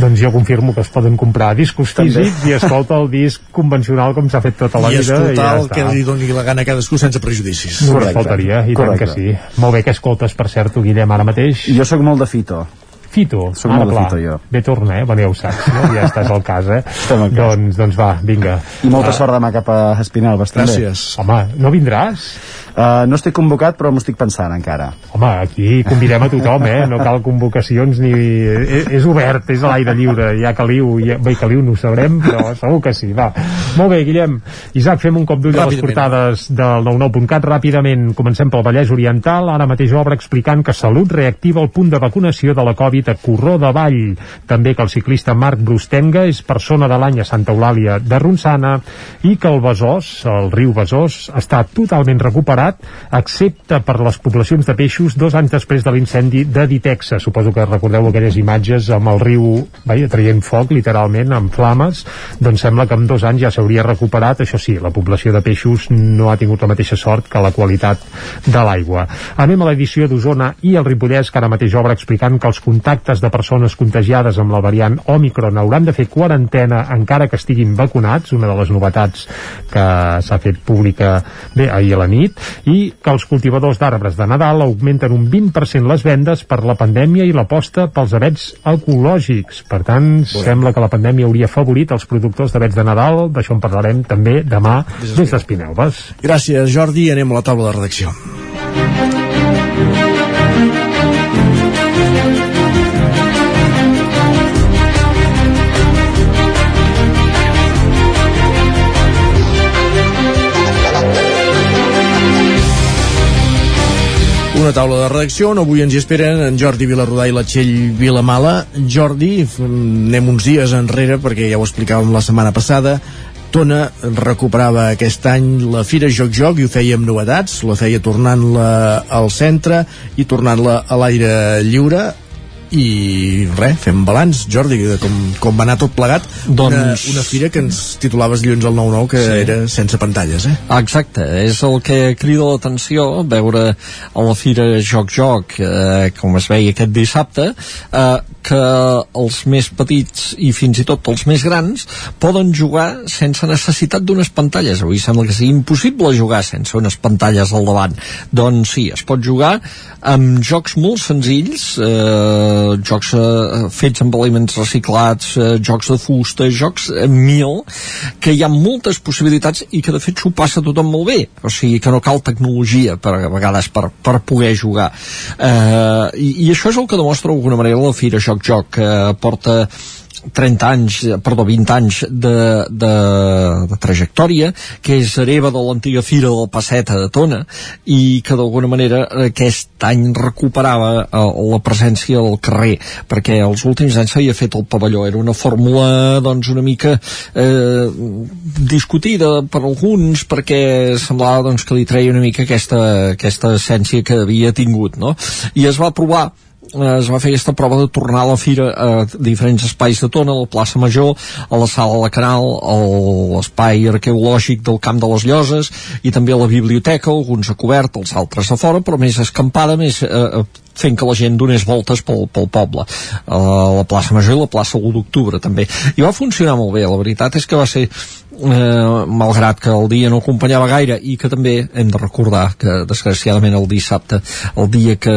Doncs jo confirmo que es poden comprar discos També. físics i escolta el disc convencional com s'ha fet tota la I vida escoltar i ja el està. que li doni la gana a cadascú sense prejudicis. Només faltaria, i tant que sí. Molt bé, que escoltes, per cert, tu, Guillem, ara mateix? Jo sóc molt de Fito. Fito? Soc Ara, clar. Fito, jo. Bé, torna, eh? Bueno, ja ho saps, no? Ja estàs al cas, eh? Estem al cas. doncs, doncs va, vinga. I molta Ah, sort demà cap a Espinelves, també. Gràcies. Home, no vindràs? Uh, no estic convocat, però m'ho estic pensant encara. Home, aquí convidem a tothom, eh? No cal convocacions ni... És, és obert, és a l'aire lliure. Hi ha caliu, hi ha... bé, caliu no ho sabrem, però segur que sí, va. Molt bé, Guillem. Isaac, fem un cop d'ull a les portades del 99.cat. Ràpidament, comencem pel Vallès Oriental. Ara mateix obre explicant que Salut reactiva el punt de vacunació de la Covid a Corró de Vall. També que el ciclista Marc Brustenga és persona de l'any a Santa Eulàlia de Ronçana i que el Besòs, el riu Besòs, està totalment recuperat, excepte per les poblacions de peixos dos anys després de l'incendi de Ditexa. Suposo que recordeu aquelles imatges amb el riu vaja, traient foc, literalment, amb flames. Doncs sembla que en dos anys ja s'hauria recuperat. Això sí, la població de peixos no ha tingut la mateixa sort que la qualitat de l'aigua. Anem a l'edició d'Osona i el Ripollès, que ara mateix obre explicant que els contactes de persones contagiades amb la variant Omicron hauran de fer quarantena encara que estiguin vacunats, una de les novetats que s'ha fet pública bé, ahir a la nit, i que els cultivadors d'arbres de Nadal augmenten un 20% les vendes per la pandèmia i l'aposta pels avets ecològics. Per tant, sembla que la pandèmia hauria favorit els productors d'avets de Nadal, d'això en parlarem també demà des d'Espinelves. Gràcies, Jordi. Anem a la taula de redacció. Una taula de redacció on avui ens hi esperen en Jordi Vilarrodà i la Txell Vilamala. Jordi, anem uns dies enrere perquè ja ho explicàvem la setmana passada. Tona recuperava aquest any la Fira Joc Joc i ho feia amb novetats, la feia tornant-la al centre i tornant-la a l'aire lliure i res, fem balanç Jordi, de com, com va anar tot plegat Doncs- una, una fira que ens titulaves dilluns al 9-9 que Sí. era sense pantalles eh? Exacte, és el que crida l'atenció veure a la Fira Joc Joc eh, com es veia aquest dissabte eh, que els més petits i fins i tot els més grans poden jugar sense necessitat d'unes pantalles avui sembla que sigui impossible jugar sense unes pantalles al davant doncs sí, es pot jugar amb jocs molt senzills eh, jocs eh, fets amb aliments reciclats eh, jocs de fusta, jocs eh, mil que hi ha moltes possibilitats i que de fet s'ho passa tothom molt bé. O sigui que no cal tecnologia per, a vegades per, per poder jugar. Eh, i, i això és el que demostra d'alguna manera la Fira Joc Joc que porta 30 anys, perdó, 20 anys de, de, de trajectòria, que és hereva de l'antiga fira del Passeta de Tona i que d'alguna manera aquest any recuperava eh, la presència del carrer, perquè els últims anys s'havia fet el pavelló, era una fórmula doncs una mica eh, discutida per alguns perquè semblava doncs, que li treia una mica aquesta, aquesta essència que havia tingut, no? I es va provar es va fer aquesta prova de tornar a la fira a diferents espais de Tona, a la plaça Major, a la sala de la Canal, a l'espai arqueològic del Camp de les Lloses i també a la biblioteca, alguns a cobert, els altres a fora, però més escampada, més eh, fent que la gent donés voltes pel, pel poble. A la plaça Major i la plaça 1 d'octubre també, i va funcionar molt bé la veritat és que va ser eh, malgrat que el dia no acompanyava gaire i que també hem de recordar que desgraciadament el dissabte el dia que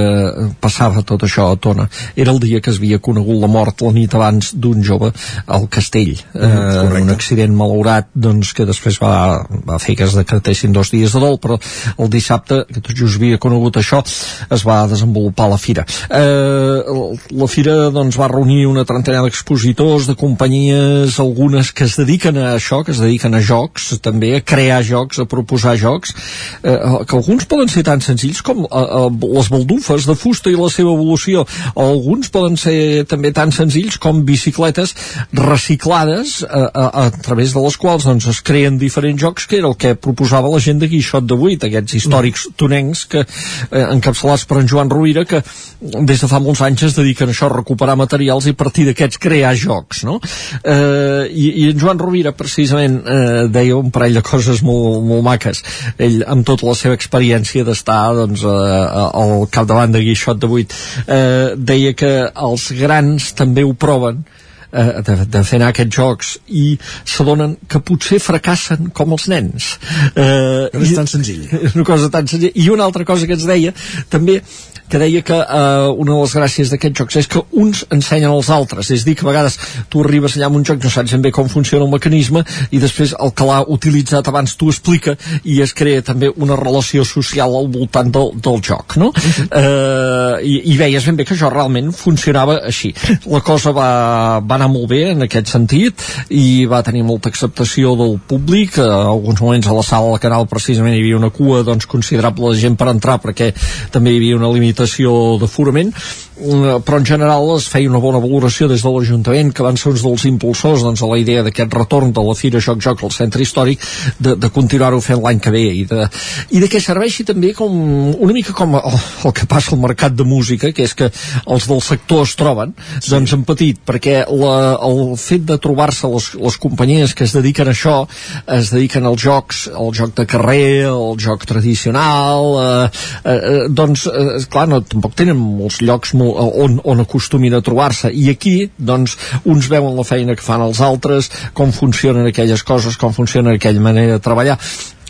passava tot això a Tona era el dia que es havia conegut la mort la nit abans d'un jove al castell. Eh, mm, un accident malaurat doncs, que després va, va fer que es decretessin dos dies de dol però el dissabte que tot just havia conegut això es va desenvolupar la fira. Eh, la fira doncs, va reunir una trentena d'expositors de companyies algunes que es dediquen a això que es dediquen a jocs, també a crear jocs, a proposar jocs, eh, que alguns poden ser tan senzills com eh, eh, les baldufes de fusta i la seva evolució, alguns poden ser també tan senzills com bicicletes reciclades eh, a, a, a través de les quals doncs, es creen diferents jocs, que era el que proposava la gent de Guixot de 8, aquests històrics tonencs que, eh, encapçalats per en Joan Rovira, que des de fa molts anys es dediquen a això, a recuperar materials i a partir d'aquests crear jocs, no? Eh, i, I en Joan Rovira, precisament, eh, deia un parell de coses molt, molt maques. Ell, amb tota la seva experiència d'estar doncs, eh, al capdavant de Guixot de 8, eh, deia que els grans també ho proven eh, de, de fer anar aquests jocs i s'adonen que potser fracassen com els nens. Eh, no és tan senzill una cosa tan senzilla. I una altra cosa que ens deia també que deia que eh, una de les gràcies d'aquests jocs és que uns ensenyen als altres, és dir, que a vegades tu arribes allà amb un joc, no saps ben bé com funciona el mecanisme i després el que l'ha utilitzat abans t'ho explica i es crea també una relació social al voltant del, del joc, no? Uh -huh. eh, i, I veies ben bé que això realment funcionava així. La cosa va, va anar molt bé en aquest sentit i va tenir molta acceptació del públic, en alguns moments a la sala del canal precisament hi havia una cua doncs, considerable de gent per entrar perquè també hi havia una limitació limitació d'aforament però en general es feia una bona valoració des de l'Ajuntament que van ser uns dels impulsors doncs, a la idea d'aquest retorn de la Fira Joc Joc al centre històric de, de continuar-ho fent l'any que ve i de, i de que serveixi també com una mica com el, el que passa al mercat de música que és que els del sector es troben sí. doncs en petit perquè la, el fet de trobar-se les, les companyies que es dediquen a això es dediquen als jocs al joc de carrer, al joc tradicional eh, eh, doncs eh, clar, no, tampoc tenen molts llocs molt, on, on acostumin a trobar-se. I aquí, doncs, uns veuen la feina que fan els altres, com funcionen aquelles coses, com funciona aquella manera de treballar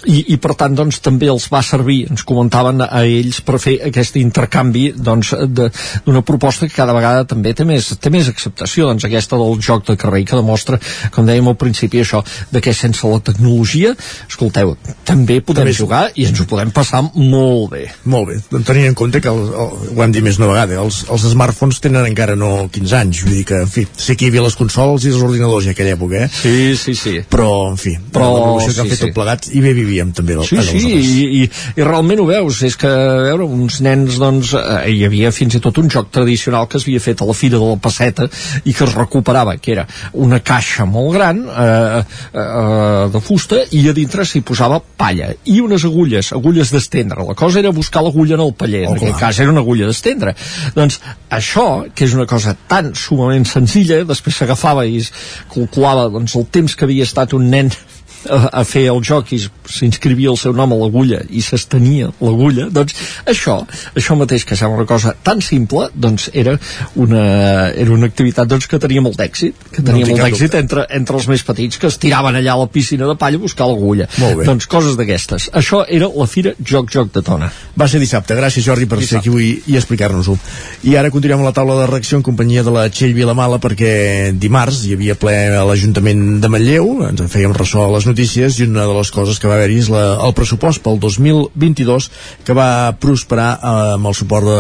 i, i per tant doncs, també els va servir, ens comentaven a ells per fer aquest intercanvi doncs, d'una proposta que cada vegada també té més, té més acceptació, doncs aquesta del joc de carrer que demostra, com dèiem al principi això, de que sense la tecnologia escolteu, també podem també jugar i ens ho podem passar molt bé molt bé, doncs tenint en compte que el, el, ho hem dit més una vegada, els, els smartphones tenen encara no 15 anys, vull dir que en fi, sé que hi havia les consoles i els ordinadors en aquella època, eh? Sí, sí, sí. Però, en fi, però, l'evolució que sí, han fet sí. tot plegat i bé vivíem també del, sí, sí, i, i, i realment ho veus és que, a veure, uns nens doncs, eh, hi havia fins i tot un joc tradicional que es havia fet a la Fira de la Passeta i que es recuperava, que era una caixa molt gran eh, eh, de fusta i a dintre s'hi posava palla i unes agulles, agulles d'estendre. La cosa era buscar l'agulla en el paller oh, en aquest cas era una agulla d'estendre. Doncs això, que és una cosa tan sumament senzilla, després s'agafava i es calculava doncs, el temps que havia estat un nen a, a fer el joc i s'inscrivia el seu nom a l'agulla i s'estenia l'agulla, doncs això, això mateix que sembla una cosa tan simple, doncs era una, era una activitat doncs, que tenia molt d'èxit, que tenia no molt d'èxit entre, entre els més petits que es tiraven allà a la piscina de palla a buscar l'agulla. Doncs coses d'aquestes. Això era la Fira Joc Joc de Tona. Va ser dissabte. Gràcies, Jordi, per dissabte. ser aquí avui i explicar-nos-ho. I ara continuem a la taula de reacció en companyia de la Txell Vilamala perquè dimarts hi havia ple a l'Ajuntament de Manlleu, ens en fèiem ressò a les notícies i una de les coses que va haver-hi és la, el pressupost pel 2022 que va prosperar eh, amb el suport de,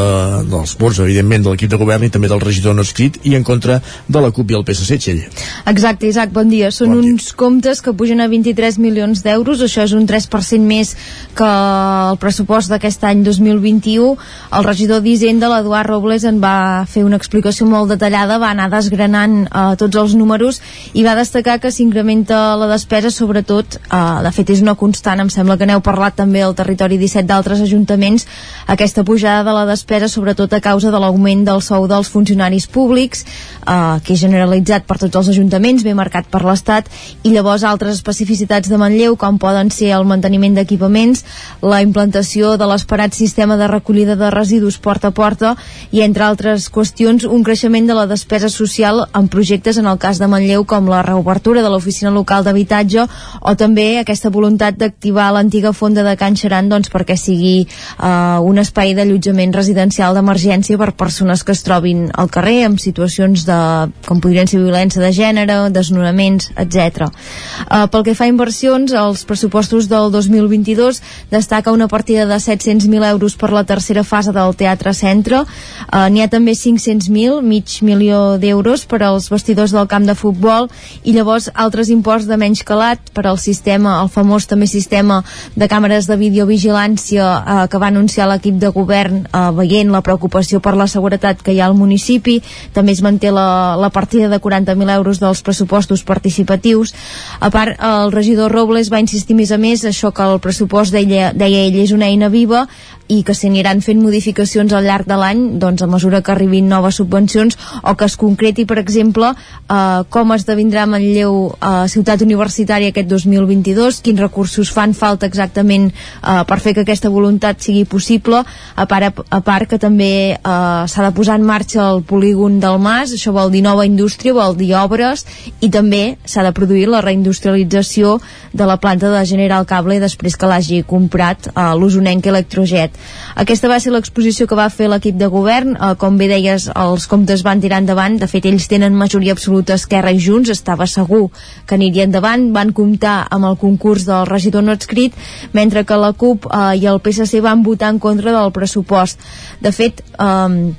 dels vots, evidentment, de l'equip de govern i també del regidor no escrit i en contra de la CUP i el PSC, Txell. Exacte, Isaac, bon dia. Són bon dia. uns comptes que pugen a 23 milions d'euros, això és un 3% més que el pressupost d'aquest any 2021. El regidor d'Hisenda, l'Eduard Robles, en va fer una explicació molt detallada, va anar desgranant eh, tots els números i va destacar que s'incrementa la despesa sobre sobretot, eh, de fet és una constant, em sembla que n'heu parlat també al territori 17 d'altres ajuntaments, aquesta pujada de la despesa sobretot a causa de l'augment del sou dels funcionaris públics, eh, que és generalitzat per tots els ajuntaments, ben marcat per l'Estat, i llavors altres especificitats de Manlleu, com poden ser el manteniment d'equipaments, la implantació de l'esperat sistema de recollida de residus porta a porta i, entre altres qüestions, un creixement de la despesa social en projectes en el cas de Manlleu com la reobertura de l'oficina local d'habitatge o també aquesta voluntat d'activar l'antiga fonda de Can Xeran doncs, perquè sigui eh, un espai d'allotjament residencial d'emergència per persones que es trobin al carrer en situacions de, com podrien ser violència de gènere, desnonaments, etc. Eh, pel que fa a inversions, els pressupostos del 2022 destaca una partida de 700.000 euros per la tercera fase del Teatre Centre. Eh, N'hi ha també 500.000, mig milió d'euros per als vestidors del camp de futbol i llavors altres imports de menys calat per al sistema, el famós també sistema de càmeres de videovigilància eh, que va anunciar l'equip de govern eh, veient la preocupació per la seguretat que hi ha al municipi. També es manté la, la partida de 40.000 euros dels pressupostos participatius. A part, el regidor Robles va insistir més a més això que el pressupost deia, deia ell és una eina viva i que s'aniran fent modificacions al llarg de l'any doncs a mesura que arribin noves subvencions o que es concreti per exemple eh, com esdevindrà Manlleu eh, ciutat universitària aquest 2022 quins recursos fan falta exactament eh, per fer que aquesta voluntat sigui possible a part, a, a part que també eh, s'ha de posar en marxa el polígon del Mas això vol dir nova indústria, vol dir obres i també s'ha de produir la reindustrialització de la planta de General Cable després que l'hagi comprat eh, l'Usonenc Electrojet aquesta va ser l'exposició que va fer l'equip de govern. Eh, com bé deies, els comptes van tirar endavant. De fet, ells tenen majoria absoluta Esquerra i Junts. Estava segur que aniria endavant. Van comptar amb el concurs del regidor no adscrit, mentre que la CUP eh, i el PSC van votar en contra del pressupost. De fet, eh,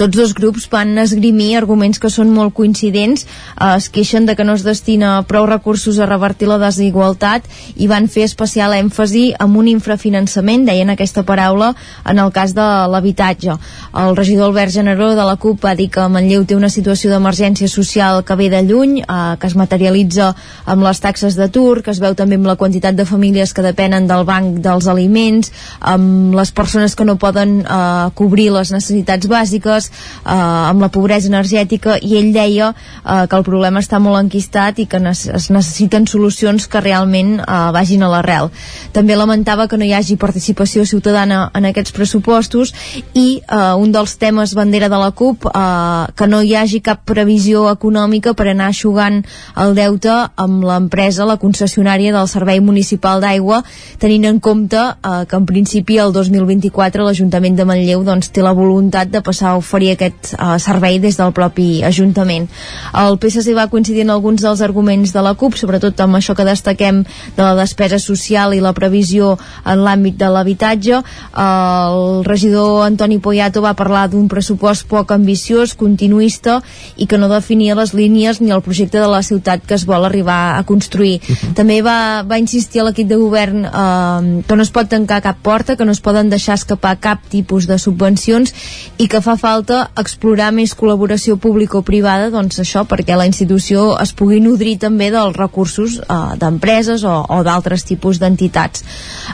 tots dos grups van esgrimir arguments que són molt coincidents, eh, es queixen de que no es destina prou recursos a revertir la desigualtat i van fer especial èmfasi amb un infrafinançament, deien aquesta paraula, en el cas de l'habitatge. El regidor Albert Generó de la CUP va dir que Manlleu té una situació d'emergència social que ve de lluny, eh, que es materialitza amb les taxes d'atur, que es veu també amb la quantitat de famílies que depenen del banc dels aliments, amb les persones que no poden eh, cobrir les necessitats bàsiques, eh, amb la pobresa energètica i ell deia eh, que el problema està molt enquistat i que es necessiten solucions que realment eh, vagin a l'arrel. També lamentava que no hi hagi participació ciutadana en aquests pressupostos i eh, un dels temes bandera de la CUP eh, que no hi hagi cap previsió econòmica per anar aixugant el deute amb l'empresa, la concessionària del Servei Municipal d'Aigua, tenint en compte eh, que en principi el 2024 l'Ajuntament de Manlleu doncs, té la voluntat de passar a oferir aquest uh, servei des del propi Ajuntament. El PSC va coincidir en alguns dels arguments de la CUP, sobretot amb això que destaquem de la despesa social i la previsió en l'àmbit de l'habitatge. El regidor Antoni Poyato va parlar d'un pressupost poc ambiciós, continuista i que no definia les línies ni el projecte de la ciutat que es vol arribar a construir. Uh -huh. També va, va insistir a l'equip de govern eh, que no es pot tancar cap porta, que no es poden deixar escapar cap tipus de subvencions i que fa falta explorar més col·laboració pública-privada, doncs això, perquè la institució es pugui nodrir també dels recursos eh, d'empreses o, o d'altres tipus d'entitats.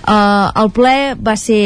Eh, el ple va ser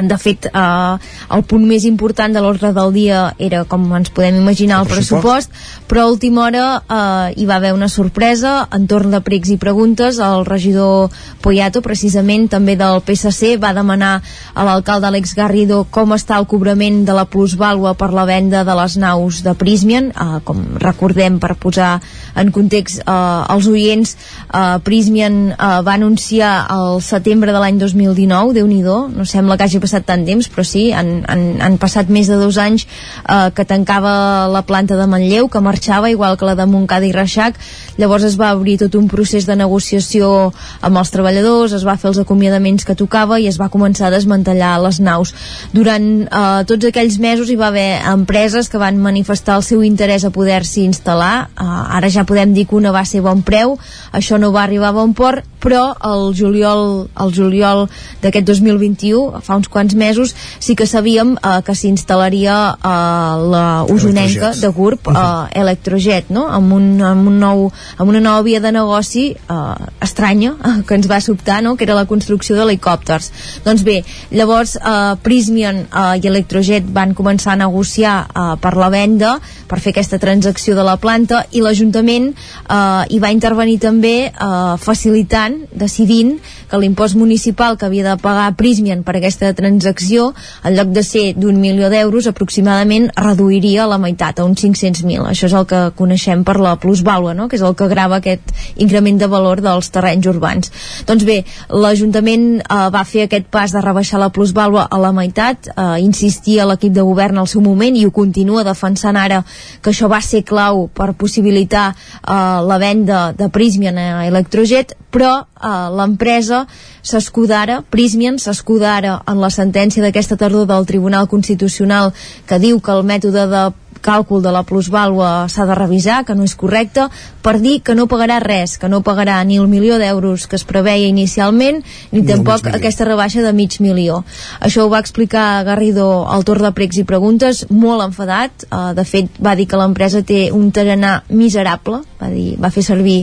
de fet eh, el punt més important de l'ordre del dia era com ens podem imaginar el, el pressupost, pressupost però a última hora eh, hi va haver una sorpresa entorn de pregs i preguntes. El regidor Poyato precisament també del PSC va demanar a l'alcalde Àlex Garrido com està el cobrament de la plusvàlua per la venda de les naus de Prismian eh, com recordem per posar en context eh, els oients eh, Prismian eh, va anunciar el setembre de l'any 2019 déu nhi no sembla que hagi passat tant temps, però sí, han, han, han passat més de dos anys eh, que tancava la planta de Manlleu, que marxava, igual que la de Montcada i Reixac. Llavors es va obrir tot un procés de negociació amb els treballadors, es va fer els acomiadaments que tocava i es va començar a desmantellar les naus. Durant eh, tots aquells mesos hi va haver empreses que van manifestar el seu interès a poder-s'hi instal·lar. Eh, ara ja podem dir que una va ser bon preu, això no va arribar a bon port però el juliol, el juliol d'aquest 2021, fa uns quants mesos, sí que sabíem eh, que s'instal·laria eh, la usonenca de GURB, eh, Electrojet, no? amb, un, amb, un nou, amb una nova via de negoci eh, estranya eh, que ens va sobtar, no? que era la construcció d'helicòpters. Doncs bé, llavors eh, Prismian eh, i Electrojet van començar a negociar eh, per la venda, per fer aquesta transacció de la planta, i l'Ajuntament eh, hi va intervenir també eh, facilitant, decidint que l'impost municipal que havia de pagar Prismian per aquesta transacció, en lloc de ser d'un milió d'euros, aproximadament reduiria la meitat, a uns 500.000. Això és el que coneixem per la plusvàlua, no? que és el que grava aquest increment de valor dels terrenys urbans. Doncs bé, l'Ajuntament eh, va fer aquest pas de rebaixar la plusvàlua a la meitat, eh, insistia l'equip de govern al seu moment i ho continua defensant ara que això va ser clau per possibilitar eh, la venda de Prismian a Electrojet, però eh, l'empresa s'escudara, Prismian s'escudara en la sentència d'aquesta tardor del Tribunal Constitucional que diu que el mètode de càlcul de la plusvàlua s'ha de revisar, que no és correcte, per dir que no pagarà res, que no pagarà ni el milió d'euros que es preveia inicialment, ni no, tampoc aquesta rebaixa de mig milió. Això ho va explicar Garrido al torn de pregs i preguntes, molt enfadat, uh, de fet va dir que l'empresa té un tarannà miserable, va, dir, va fer servir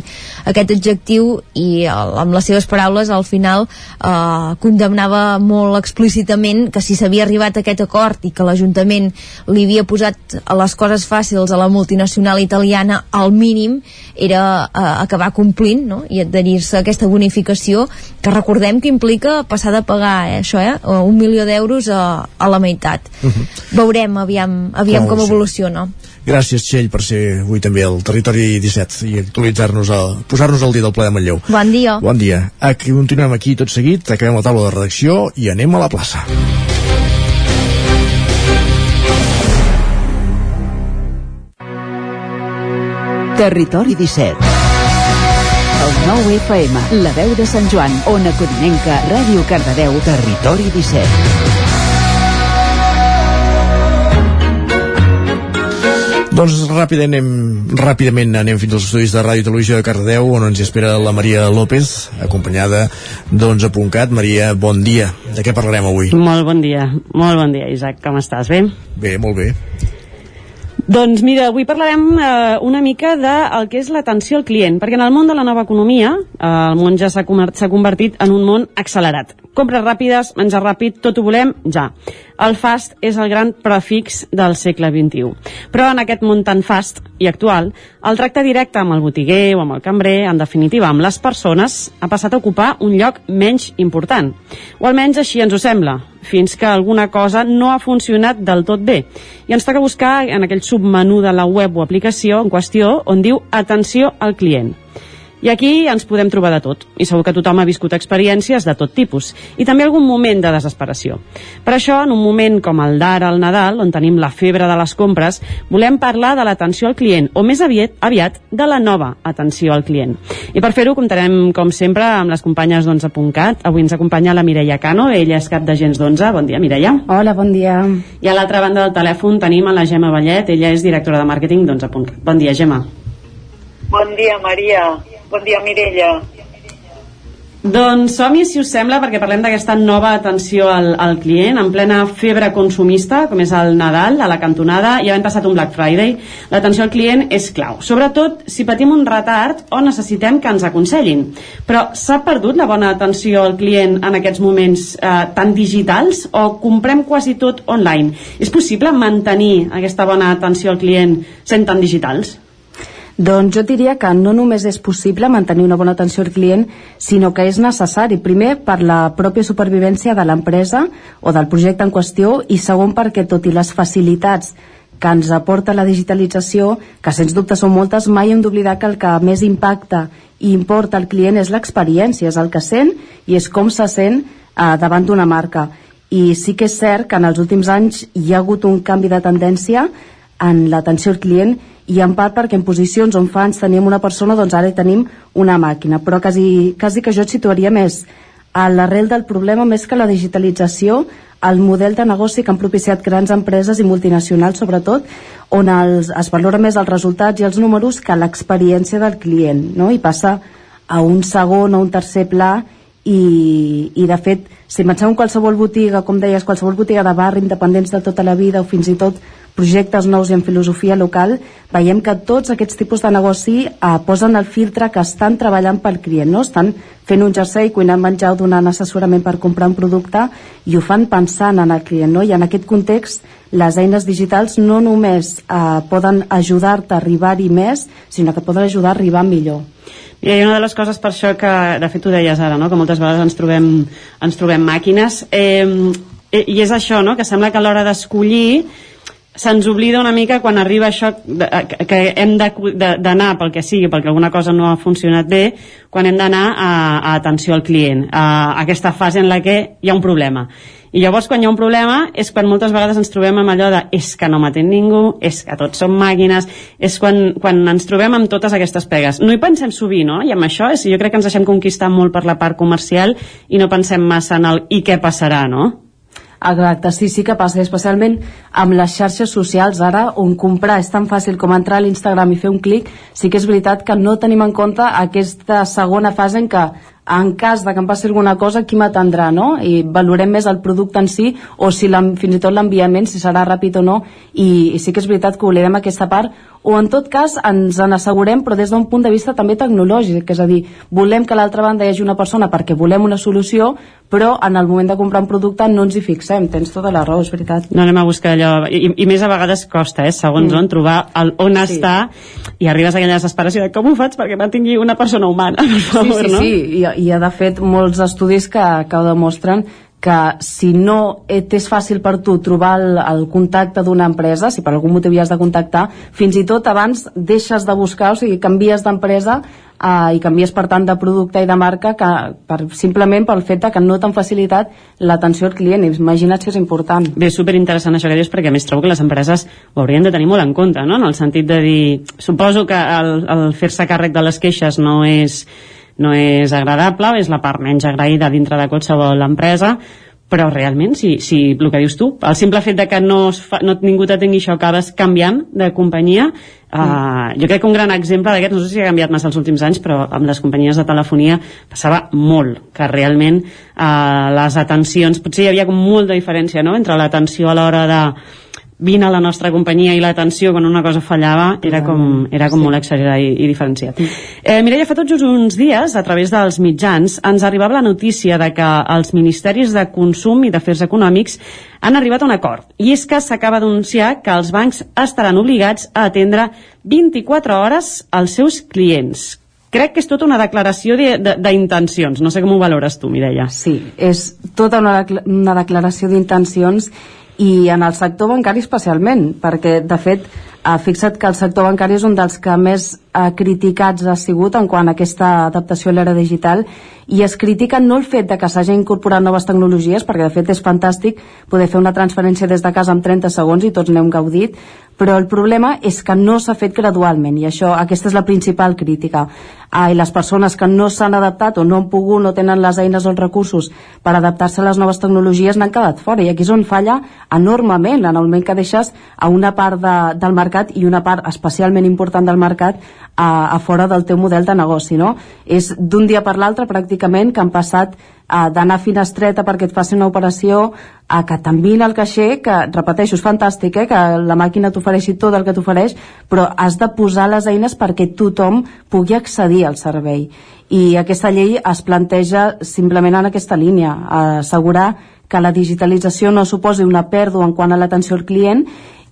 aquest adjectiu i uh, amb les seves paraules al final uh, condemnava molt explícitament que si s'havia arribat a aquest acord i que l'Ajuntament li havia posat a les coses fàcils a la multinacional italiana al mínim era eh, acabar complint no? i adherir-se a aquesta bonificació que recordem que implica passar de pagar eh, això, eh, un milió d'euros a, a la meitat. Uh mhm. -huh. Veurem aviam, aviam com, com evoluciona. Gràcies, Txell, per ser avui també al Territori 17 i actualitzar-nos, posar-nos al dia del ple de Manlleu. Bon dia. Bon dia. Aquí continuem aquí tot seguit, acabem la taula de redacció i anem a la plaça. Territori 17 El nou FM, la veu de Sant Joan, Ona Codinenca, Ràdio Cardedeu, Territori 17 Doncs ràpidament anem, ràpidament anem fins als estudis de Ràdio i Televisió de Cardedeu on ens espera la Maria López acompanyada d'11.cat Maria, bon dia. De què parlarem avui? Molt bon dia, molt bon dia Isaac, com estàs? Bé? Bé, molt bé. Doncs mira, avui parlarem eh, una mica de el que és l'atenció al client, perquè en el món de la nova economia eh, el món ja s'ha convertit en un món accelerat. Compres ràpides, menjar ràpid, tot ho volem ja. El fast és el gran prefix del segle XXI. Però en aquest món tan fast i actual, el tracte directe amb el botiguer o amb el cambrer, en definitiva amb les persones, ha passat a ocupar un lloc menys important. O almenys així ens ho sembla, fins que alguna cosa no ha funcionat del tot bé. I ens toca buscar en aquell submenú de la web o aplicació en qüestió on diu atenció al client. I aquí ens podem trobar de tot, i segur que tothom ha viscut experiències de tot tipus, i també algun moment de desesperació. Per això, en un moment com el d'ara al Nadal, on tenim la febre de les compres, volem parlar de l'atenció al client, o més aviat, aviat de la nova atenció al client. I per fer-ho comptarem, com sempre, amb les companyes d'11.cat. Avui ens acompanya la Mireia Cano, ella és cap d'agents d'11. Bon dia, Mireia. Hola, bon dia. I a l'altra banda del telèfon tenim a la Gemma Vallet, ella és directora de màrqueting d'11.cat. Bon dia, Gemma. Bon dia, Maria. Bon dia, Mireia. Doncs som-hi, si us sembla, perquè parlem d'aquesta nova atenció al, al client, en plena febre consumista, com és el Nadal, a la cantonada, i havent passat un Black Friday, l'atenció al client és clau. Sobretot si patim un retard o necessitem que ens aconsellin. Però s'ha perdut la bona atenció al client en aquests moments eh, tan digitals o comprem quasi tot online? És possible mantenir aquesta bona atenció al client sent tan digitals? Doncs jo diria que no només és possible mantenir una bona atenció al client, sinó que és necessari, primer, per la pròpia supervivència de l'empresa o del projecte en qüestió, i segon, perquè tot i les facilitats que ens aporta la digitalització, que sens dubte són moltes, mai hem d'oblidar que el que més impacta i importa al client és l'experiència, és el que sent i és com se sent eh, davant d'una marca. I sí que és cert que en els últims anys hi ha hagut un canvi de tendència en l'atenció al client i en part perquè en posicions on fa anys teníem una persona doncs ara hi tenim una màquina però quasi, quasi que jo et situaria més a l'arrel del problema més que la digitalització el model de negoci que han propiciat grans empreses i multinacionals sobretot on els, es valora més els resultats i els números que l'experiència del client no? i passa a un segon o un tercer pla i, i de fet si penseu en qualsevol botiga, com deies, qualsevol botiga de barri, independents de tota la vida o fins i tot projectes nous i en filosofia local, veiem que tots aquests tipus de negoci eh, posen el filtre que estan treballant pel client, no? estan fent un jersei, cuinant menjar o donant assessorament per comprar un producte i ho fan pensant en el client, no? i en aquest context les eines digitals no només eh, poden ajudar-te a arribar-hi més, sinó que poden ajudar a arribar millor. I una de les coses per això que, de fet ho deies ara, no? que moltes vegades ens trobem, ens trobem màquines, eh, i és això, no? que sembla que a l'hora d'escollir se'ns oblida una mica quan arriba això que hem d'anar pel que sigui, perquè alguna cosa no ha funcionat bé, quan hem d'anar a, a atenció al client, a, a aquesta fase en la que hi ha un problema. I llavors quan hi ha un problema és quan moltes vegades ens trobem amb allò de és que no m'atén ningú, és que tots són màquines, és quan, quan ens trobem amb totes aquestes pegues. No hi pensem sovint, no? I amb això és, jo crec que ens deixem conquistar molt per la part comercial i no pensem massa en el i què passarà, no? Exacte, sí, sí que passa, especialment amb les xarxes socials ara, on comprar és tan fàcil com entrar a l'Instagram i fer un clic, sí que és veritat que no tenim en compte aquesta segona fase en què en cas de que em passi alguna cosa, qui m'atendrà, no? I valorem més el producte en si o si fins i tot l'enviament, si serà ràpid o no, i, i sí que és veritat que oblidem aquesta part, o en tot cas ens en assegurem però des d'un punt de vista també tecnològic, és a dir, volem que a l'altra banda hi hagi una persona perquè volem una solució, però en el moment de comprar un producte no ens hi fixem, tens tota la raó, és veritat. No anem a buscar allò, i, i més a vegades costa, eh, segons mm. on trobar el, on sí. està, i arribes a aquella desesperació de com ho faig perquè mantingui una persona humana, per favor, sí, sí, no? Sí, i, i de fet molts estudis que, que ho demostren que si no t'és fàcil per tu trobar el, el contacte d'una empresa, si per algun motiu hi has de contactar, fins i tot abans deixes de buscar, o sigui, canvies d'empresa eh, i canvies per tant de producte i de marca que, per, simplement pel fet que no t'han facilitat l'atenció al client. Imagina't si és important. Bé, superinteressant això que dius perquè a més trobo que les empreses ho haurien de tenir molt en compte, no? en el sentit de dir, suposo que el, el fer-se càrrec de les queixes no és no és agradable, és la part menys agraïda dintre de qualsevol empresa, però realment, si, si el que dius tu, el simple fet de que no, es fa, no ningú t'atengui això, acabes canviant de companyia, uh, mm. jo crec que un gran exemple d'aquest, no sé si ha canviat massa els últims anys, però amb les companyies de telefonia passava molt, que realment uh, les atencions, potser hi havia com molta diferència no? entre l'atenció a l'hora de vine a la nostra companyia i l'atenció quan una cosa fallava era com, era com sí. molt exagerat i, i diferenciat. Eh, Mireia, fa tots uns dies, a través dels mitjans, ens arribava la notícia de que els ministeris de Consum i d'Afers Econòmics han arribat a un acord. I és que s'acaba d'anunciar que els bancs estaran obligats a atendre 24 hores als seus clients. Crec que és tota una declaració d'intencions. No sé com ho valores tu, Mireia. Sí, és tota una, una declaració d'intencions i en el sector bancari especialment, perquè de fet ha fixat que el sector bancari és un dels que més eh, criticats ha sigut en quant a aquesta adaptació a l'era digital i es critica no el fet de que s'hagi incorporat noves tecnologies, perquè de fet és fantàstic poder fer una transferència des de casa en 30 segons i tots n'hem gaudit, però el problema és que no s'ha fet gradualment i això, aquesta és la principal crítica ah, i les persones que no s'han adaptat o no han pogut, no tenen les eines o els recursos per adaptar-se a les noves tecnologies n'han quedat fora i aquí és on falla enormement moment que deixes a una part de, del mercat i una part especialment important del mercat a, a fora del teu model de negoci no? és d'un dia per l'altre pràcticament que han passat eh, d'anar a finestreta perquè et faci una operació a que t'envin el caixer, que repeteixo, és fantàstic, eh, que la màquina t'ofereixi tot el que t'ofereix, però has de posar les eines perquè tothom pugui accedir al servei. I aquesta llei es planteja simplement en aquesta línia, assegurar que la digitalització no suposi una pèrdua en quant a l'atenció al client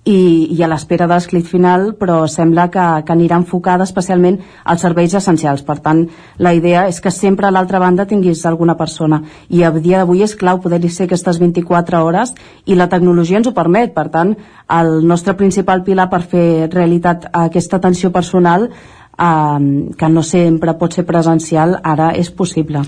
i, i a l'espera de l'esclit final, però sembla que, que anirà enfocada especialment als serveis essencials. Per tant, la idea és que sempre a l'altra banda tinguis alguna persona. I a dia d'avui és clau poder-hi ser aquestes 24 hores i la tecnologia ens ho permet. Per tant, el nostre principal pilar per fer realitat aquesta atenció personal eh, que no sempre pot ser presencial, ara és possible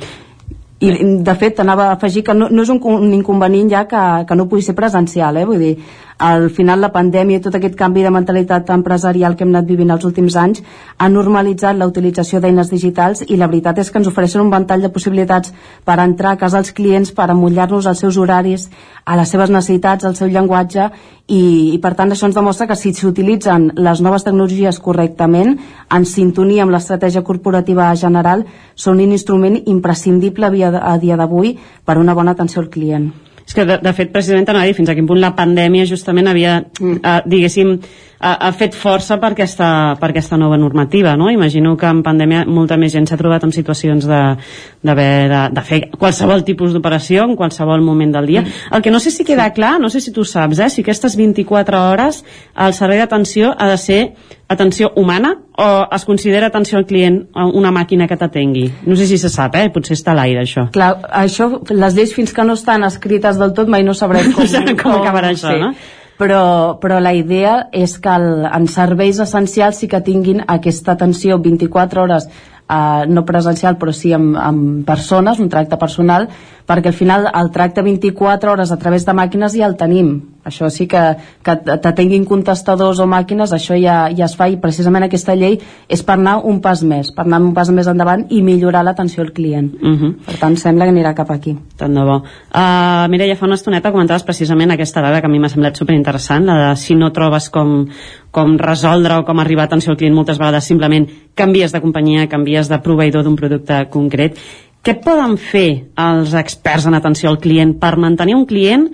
i de fet anava a afegir que no, no és un, un inconvenient ja que, que no pugui ser presencial eh? vull dir, al final la pandèmia i tot aquest canvi de mentalitat empresarial que hem anat vivint els últims anys ha normalitzat la utilització d'eines digitals i la veritat és que ens ofereixen un ventall de possibilitats per entrar a casa dels clients, per amullar-nos als seus horaris, a les seves necessitats, al seu llenguatge i, i per tant això ens demostra que si s'utilitzen les noves tecnologies correctament, en sintonia amb l'estratègia corporativa general, són un instrument imprescindible a dia, d'avui per una bona atenció al client. És que, de, de fet, precisament anava a dir fins a quin punt la pandèmia justament havia, mm. eh, diguéssim, ha, ha fet força per aquesta, per aquesta nova normativa, no? Imagino que en pandèmia molta més gent s'ha trobat en situacions de, de, de, de fer qualsevol tipus d'operació en qualsevol moment del dia. Mm. El que no sé si queda clar, no sé si tu saps, eh, si aquestes 24 hores el servei d'atenció ha de ser atenció humana o es considera atenció al client una màquina que t'atengui? No sé si se sap, eh? Potser està a l'aire, això. Clar, això, les lleis fins que no estan escrites del tot mai no sabrem com, com, com acabarà això, sí. no? però, però la idea és que el, en serveis essencials sí que tinguin aquesta atenció 24 hores eh, no presencial però sí amb, amb persones, un tracte personal perquè al final el tracte 24 hores a través de màquines ja el tenim això sí que, que t'atenguin contestadors o màquines, això ja, ja es fa i precisament aquesta llei és per anar un pas més, per anar un pas més endavant i millorar l'atenció al client uh -huh. per tant sembla que anirà cap aquí tant de bo. Uh, Mireia, fa una estoneta comentaves precisament aquesta dada que a mi m'ha semblat superinteressant, la de si no trobes com, com resoldre o com arribar a atenció al client moltes vegades simplement canvies de companyia, canvies de proveïdor d'un producte concret què poden fer els experts en atenció al client per mantenir un client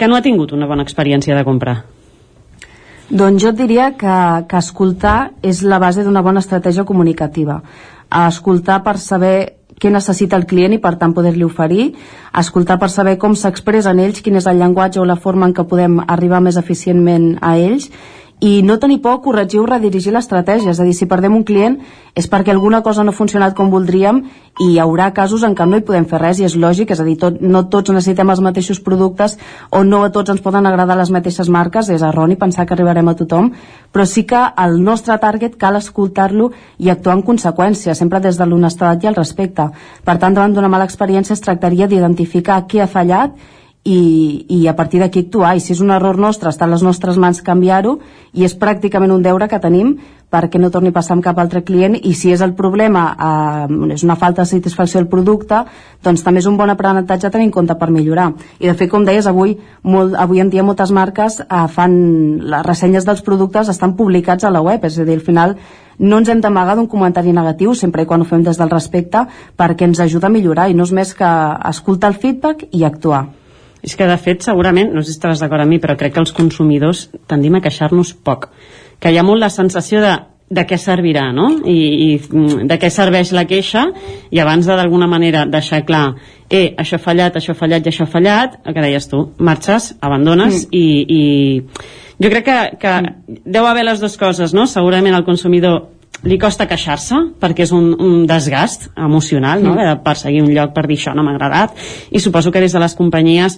que no ha tingut una bona experiència de compra? Doncs jo et diria que, que escoltar és la base d'una bona estratègia comunicativa. Escoltar per saber què necessita el client i per tant poder-li oferir, escoltar per saber com s'expressen ells, quin és el llenguatge o la forma en què podem arribar més eficientment a ells i no tenir por a corregir o redirigir l'estratègia, és a dir, si perdem un client és perquè alguna cosa no ha funcionat com voldríem i hi haurà casos en què no hi podem fer res i és lògic, és a dir, tot, no tots necessitem els mateixos productes o no a tots ens poden agradar les mateixes marques, és erroni pensar que arribarem a tothom, però sí que el nostre target cal escoltar-lo i actuar en conseqüència, sempre des de l'honestedat i el respecte. Per tant, davant d'una mala experiència es tractaria d'identificar què ha fallat i, i a partir d'aquí actuar. I si és un error nostre està les nostres mans canviar-ho i és pràcticament un deure que tenim perquè no torni a passar amb cap altre client i si és el problema eh, és una falta de satisfacció del producte doncs també és un bon aprenentatge a tenir en compte per millorar. I de fet com deies avui, molt, avui en dia moltes marques eh, fan les ressenyes dels productes estan publicats a la web és a dir, al final no ens hem d'amagar d'un comentari negatiu sempre i quan ho fem des del respecte perquè ens ajuda a millorar i no és més que escoltar el feedback i actuar és que, de fet, segurament, no sé si estàs d'acord amb mi, però crec que els consumidors tendim a queixar-nos poc. Que hi ha molt la sensació de de què servirà, no? I, i mm, de què serveix la queixa i abans de d'alguna manera deixar clar eh, això ha fallat, això ha fallat i això ha fallat, el que deies tu, marxes, abandones mm. i, i jo crec que, que mm. deu haver les dues coses, no? Segurament el consumidor li costa queixar-se perquè és un, un desgast emocional no? Mm. de perseguir un lloc per dir això no m'ha agradat i suposo que des de les companyies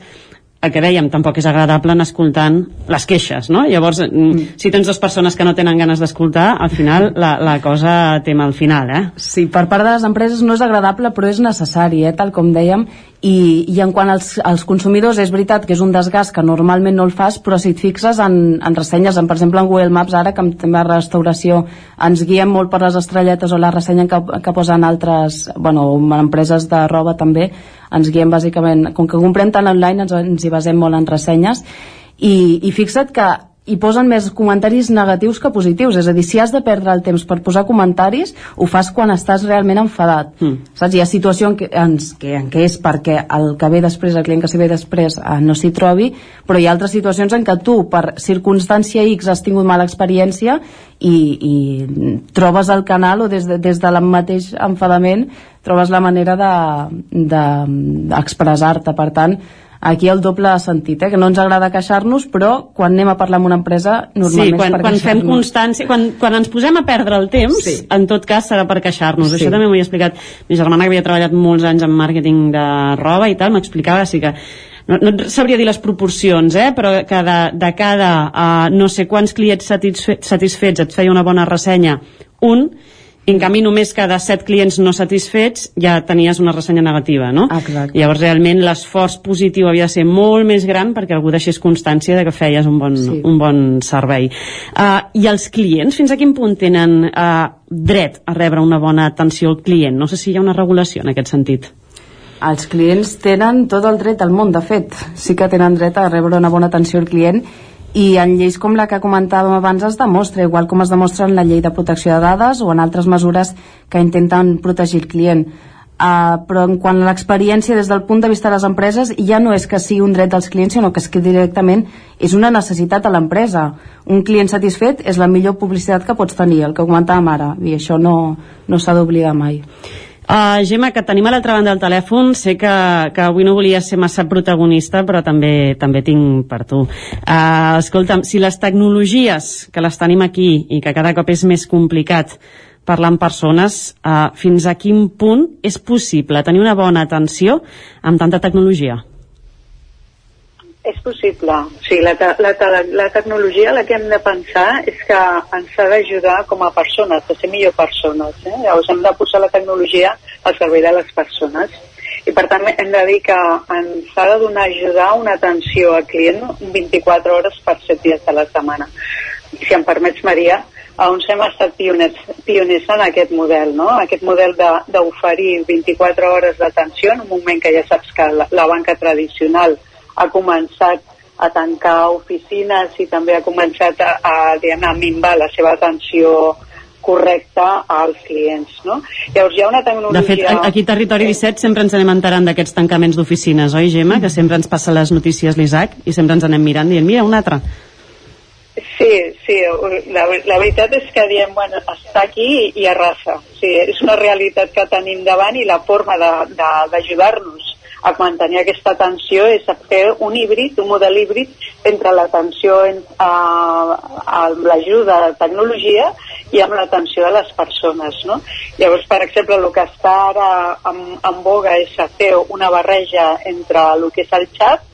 el que dèiem, tampoc és agradable anar escoltant les queixes, no? Llavors, mm, mm. si tens dues persones que no tenen ganes d'escoltar, al final la, la cosa té mal final, eh? Sí, per part de les empreses no és agradable, però és necessari, eh? tal com dèiem, i, i en quant als, als consumidors és veritat que és un desgast que normalment no el fas, però si et fixes en, en ressenyes, en, per exemple en Google Maps ara, que amb de restauració ens guiem molt per les estrelletes o la ressenya que, que posen altres, bueno, empreses de roba també, ens guiem bàsicament, com que comprem tant online ens, ens hi basem molt en ressenyes. I, i fixa't que hi posen més comentaris negatius que positius és a dir, si has de perdre el temps per posar comentaris ho fas quan estàs realment enfadat mm. saps? Hi ha situació en què, en, que, en què és perquè el que ve després el client que s'hi ve després eh, no s'hi trobi però hi ha altres situacions en què tu per circumstància X has tingut mala experiència i, i trobes el canal o des de, des de la mateix enfadament trobes la manera d'expressar-te de, de, per tant aquí el doble sentit, eh? que no ens agrada queixar-nos, però quan anem a parlar amb una empresa normalment sí, quan, quan fem constància, quan, quan ens posem a perdre el temps, sí. en tot cas serà per queixar-nos. Sí. Això també m'ho he explicat. Mi germana que havia treballat molts anys en màrqueting de roba i tal, m'explicava sí que no, no sabria dir les proporcions, eh? però que de, de cada uh, no sé quants clients satisfe satisfets et feia una bona ressenya, un, en canvi només cada 7 clients no satisfets ja tenies una ressenya negativa no? Exacte. llavors realment l'esforç positiu havia de ser molt més gran perquè algú deixés constància de que feies un bon, sí. un bon servei uh, i els clients fins a quin punt tenen uh, dret a rebre una bona atenció al client no sé si hi ha una regulació en aquest sentit els clients tenen tot el dret al món, de fet. Sí que tenen dret a rebre una bona atenció al client i en lleis com la que comentàvem abans es demostra, igual com es demostra en la llei de protecció de dades o en altres mesures que intenten protegir el client. Uh, però en quant a l'experiència des del punt de vista de les empreses ja no és que sigui un dret dels clients sinó que és que directament és una necessitat a l'empresa un client satisfet és la millor publicitat que pots tenir el que comentàvem ara i això no, no s'ha d'oblidar mai Uh, Gemma, que tenim a l'altra banda del telèfon, sé que, que avui no volia ser massa protagonista, però també també tinc per tu. Uh, escolta'm, si les tecnologies que les tenim aquí i que cada cop és més complicat parlar amb persones, uh, fins a quin punt és possible tenir una bona atenció amb tanta tecnologia? És possible. Sí, la, te la, te la tecnologia la que hem de pensar és que ens ha d'ajudar com a persones, a ser millor persones. Eh? Llavors hem de posar la tecnologia al servei de les persones. I per tant hem de dir que ens ha de donar ajudar una atenció al client 24 hores per 7 dies de la setmana. Si em permets, Maria, on hem estat pioners, pioners en aquest model, no? aquest model d'oferir 24 hores d'atenció en un moment que ja saps que la, la banca tradicional ha començat a tancar oficines i també ha començat a, a, diguem, a minvar la seva atenció correcta als clients, no? Llavors hi ha una tecnologia... De fet, aquí a Territori 17 sempre ens anem enterant d'aquests tancaments d'oficines, oi, Gemma? Que sempre ens passa les notícies l'Isaac i sempre ens anem mirant dient, mira, un altre. Sí, sí, la, la veritat és que diem, bueno, està aquí i arrasa. Sí, és una realitat que tenim davant i la forma d'ajudar-nos a mantenir aquesta tensió és a fer un híbrid, un model híbrid entre l'atenció amb l'ajuda de tecnologia i amb l'atenció de les persones. No? Llavors, per exemple, el que està ara en, en boga és fer una barreja entre el que és el xat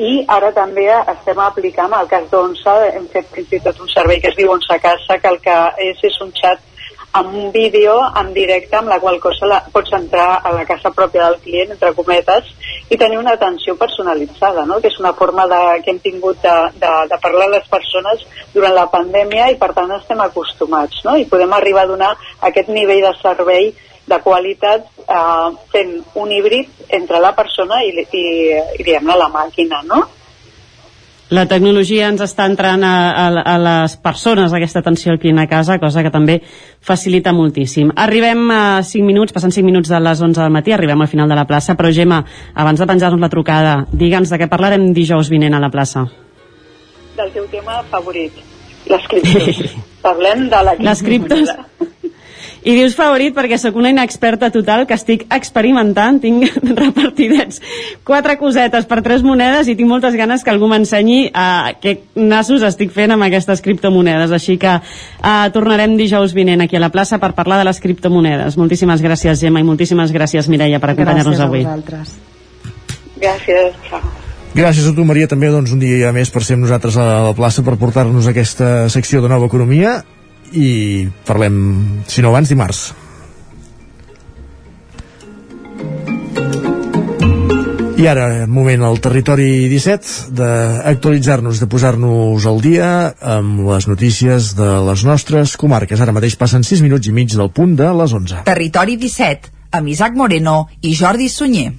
i ara també estem aplicant, el cas d'Onsa, hem fet fins i tot un servei que es diu Onsa Casa, que el que és és un xat amb un vídeo en directe amb la qual cosa la, pots entrar a la casa pròpia del client, entre cometes, i tenir una atenció personalitzada, no? que és una forma de, que hem tingut de, de, de parlar a les persones durant la pandèmia i per tant estem acostumats no? i podem arribar a donar aquest nivell de servei de qualitat eh, fent un híbrid entre la persona i, i, i la màquina, no? La tecnologia ens està entrant a, a, a les persones aquesta atenció al client a casa, cosa que també facilita moltíssim. Arribem a 5 minuts, passant 5 minuts de les 11 del matí, arribem al final de la plaça, però Gemma, abans de penjar-nos la trucada, digue'ns de què parlarem dijous vinent a la plaça. Del teu tema favorit, les criptos. Parlem de la Les criptos? I dius favorit perquè sóc una inexperta total que estic experimentant, tinc repartidets quatre cosetes per tres monedes i tinc moltes ganes que algú m'ensenyi uh, què nassos estic fent amb aquestes criptomonedes. Així que uh, tornarem dijous vinent aquí a la plaça per parlar de les criptomonedes. Moltíssimes gràcies, Gemma, i moltíssimes gràcies, Mireia, per acompanyar-nos avui. Gràcies Gràcies, ciao. Gràcies a tu, Maria, també doncs, un dia més per ser amb nosaltres a la plaça per portar-nos aquesta secció de nova economia i parlem, si no abans, dimarts. I ara, moment al territori 17 d'actualitzar-nos, de posar-nos al dia amb les notícies de les nostres comarques. Ara mateix passen 6 minuts i mig del punt de les 11. Territori 17, amb Isaac Moreno i Jordi Sunyer.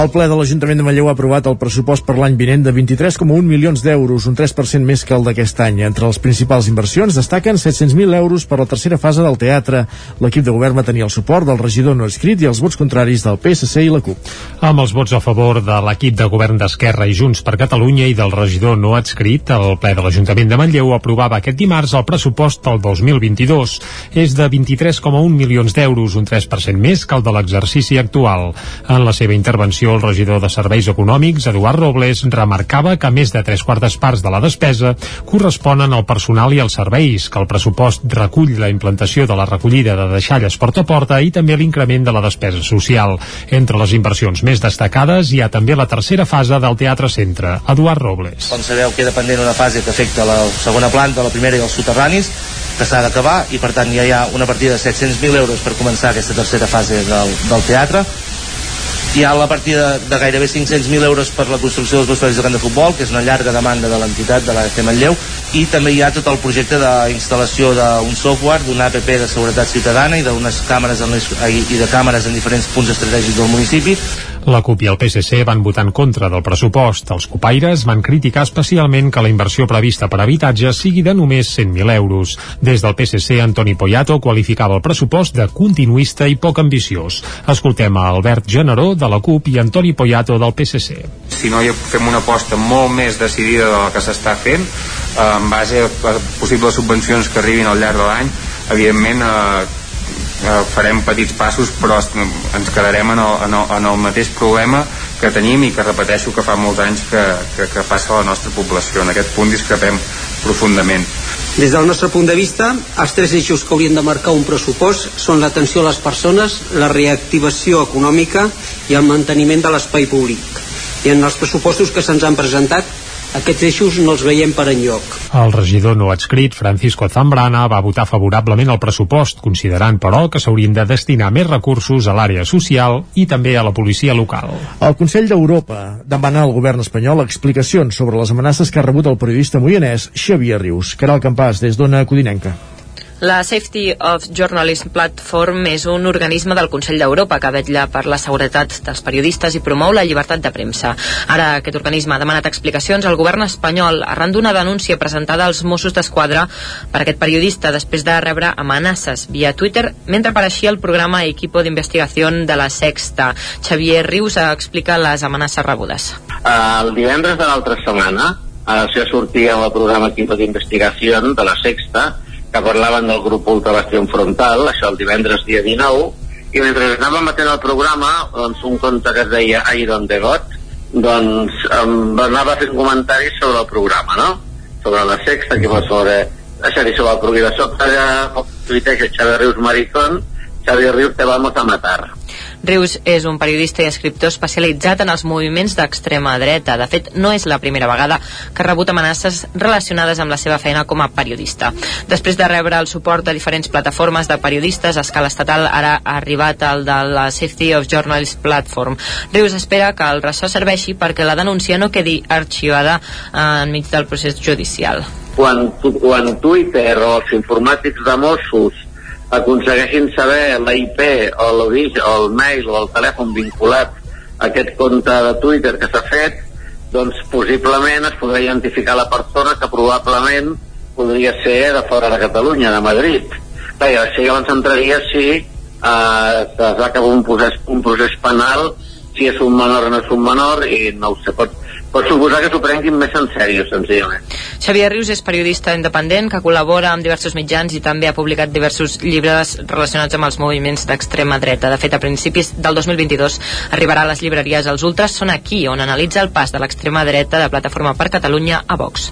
El ple de l'Ajuntament de Manlleu ha aprovat el pressupost per l'any vinent de 23,1 milions d'euros, un 3% més que el d'aquest any. Entre les principals inversions destaquen 700.000 euros per la tercera fase del teatre. L'equip de govern va tenir el suport del regidor no escrit i els vots contraris del PSC i la CUP. Amb els vots a favor de l'equip de govern d'Esquerra i Junts per Catalunya i del regidor no adscrit, el ple de l'Ajuntament de Manlleu aprovava aquest dimarts el pressupost del 2022. És de 23,1 milions d'euros, un 3% més que el de l'exercici actual. En la seva intervenció el regidor de Serveis Econòmics, Eduard Robles, remarcava que més de tres quartes parts de la despesa corresponen al personal i als serveis, que el pressupost recull la implantació de la recollida de deixalles porta a porta i també l'increment de la despesa social. Entre les inversions més destacades hi ha també la tercera fase del Teatre Centre. Eduard Robles. Com sabeu, queda pendent una fase que afecta la segona planta, la primera i els soterranis, que s'ha d'acabar i per tant ja hi ha una partida de 700.000 euros per començar aquesta tercera fase del, del teatre hi ha la partida de gairebé 500.000 euros per la construcció dels vestuaris de camp de futbol, que és una llarga demanda de l'entitat de l'AFC Manlleu, i també hi ha tot el projecte d'instal·lació d'un software, d'una app de seguretat ciutadana i càmeres en les, i de càmeres en diferents punts estratègics del municipi la CUP i el PSC van votar en contra del pressupost. Els copaires van criticar especialment que la inversió prevista per habitatge sigui de només 100.000 euros. Des del PSC, Antoni Poyato qualificava el pressupost de continuista i poc ambiciós. Escoltem a Albert Generó, de la CUP, i Antoni Poyato, del PSC. Si no hi fem una aposta molt més decidida de la que s'està fent, eh, en base a possibles subvencions que arribin al llarg de l'any, evidentment eh, eh, farem petits passos però ens quedarem en el, en, el, en el mateix problema que tenim i que repeteixo que fa molts anys que, que, que passa a la nostra població en aquest punt discrepem profundament des del nostre punt de vista, els tres eixos que haurien de marcar un pressupost són l'atenció a les persones, la reactivació econòmica i el manteniment de l'espai públic. I en els pressupostos que se'ns han presentat aquests eixos no els veiem per enlloc. El regidor no adscrit, Francisco Zambrana, va votar favorablement al pressupost, considerant, però, que s'haurien de destinar més recursos a l'àrea social i també a la policia local. El Consell d'Europa demana al govern espanyol explicacions sobre les amenaces que ha rebut el periodista moianès Xavier Rius. Caral Campàs, des d'Ona Codinenca. La Safety of Journalism Platform és un organisme del Consell d'Europa que vetlla per la seguretat dels periodistes i promou la llibertat de premsa. Ara aquest organisme ha demanat explicacions al govern espanyol arran d'una denúncia presentada als Mossos d'Esquadra per aquest periodista després de rebre amenaces via Twitter mentre apareixia el programa Equipo d'Investigació de la Sexta. Xavier Rius explica les amenaces rebudes. El divendres de l'altra setmana eh, se sortia el programa Equipo d'Investigació de la Sexta que parlaven del grup Ultra Bastion Frontal, això el divendres dia 19, i mentre anàvem matent el programa, doncs un conte que es deia Iron the God, doncs em anava fent comentaris sobre el programa, no? Sobre la sexta, que va sobre... Això dir, sobre el programa. Soc allà, tuiteja Xavi Rius Maricón, Xavi Rius te vamos a matar Rius és un periodista i escriptor especialitzat en els moviments d'extrema dreta. De fet, no és la primera vegada que ha rebut amenaces relacionades amb la seva feina com a periodista. Després de rebre el suport de diferents plataformes de periodistes a escala estatal, ara ha arribat el de la Safety of Journalists Platform. Rius espera que el ressò serveixi perquè la denúncia no quedi arxivada enmig del procés judicial. Quan, quan Twitter o els informàtics de Mossos aconsegueixin saber la IP o l'origen o el mail o el telèfon vinculat a aquest compte de Twitter que s'ha fet doncs possiblement es podrà identificar la persona que probablement podria ser de fora de Catalunya, de Madrid. Bé, això llavors entraria si eh, es va acabar un procés, un procés penal si és un menor o no és un menor i no ho sé, pot, pot suposar que s'ho prenguin més en sèrio, senzillament. Xavier Rius és periodista independent que col·labora amb diversos mitjans i també ha publicat diversos llibres relacionats amb els moviments d'extrema dreta. De fet, a principis del 2022 arribarà a les llibreries Els Ultras són aquí, on analitza el pas de l'extrema dreta de Plataforma per Catalunya a Vox.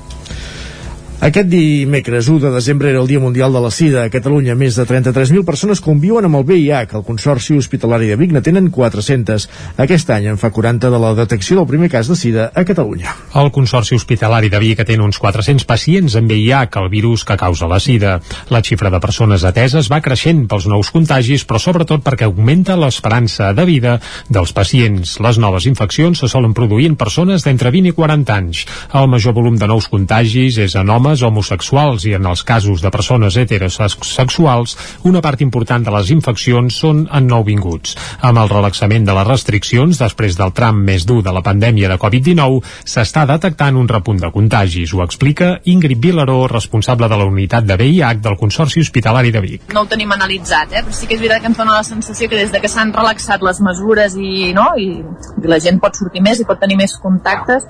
Aquest dimecres 1 de desembre era el Dia Mundial de la Sida. A Catalunya més de 33.000 persones conviuen amb el VIH. El Consorci Hospitalari de Vic ne tenen 400. Aquest any en fa 40 de la detecció del primer cas de Sida a Catalunya. El Consorci Hospitalari de Vic atén uns 400 pacients amb VIH, el virus que causa la Sida. La xifra de persones ateses va creixent pels nous contagis, però sobretot perquè augmenta l'esperança de vida dels pacients. Les noves infeccions se solen produir en persones d'entre 20 i 40 anys. El major volum de nous contagis és en homes homes homosexuals i en els casos de persones heterosexuals, una part important de les infeccions són en nouvinguts. Amb el relaxament de les restriccions, després del tram més dur de la pandèmia de Covid-19, s'està detectant un repunt de contagis. Ho explica Ingrid Vilaró, responsable de la unitat de VIH del Consorci Hospitalari de Vic. No ho tenim analitzat, eh? però sí que és veritat que ens dona la sensació que des de que s'han relaxat les mesures i, no? I, i la gent pot sortir més i pot tenir més contactes,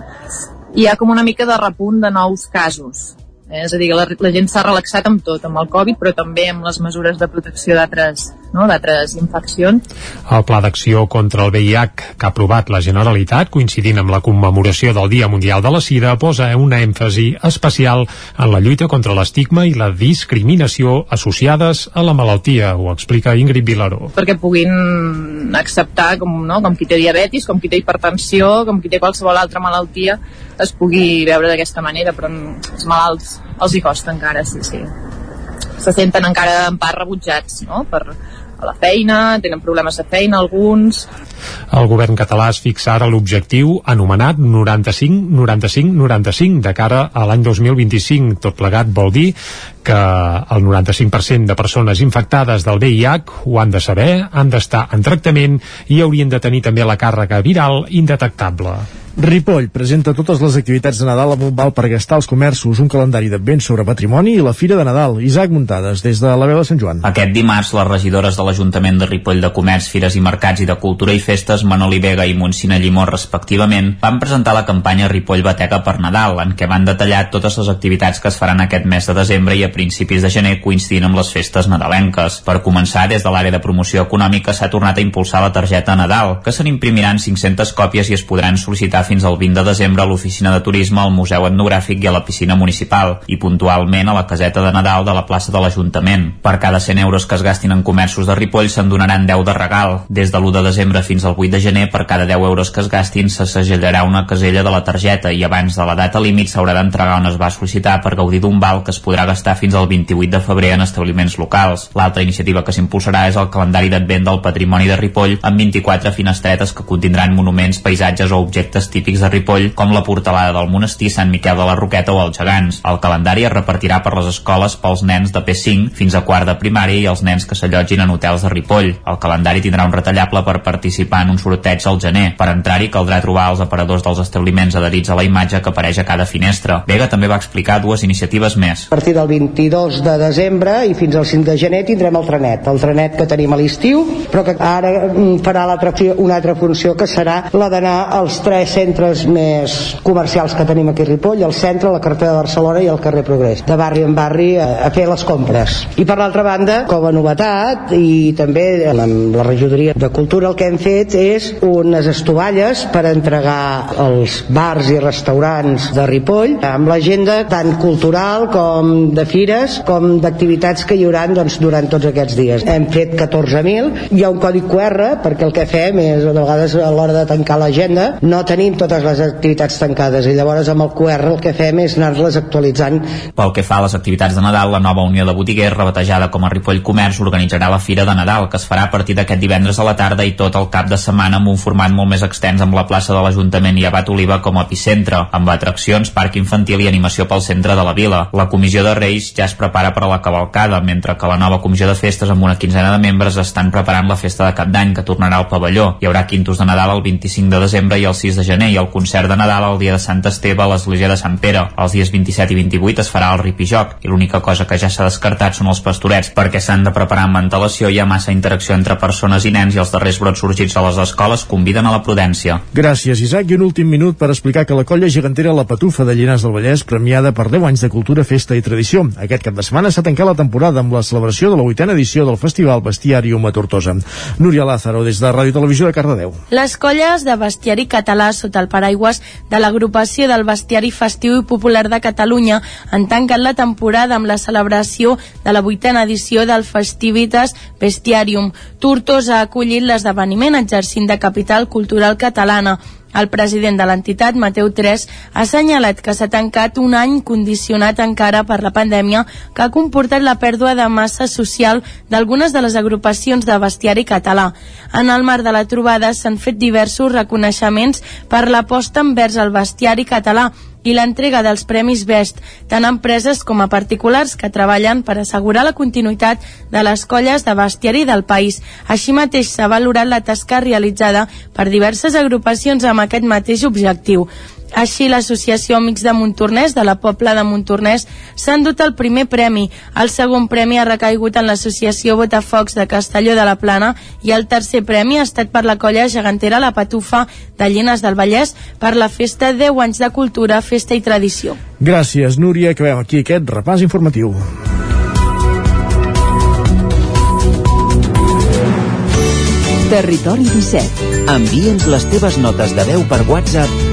hi ha com una mica de repunt de nous casos Eh? És a dir, la, la gent s'ha relaxat amb tot, amb el Covid, però també amb les mesures de protecció d'altres no? d'altres infeccions. El Pla d'Acció contra el VIH que ha aprovat la Generalitat, coincidint amb la commemoració del Dia Mundial de la Sida, posa una èmfasi especial en la lluita contra l'estigma i la discriminació associades a la malaltia, ho explica Ingrid Vilaró. Perquè puguin acceptar com, no? com qui té diabetis, com qui té hipertensió, com qui té qualsevol altra malaltia, es pugui veure d'aquesta manera, però els malalts els hi costa encara, sí, sí. Se senten encara en part rebutjats, no?, per, a la feina, tenen problemes de feina alguns. El govern català es fixa ara l'objectiu anomenat 95-95-95 de cara a l'any 2025. Tot plegat vol dir que el 95% de persones infectades del VIH ho han de saber, han d'estar en tractament i haurien de tenir també la càrrega viral indetectable. Ripoll presenta totes les activitats de Nadal amb un val per gastar als comerços, un calendari de béns sobre patrimoni i la Fira de Nadal. Isaac Muntades, des de la veu de Sant Joan. Aquest dimarts, les regidores de l'Ajuntament de Ripoll de Comerç, Fires i Mercats i de Cultura i Festes, Manoli Vega i Montsina Llimó, respectivament, van presentar la campanya Ripoll Bateca per Nadal, en què van detallar totes les activitats que es faran aquest mes de desembre i a principis de gener coincidint amb les festes nadalenques. Per començar, des de l'àrea de promoció econòmica s'ha tornat a impulsar la targeta Nadal, que se n'imprimiran 500 còpies i es podran sol·licitar fins al 20 de desembre a l'oficina de turisme, al Museu Etnogràfic i a la piscina municipal i puntualment a la caseta de Nadal de la plaça de l'Ajuntament. Per cada 100 euros que es gastin en comerços de Ripoll se'n donaran 10 de regal. Des de l'1 de desembre fins al 8 de gener, per cada 10 euros que es gastin se segellarà una casella de la targeta i abans de la data límit s'haurà d'entregar on es va sol·licitar per gaudir d'un val que es podrà gastar fins al 28 de febrer en establiments locals. L'altra iniciativa que s'impulsarà és el calendari d'advent del patrimoni de Ripoll amb 24 finestretes que contindran monuments, paisatges o objectes típics de Ripoll Ripoll, com la portalada del monestir Sant Miquel de la Roqueta o els Gegants. El calendari es repartirà per les escoles pels nens de P5 fins a quart de primària i els nens que s'allotgin en hotels de Ripoll. El calendari tindrà un retallable per participar en un sorteig al gener. Per entrar-hi caldrà trobar els aparadors dels establiments adherits a la imatge que apareix a cada finestra. Vega també va explicar dues iniciatives més. A partir del 22 de desembre i fins al 5 de gener tindrem el trenet. El trenet que tenim a l'estiu, però que ara mm, farà una altra funció que serà la d'anar als tres centres més comercials que tenim aquí a Ripoll, el centre, la carretera de Barcelona i el carrer Progrés, de barri en barri a, a fer les compres. I per l'altra banda, com a novetat, i també amb la regidoria de cultura el que hem fet és unes estovalles per entregar als bars i restaurants de Ripoll amb l'agenda tant cultural com de fires com d'activitats que hi haurà doncs, durant tots aquests dies. Hem fet 14.000, hi ha un codi QR perquè el que fem és, a vegades a l'hora de tancar l'agenda, no tenim totes les activitats tancades i llavors amb el QR el que fem és anar-les actualitzant. Pel que fa a les activitats de Nadal, la nova Unió de Botiguers, rebatejada com a Ripoll Comerç, organitzarà la Fira de Nadal, que es farà a partir d'aquest divendres a la tarda i tot el cap de setmana amb un format molt més extens amb la plaça de l'Ajuntament i Abat Oliva com a epicentre, amb atraccions, parc infantil i animació pel centre de la vila. La comissió de Reis ja es prepara per a la cavalcada, mentre que la nova comissió de festes amb una quinzena de membres estan preparant la festa de Cap d'Any, que tornarà al pavelló. Hi haurà quintos de Nadal el 25 de desembre i el 6 de gener i el concert de Nadal el dia de Sant Esteve a l'església de Sant Pere. Els dies 27 i 28 es farà el ripijoc i l'única cosa que ja s'ha descartat són els pastorets perquè s'han de preparar amb antelació hi ha massa interacció entre persones i nens i els darrers brots sorgits a les escoles conviden a la prudència. Gràcies, Isaac. I un últim minut per explicar que la colla gegantera La Patufa de Llinars del Vallès, premiada per 10 anys de cultura, festa i tradició. Aquest cap de setmana s'ha tancat la temporada amb la celebració de la vuitena edició del Festival Bestiarium a Tortosa. Núria Lázaro, des de Ràdio Televisió de Cardedeu. Les colles de bestiari català sota el paraigües de l'agrupació del bestiari festiu i popular de Catalunya han tancat la temporada amb la celebració de la vuitena edició del Festivitas Bestiarium. Tortosa ha acollit l'esdeveniment exercint de capital cultural catalana. El president de l'entitat, Mateu Tres, ha assenyalat que s'ha tancat un any condicionat encara per la pandèmia que ha comportat la pèrdua de massa social d'algunes de les agrupacions de bestiari català. En el marc de la trobada s'han fet diversos reconeixements per l'aposta envers el bestiari català i l'entrega dels Premis Best, tant a empreses com a particulars que treballen per assegurar la continuïtat de les colles de bestiari del país. Així mateix s'ha valorat la tasca realitzada per diverses agrupacions amb aquest mateix objectiu. Així, l'Associació Amics de Montornès, de la Pobla de Montornès, s'ha endut el primer premi. El segon premi ha recaigut en l'Associació Botafocs de Castelló de la Plana i el tercer premi ha estat per la colla gegantera La Patufa de Llenes del Vallès per la festa 10 anys de cultura, festa i tradició. Gràcies, Núria. Acabem aquí aquest repàs informatiu. Territori 17. Envia'ns les teves notes de veu per WhatsApp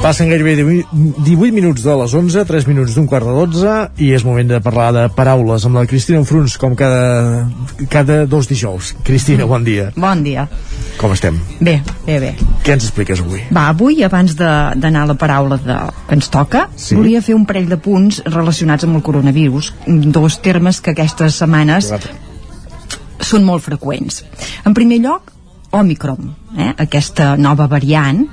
Passen gairebé 18 minuts de les 11, 3 minuts d'un quart de 12 i és moment de parlar de paraules amb la Cristina Enfruns com cada, cada dos dijous. Cristina, bon dia. Bon dia. Com estem? Bé, bé, bé. Què ens expliques avui? Va, avui, abans d'anar a la paraula de, que ens toca, Sí. volia fer un parell de punts relacionats amb el coronavirus, dos termes que aquestes setmanes són molt freqüents. En primer lloc, Omicron, eh? aquesta nova variant,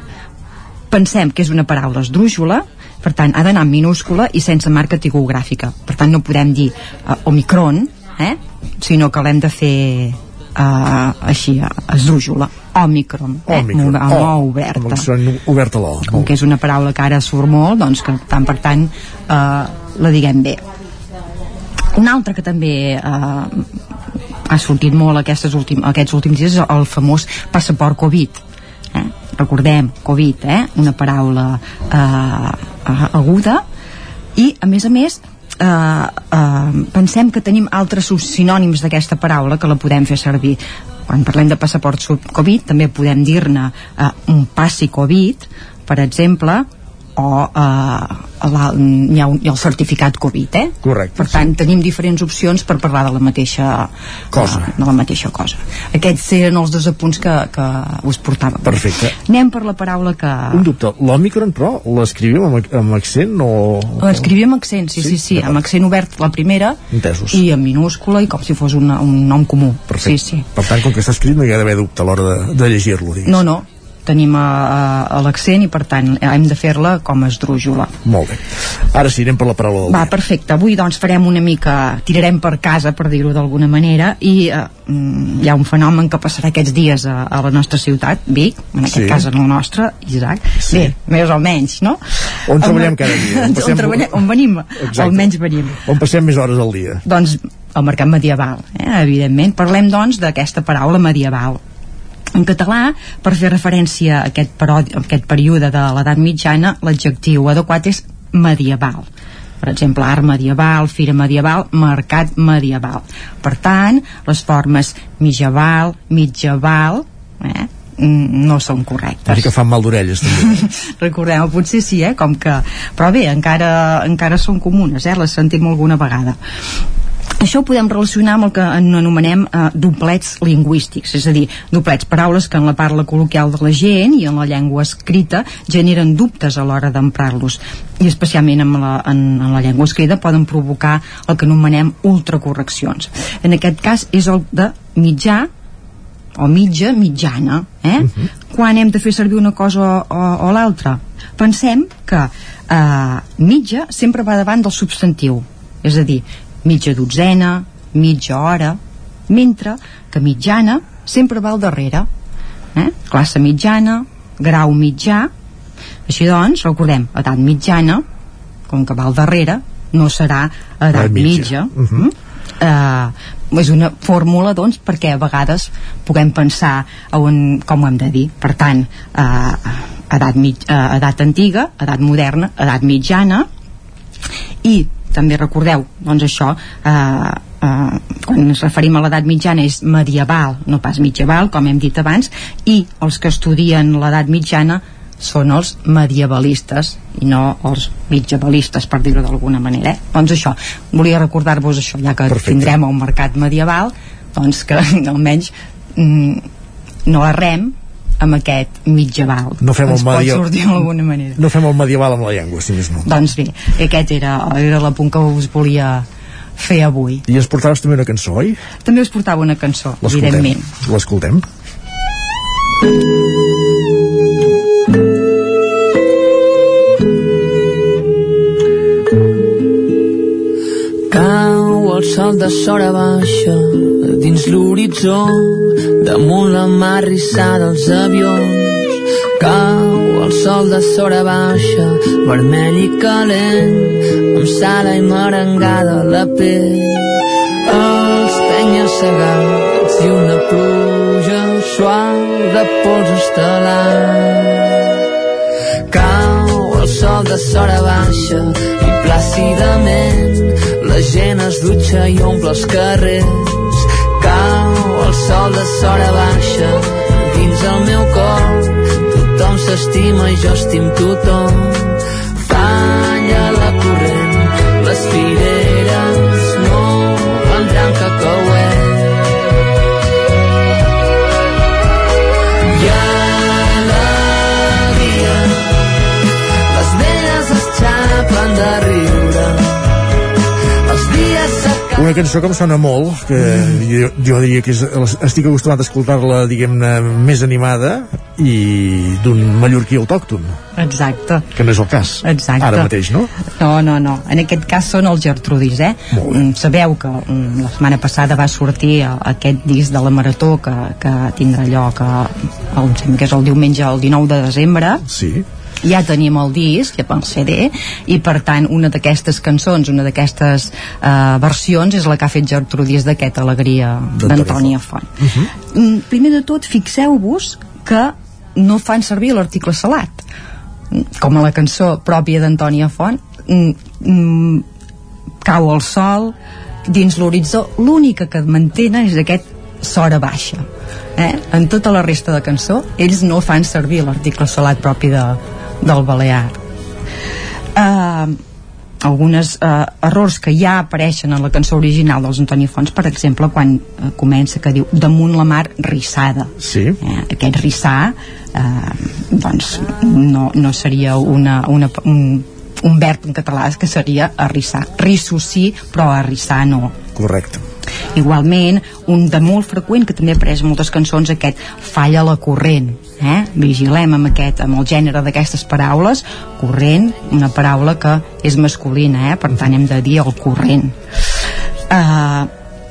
pensem que és una paraula esdrújula, per tant, ha d'anar en minúscula i sense marca tipogràfica. Per tant, no podem dir uh, Omicron, eh? sinó que l'hem de fer uh, així, uh, esdrújula. Omicron, eh? Òmicron. amb, amb Oh, O oberta. Amb l'accent obert a l'O. Com que és una paraula que ara surt molt, doncs que tant per tant uh, la diguem bé. Una altra que també eh, ha sortit molt aquestes últim, aquests últims dies és el famós passaport Covid. Eh? Recordem, Covid, eh? una paraula eh, eh, aguda i, a més a més, eh, eh, pensem que tenim altres sinònims d'aquesta paraula que la podem fer servir quan parlem de passaport Covid també podem dir-ne eh, un passi Covid per exemple o eh, hi, ha un, hi ha el certificat Covid eh? Correcte. per tant tenim diferents opcions per parlar de la mateixa Cosa. eh, de la mateixa cosa aquests eren els dos apunts que, que us portava Perfecte. anem per la paraula que Un dubte, l'Omicron, però, l'escrivim amb, amb accent o... L'escrivim amb accent, sí, sí, sí, amb accent obert la primera Entesos. i en minúscula i com si fos una, un nom comú. Perfecte. Sí, sí. Per tant, com que està escrit, no hi ha d'haver dubte a l'hora de, de llegir-lo. No, no, tenim a, a, a l'accent i per tant hem de fer-la com a esdrújula. Molt bé. Ara sí, anem per la paraula del Va, perfecte. Avui doncs farem una mica, tirarem per casa, per dir-ho d'alguna manera, i eh, mm, hi ha un fenomen que passarà aquests dies a, a la nostra ciutat, Vic, en aquest Sí. cas en la nostra, Isaac. Sí. Bé, més o menys, no? On treballem cada dia. On, Passem- treballem, on venim, Exacte. almenys venim. On passem més hores al dia. Doncs el mercat medieval, eh, evidentment. Parlem, doncs, d'aquesta paraula medieval. En català, per fer referència a aquest, perodi, a aquest període de l'edat mitjana, l'adjectiu adequat és medieval. Per exemple, art medieval, fira medieval, mercat medieval. Per tant, les formes mitjaval, mitjaval, eh, no són correctes. Ara que fan mal d'orelles, també. Recordem, potser sí, eh? Com que... Però bé, encara, encara són comunes, eh? Les sentim alguna vegada. Això ho podem relacionar amb el que en anomenem eh, doblets lingüístics, és a dir, doblets, paraules que en la parla col·loquial de la gent i en la llengua escrita generen dubtes a l'hora d'emprar-los i especialment en la, en, en la llengua escrita poden provocar el que anomenem ultracorreccions. En aquest cas és el de mitjà o mitja, mitjana eh? quan hem de fer servir una cosa o, o, o l'altra pensem que eh, mitja sempre va davant del substantiu és a dir, mitja dotzena mitja hora mentre que mitjana sempre va al darrere eh? classe mitjana grau mitjà. Així doncs, recordem, edat mitjana com que va al darrere no serà edat mitja, mitja. mitja eh, és una fórmula doncs perquè a vegades puguem pensar a on, com ho hem de dir. Per tant eh, edat, mig, eh, edat antiga, edat moderna edat mitjana i també recordeu doncs això eh, eh, quan ens referim a l'edat mitjana és medieval, no pas mitjaval com hem dit abans, i els que estudien l'edat mitjana són els medievalistes i no els mitjavalistes per dir-ho d'alguna manera eh? doncs això, volia recordar-vos això ja que Perfecte. tindrem un mercat medieval doncs que almenys mm, no errem amb aquest mitjaval. No fem el medieval. pot sortir d'alguna manera. No fem el medieval amb la llengua, si més no. Doncs bé, aquest era, era l'apunt que us volia fer avui. I ens portaves també una cançó, oi? També us portava una cançó, evidentment. L'escoltem. Cau el sol de sora baixa dins l'horitzó damunt la mar rissada dels avions cau el sol de sora baixa vermell i calent amb sala i merengada la pell. Els penyes segats i una pluja suau de pols estel·lar cau el sol de sora baixa i plàcidament la gent es dutxa i omple els carrers. Cau sol de sora baixa dins el meu cor. Tothom s'estima i jo estim tothom. Falla la corrent les Una cançó que em sona molt, que jo, jo diria que és, estic acostumat a escoltar-la, diguem-ne, més animada i d'un mallorquí autòcton, Exacte. que no és el cas. Exacte. Ara mateix, no? No, no, no. En aquest cas són els Gertrudis, eh? Mm, Sabeu que mm, la setmana passada va sortir eh, aquest disc de la Marató que, que tindrà lloc a, a, sembla que és el diumenge, el 19 de desembre. Sí. Ja tenim el disc, ja el CD, i per tant una d'aquestes cançons, una d'aquestes eh, versions és la que ha fet Gertrudis d'aquesta alegria d'Antònia Font. Uh -huh. Mm, Primer de tot, fixeu-vos que no fan servir l'article salat com a la cançó pròpia d'Antònia Font mm, mm, cau el sol dins l'horitzó l'única que mantenen és aquest sora baixa eh? en tota la resta de cançó ells no fan servir l'article salat propi de, del Balear eh, algunes eh, errors que ja apareixen en la cançó original dels Antoni Fons per exemple quan eh, comença que diu damunt la mar rissada sí. eh, aquest rissar eh, doncs no, no seria una, una, un, un verb en català que seria arrissar risso sí però arrissar no Correcte. Igualment, un de molt freqüent que també apareix en moltes cançons, aquest falla la corrent. Eh? Vigilem amb, aquest, amb el gènere d'aquestes paraules. Corrent, una paraula que és masculina, eh? per tant hem de dir el corrent. Uh,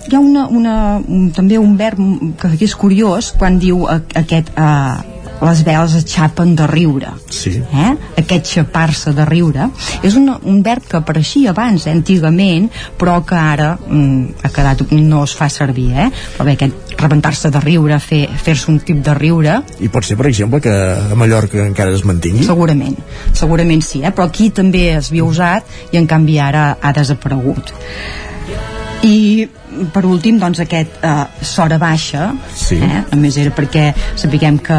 hi ha una, una, un, també un verb que és curiós quan diu aquest uh, les veles es xapen de riure sí. eh? aquest xapar-se de riure és una, un verb que apareixia abans eh, antigament però que ara mm, ha quedat, no es fa servir eh? però bé, aquest rebentar-se de riure fer, fer-se un tip de riure I pot ser, per exemple, que a Mallorca encara es mantingui? segurament, segurament sí eh? però aquí també es havia usat i en canvi ara ha desaparegut i per últim doncs aquest eh, sora baixa Sí. eh? només era perquè sapiguem que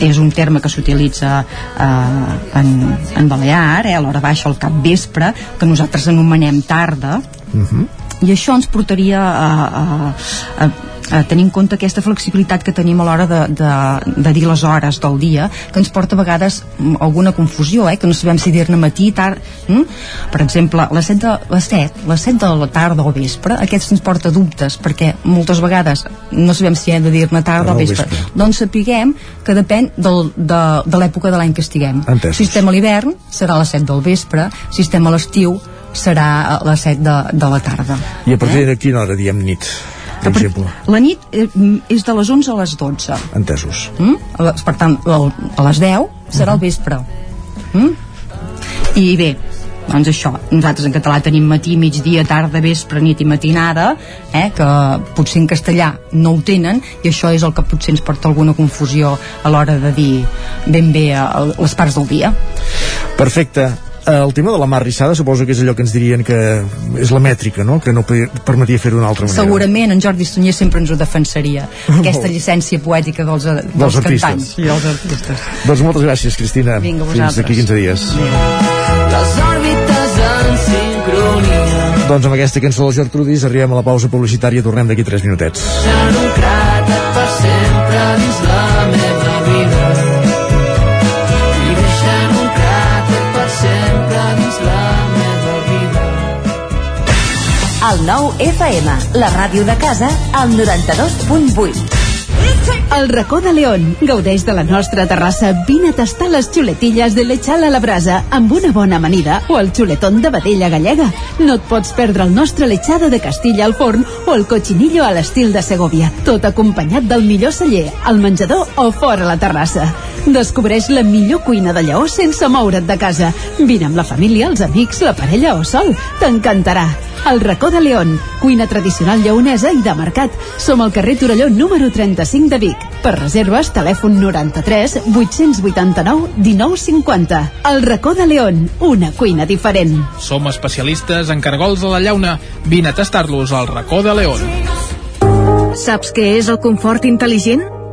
és un terme que s'utilitza eh, en, en Balear, eh, a l'hora baixa al cap vespre, que nosaltres anomenem tarda, Uh -huh. i això ens portaria a, a, a, a tenir en compte aquesta flexibilitat que tenim a l'hora de, de, de dir les hores del dia que ens porta a vegades mm, alguna confusió eh? que no sabem si dir-ne matí, tard mm? per exemple, les 7, de, les 7 les 7 de la tarda o vespre aquests ens porta dubtes perquè moltes vegades no sabem si hem de dir-ne tarda o o vespre. vespre. doncs sapiguem que depèn del, de, de l'època de l'any que estiguem Entesos. si estem a l'hivern serà a les 7 del vespre si estem a l'estiu serà a les 7 de, de la tarda I a partir de quina hora diem nit, per exemple? la nit eh, és de les 11 a les 12 Entesos. mm? Per tant a les 10 serà el vespre mm? i bé doncs això, nosaltres en català tenim matí, migdia, tarda, vespre, nit i matinada eh, que potser en castellà no ho tenen i això és el que potser ens porta alguna confusió a l'hora de dir ben bé eh, les parts del dia Perfecte. El tema de la mar rissada suposo que és allò que ens dirien que és la mètrica, no? Que no pe- permetia fer-ho d'una altra manera. segurament en Jordi Sunyer sempre ens ho defensaria aquesta llicència poètica dels, dels, Dels artistes. cantants i els artistes Doncs moltes gràcies, Cristina. Vinga, Fins d'aquí 15 dies. les òrbites en sincronia Doncs amb aquesta cançó dels Gertrudis arribem a la pausa publicitària tornem d'aquí 3 minutets. cràter per sempre dins la 9 FM, la ràdio de casa, al 92.8. El racó de León. Gaudeix de la nostra terrassa. Vine a tastar les xuletilles de lechal a la brasa amb una bona amanida o el xuletón de vedella gallega. No et pots perdre el nostre lechado de Castilla al forn o el cochinillo a l'estil de Segovia. Tot acompanyat del millor celler, al menjador o fora la terrassa. Descobreix la millor cuina de Lleó sense moure't de casa. Vine amb la família, els amics, la parella o sol. T'encantarà. El racó de León, cuina tradicional lleonesa i de mercat. Som al carrer Torelló número 35 de Vic. Per reserves, telèfon 93 889 1950. El racó de León, una cuina diferent. Som especialistes en cargols a la llauna. Vine a tastar-los al racó de León. Saps què és el confort intel·ligent?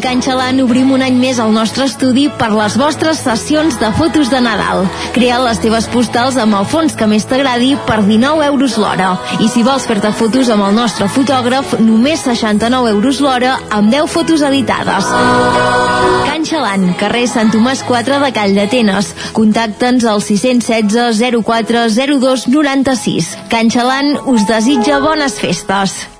Can Xalant obrim un any més el nostre estudi per les vostres sessions de fotos de Nadal. Crea les teves postals amb el fons que més t'agradi per 19 euros l'hora. I si vols fer-te fotos amb el nostre fotògraf, només 69 euros l'hora amb 10 fotos editades. Can Xalant, carrer Sant Tomàs 4 de Call d'Atenes. Contacta'ns al 616 04 02 96. Can Xalant us desitja bones festes.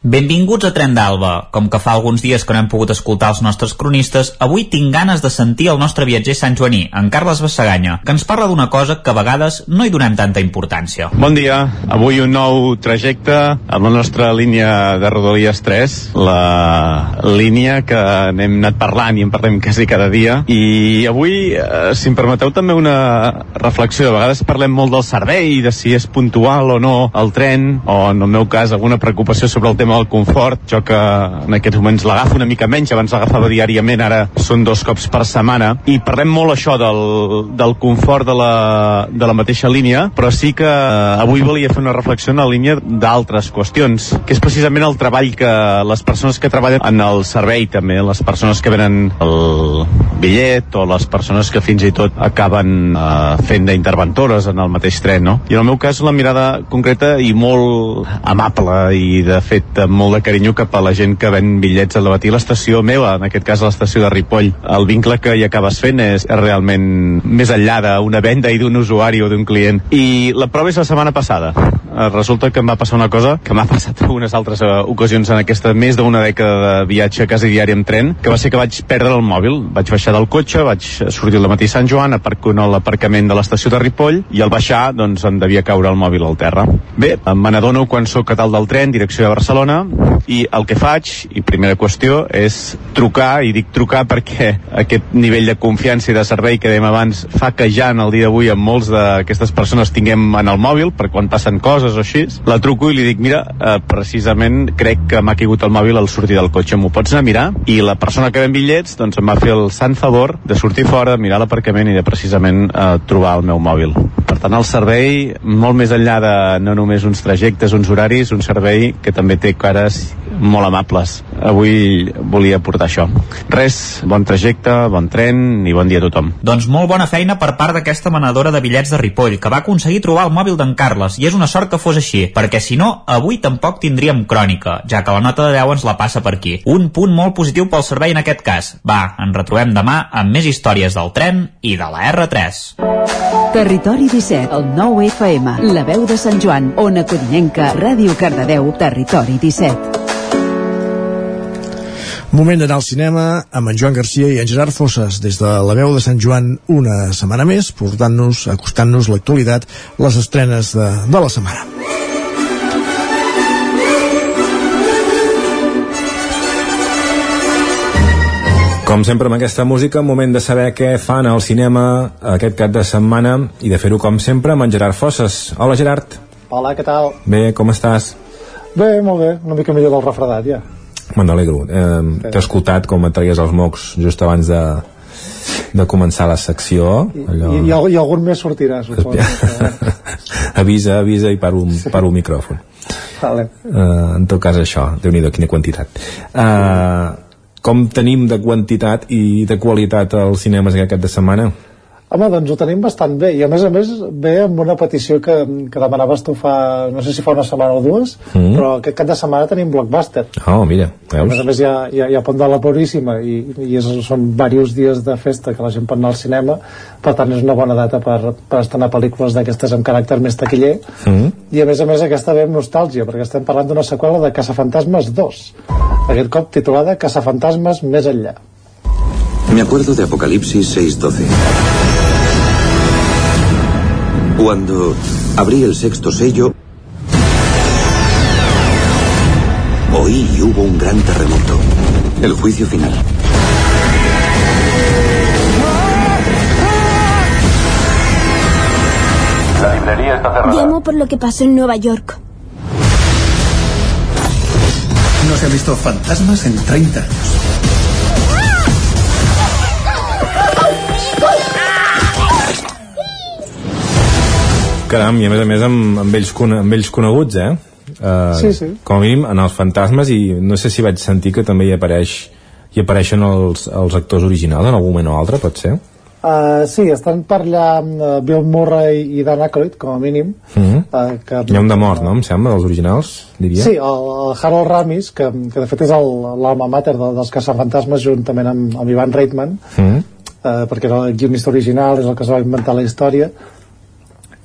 Benvinguts a Tren d'Alba. Com que fa alguns dies que no hem pogut escoltar els nostres cronistes, avui tinc ganes de sentir el nostre viatger Sant Joaní, en Carles Bassaganya, que ens parla d'una cosa que a vegades no hi donem tanta importància. Bon dia. Avui un nou trajecte amb la nostra línia de Rodalies 3, la línia que n'hem anat parlant i en parlem quasi cada dia. I avui, eh, si em permeteu també una reflexió, de vegades parlem molt del servei, de si és puntual o no el tren, o en el meu cas alguna preocupació sobre el tema del confort, jo que en aquests moments l'agafo una mica menys, abans l'agafava diàriament, ara són dos cops per setmana, i parlem molt això del, del confort de la, de la mateixa línia, però sí que avui volia fer una reflexió en la línia d'altres qüestions, que és precisament el treball que les persones que treballen en el servei també, les persones que venen el bitllet o les persones que fins i tot acaben eh, fent d'interventores en el mateix tren, no? I en el meu cas la mirada concreta i molt amable i de fet molt de carinyo cap a la gent que ven bitllets al a l'estació meva, en aquest cas a l'estació de Ripoll. El vincle que hi acabes fent és, és realment més enllà d'una venda i d'un usuari o d'un client. I la prova és la setmana passada. Eh, Resulta que em va passar una cosa que m'ha passat unes altres eh, ocasions en aquesta més d'una dècada de viatge quasi diari amb tren, que va ser que vaig perdre el mòbil. Vaig baixar del cotxe, vaig sortir al matí Sant Joan, aparco en l'aparcament de l'estació de Ripoll i al baixar doncs em devia caure el mòbil al terra. Bé, me n'adono quan sóc a tal del tren, direcció de Barcelona, i el que faig, i primera qüestió, és trucar, i dic trucar perquè aquest nivell de confiança i de servei que dèiem abans fa que ja en el dia d'avui amb molts d'aquestes persones tinguem en el mòbil per quan passen coses o així, la truco i li dic mira, eh, precisament crec que m'ha caigut el mòbil al sortir del cotxe, m'ho pots anar a mirar? I la persona que ven bitllets doncs em va fer el sant favor de sortir fora, mirar l'aparcament i de precisament eh, trobar el meu mòbil. Per tant, el servei, molt més enllà de no només uns trajectes, uns horaris, un servei que també té cares molt amables. Avui volia portar això. Res, bon trajecte, bon tren i bon dia a tothom. Doncs molt bona feina per part d'aquesta manadora de bitllets de Ripoll, que va aconseguir trobar el mòbil d'en Carles, i és una sort que fos així, perquè si no, avui tampoc tindríem crònica, ja que la nota de 10 ens la passa per aquí. Un punt molt positiu pel servei en aquest cas. Va, ens retrobem demà amb més històries del tren i de la R3. Territori 17, el 9 FM, la veu de Sant Joan, Ona Codinenca, Ràdio Cardedeu, Territori 17. Moment d'anar al cinema amb en Joan Garcia i en Gerard Fosses des de la veu de Sant Joan una setmana més, portant-nos, acostant-nos l'actualitat, les estrenes de, de la setmana. Com sempre amb aquesta música, moment de saber què fan al cinema aquest cap de setmana i de fer-ho com sempre amb en Gerard Fosses. Hola Gerard. Hola, què tal? Bé, com estàs? Bé, molt bé, una mica millor del refredat ja. Me n'alegro. Eh, T'he escoltat com et traies els mocs just abans de, de començar la secció. Allò... I, i, i algun més sortirà, suposo. avisa, avisa i paro, paro el micròfon. Vale. Uh, en tot cas això, déu nhi quina quantitat. Uh, com tenim de quantitat i de qualitat als cinemes aquest cap de setmana? Home, doncs ho tenim bastant bé. I a més a més ve amb una petició que, que demanaves tu fa, no sé si fa una setmana o dues mm. però aquest cap de setmana tenim Blockbuster. Oh, mira, veus? a més a més hi ha, hi ha, hi ha Pont de la Puríssima i, i és, són diversos dies de festa que la gent pot anar al cinema. Per tant és una bona data per, per estrenar pel·lícules d'aquestes amb caràcter més taquiller. Mm. i a més a més aquesta ve amb nostàlgia perquè estem parlant d'una seqüela de Caçafantasmes 2 aquest cop titulada Caçafantasmes més enllà. Me acuerdo de Apocalipsis 6.12 Cuando abrí el sexto sello, oí y hubo un gran terremoto. El juicio final. La librería está cerrada. Llamo por lo que pasó en Nueva York. No se ha visto fantasmas en 30 años. Caram, i a més a més amb, amb, ells, amb ells coneguts, eh? Uh, sí, sí. Com a mínim en els fantasmes i no sé si vaig sentir que també hi apareix hi apareixen els, els actors originals en algun moment o altre, pot ser? Uh, sí, estan per allà amb uh, Bill Murray i Dan Aykroyd, com a mínim. Mm -hmm. uh, que, Hi ha un de mort, no? Em sembla, dels originals, diria. Sí, el, el Harold Ramis, que, que de fet és l'alma mater de, dels caçafantasmes juntament amb, amb Ivan Reitman, mm -hmm. uh, perquè era el guionista original, és el que es va inventar la història,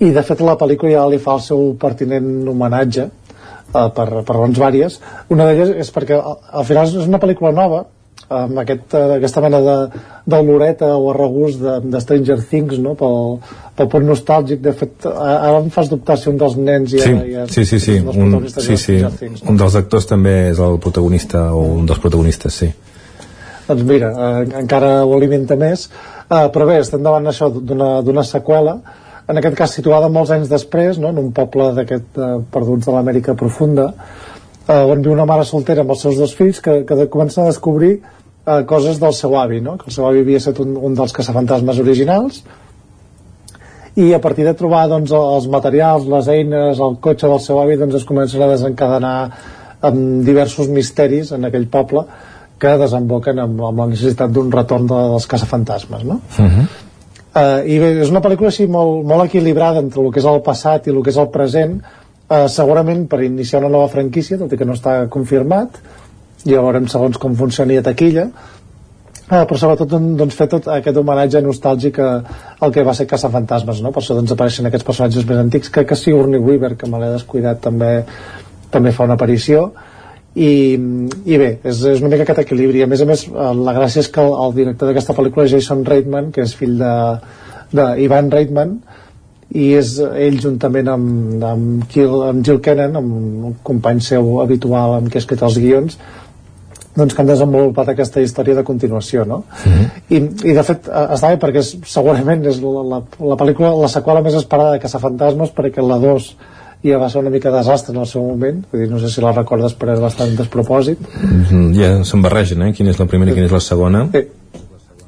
i de fet la pel·lícula ja li fa el seu pertinent homenatge uh, per, per raons vàries una d'elles és perquè al final és una pel·lícula nova amb aquest, uh, aquesta mena de, de loreta o regust de, de Stranger Things no? pel, pel punt nostàlgic de fet ara em fas dubtar si un dels nens sí, ja, ja, sí, sí, sí, un, sí, sí. Things, no? un dels actors també és el protagonista o un dels protagonistes, sí doncs mira, eh, encara ho alimenta més eh, però bé, estem davant això d'una seqüela en aquest cas situada molts anys després, no? en un poble d'aquest eh, perduts de l'Amèrica profunda, eh, on viu una mare soltera amb els seus dos fills que, que comencen a descobrir eh, coses del seu avi, no? que el seu avi havia estat un, un dels caçafantasmes originals, i a partir de trobar doncs, els materials, les eines, el cotxe del seu avi, doncs es comencen a desencadenar amb diversos misteris en aquell poble que desemboquen amb, amb la necessitat d'un retorn de, dels caçafantasmes. No? Uh -huh. Uh, I és una pel·lícula així molt, molt equilibrada entre el que és el passat i el que és el present, uh, segurament per iniciar una nova franquícia, tot i que no està confirmat, ja veurem segons com funcioni a taquilla, uh, però sobretot doncs, fer tot aquest homenatge nostàlgic al que va ser Fantasmes, no? per això doncs, apareixen aquests personatges més antics, que, que Sigourney Weaver, que me l'he descuidat, també, també fa una aparició, i, i bé, és, és una mica aquest equilibri a més a més la gràcia és que el, el director d'aquesta pel·lícula és Jason Reitman que és fill de, de Ivan Reitman i és ell juntament amb, amb, Gil, amb Jill Kennan amb un company seu habitual amb qui ha escrit els guions doncs que han desenvolupat aquesta història de continuació no? Mm -hmm. I, i de fet està bé perquè és, segurament és la, la, la pel·lícula la seqüela més esperada de Caçafantasmes perquè la 2 ja va ser una mica desastre en el seu moment vull dir, no sé si la recordes però és bastant despropòsit mm -hmm. ja se'n barregen eh? quina és la primera i quina és la segona sí.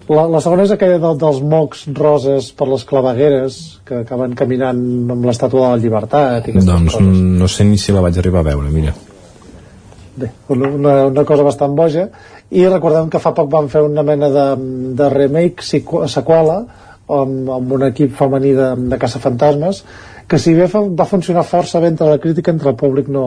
la, la segona és aquella de, dels mocs roses per les clavegueres que acaben caminant amb l'estàtua de la llibertat i doncs coses. no sé ni si la vaig arribar a veure mira bé, una, una cosa bastant boja i recordem que fa poc van fer una mena de, de remake seqüela amb, amb un equip femení de, de caçafantasmes que si bé va funcionar força bé entre la crítica entre el públic no,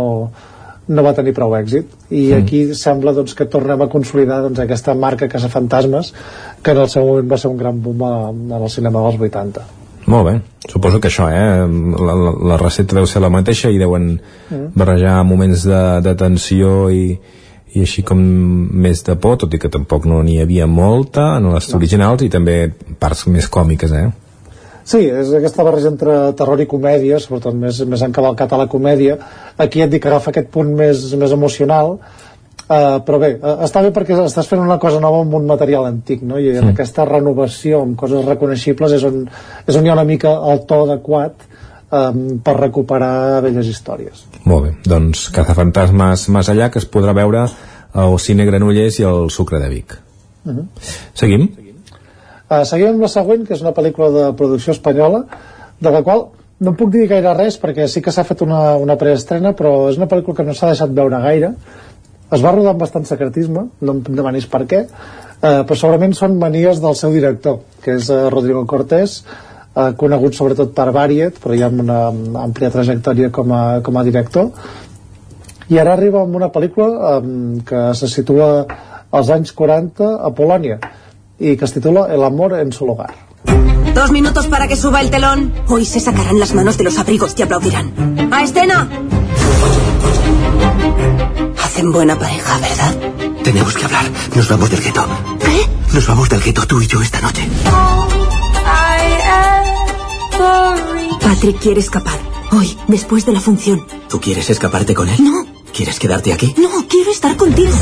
no va tenir prou èxit i mm. aquí sembla doncs, que tornem a consolidar doncs, aquesta marca Caçafantasmes que en el seu moment va ser un gran boom en el cinema dels 80 molt bé, suposo que això, eh? La, la, la recepta deu ser la mateixa i deuen mm. barrejar moments de, de tensió i, i així com més de por, tot i que tampoc no n'hi havia molta en les no. originals i també parts més còmiques, eh? Sí, és aquesta barreja entre terror i comèdia, sobretot més, més encavalcat a la comèdia. Aquí et dic que agafa aquest punt més, més emocional, Uh, però bé, uh, està bé perquè estàs fent una cosa nova amb un material antic no? i en mm. aquesta renovació amb coses reconeixibles és on, és on hi ha una mica el to adequat um, per recuperar velles històries Molt bé, doncs Cazafantasmes més allà que es podrà veure al Cine Granollers i al Sucre de Vic uh mhm. -huh. Seguim? Uh, seguim amb la següent, que és una pel·lícula de producció espanyola de la qual no puc dir gaire res perquè sí que s'ha fet una, una preestrena però és una pel·lícula que no s'ha deixat veure gaire. Es va rodar amb bastant secretisme, no em demanis per què, eh, però segurament són manies del seu director, que és eh, Rodrigo Cortés, eh, conegut sobretot per Variet, però ja amb una àmplia trajectòria com a, com a director, i ara arriba amb una pel·lícula eh, que se situa als anys 40 a Polònia i que titula El amor en su lugar. Dos minutos para que suba el telón. Hoy se sacarán las manos de los abrigos y aplaudirán. ¡A escena! Hacen buena pareja, ¿verdad? Tenemos que hablar. Nos vamos del gueto. ¿Qué? Nos vamos del gueto tú y yo esta noche. Patrick quiere escapar. Hoy, después de la función. ¿Tú quieres escaparte con él? No. ¿Quieres quedarte aquí? No, quiero estar contigo.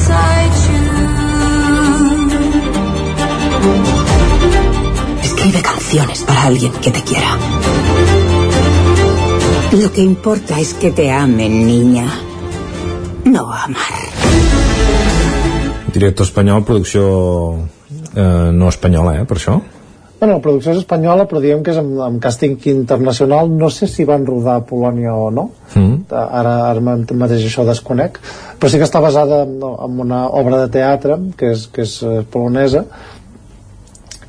Escribe canciones para alguien que te quiera. Lo que importa es que te amen, niña. No amar. Director espanyol, producció eh, no espanyola, eh, per això? Bueno, la producció és espanyola, però diem que és amb, amb càsting internacional. No sé si van rodar a Polònia o no. Mm. Ara, ara mateix això desconec. Però sí que està basada en, en una obra de teatre, que és, que és eh, polonesa,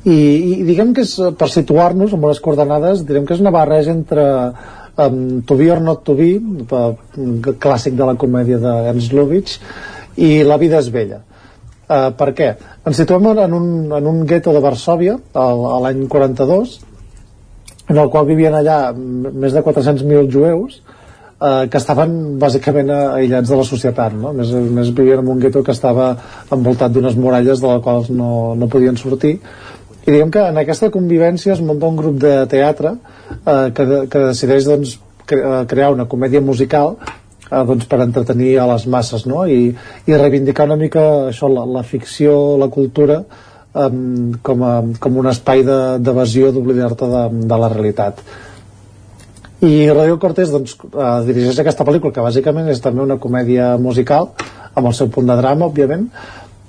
i, i diguem que és, per situar-nos amb les coordenades, direm que és una barreja entre um, To Be or Not To Be clàssic de la comèdia d'Ernst Lubitsch i La vida és vella uh, per què? ens situem en un, en un gueto de Varsòvia a l'any 42 en el qual vivien allà més de 400.000 jueus eh, que estaven bàsicament aïllats de la societat no? més, més vivien en un gueto que estava envoltat d'unes muralles de les quals no, no podien sortir i diguem que en aquesta convivència es munta un grup de teatre eh, que, que decideix doncs, cre eh, crear una comèdia musical eh, doncs, per entretenir a les masses no? I, i reivindicar una mica això, la, la ficció, la cultura eh, com, a, com un espai d'evasió d'oblidar-te de, de la realitat i Rodrigo Cortés doncs, eh, dirigeix aquesta pel·lícula que bàsicament és també una comèdia musical amb el seu punt de drama, òbviament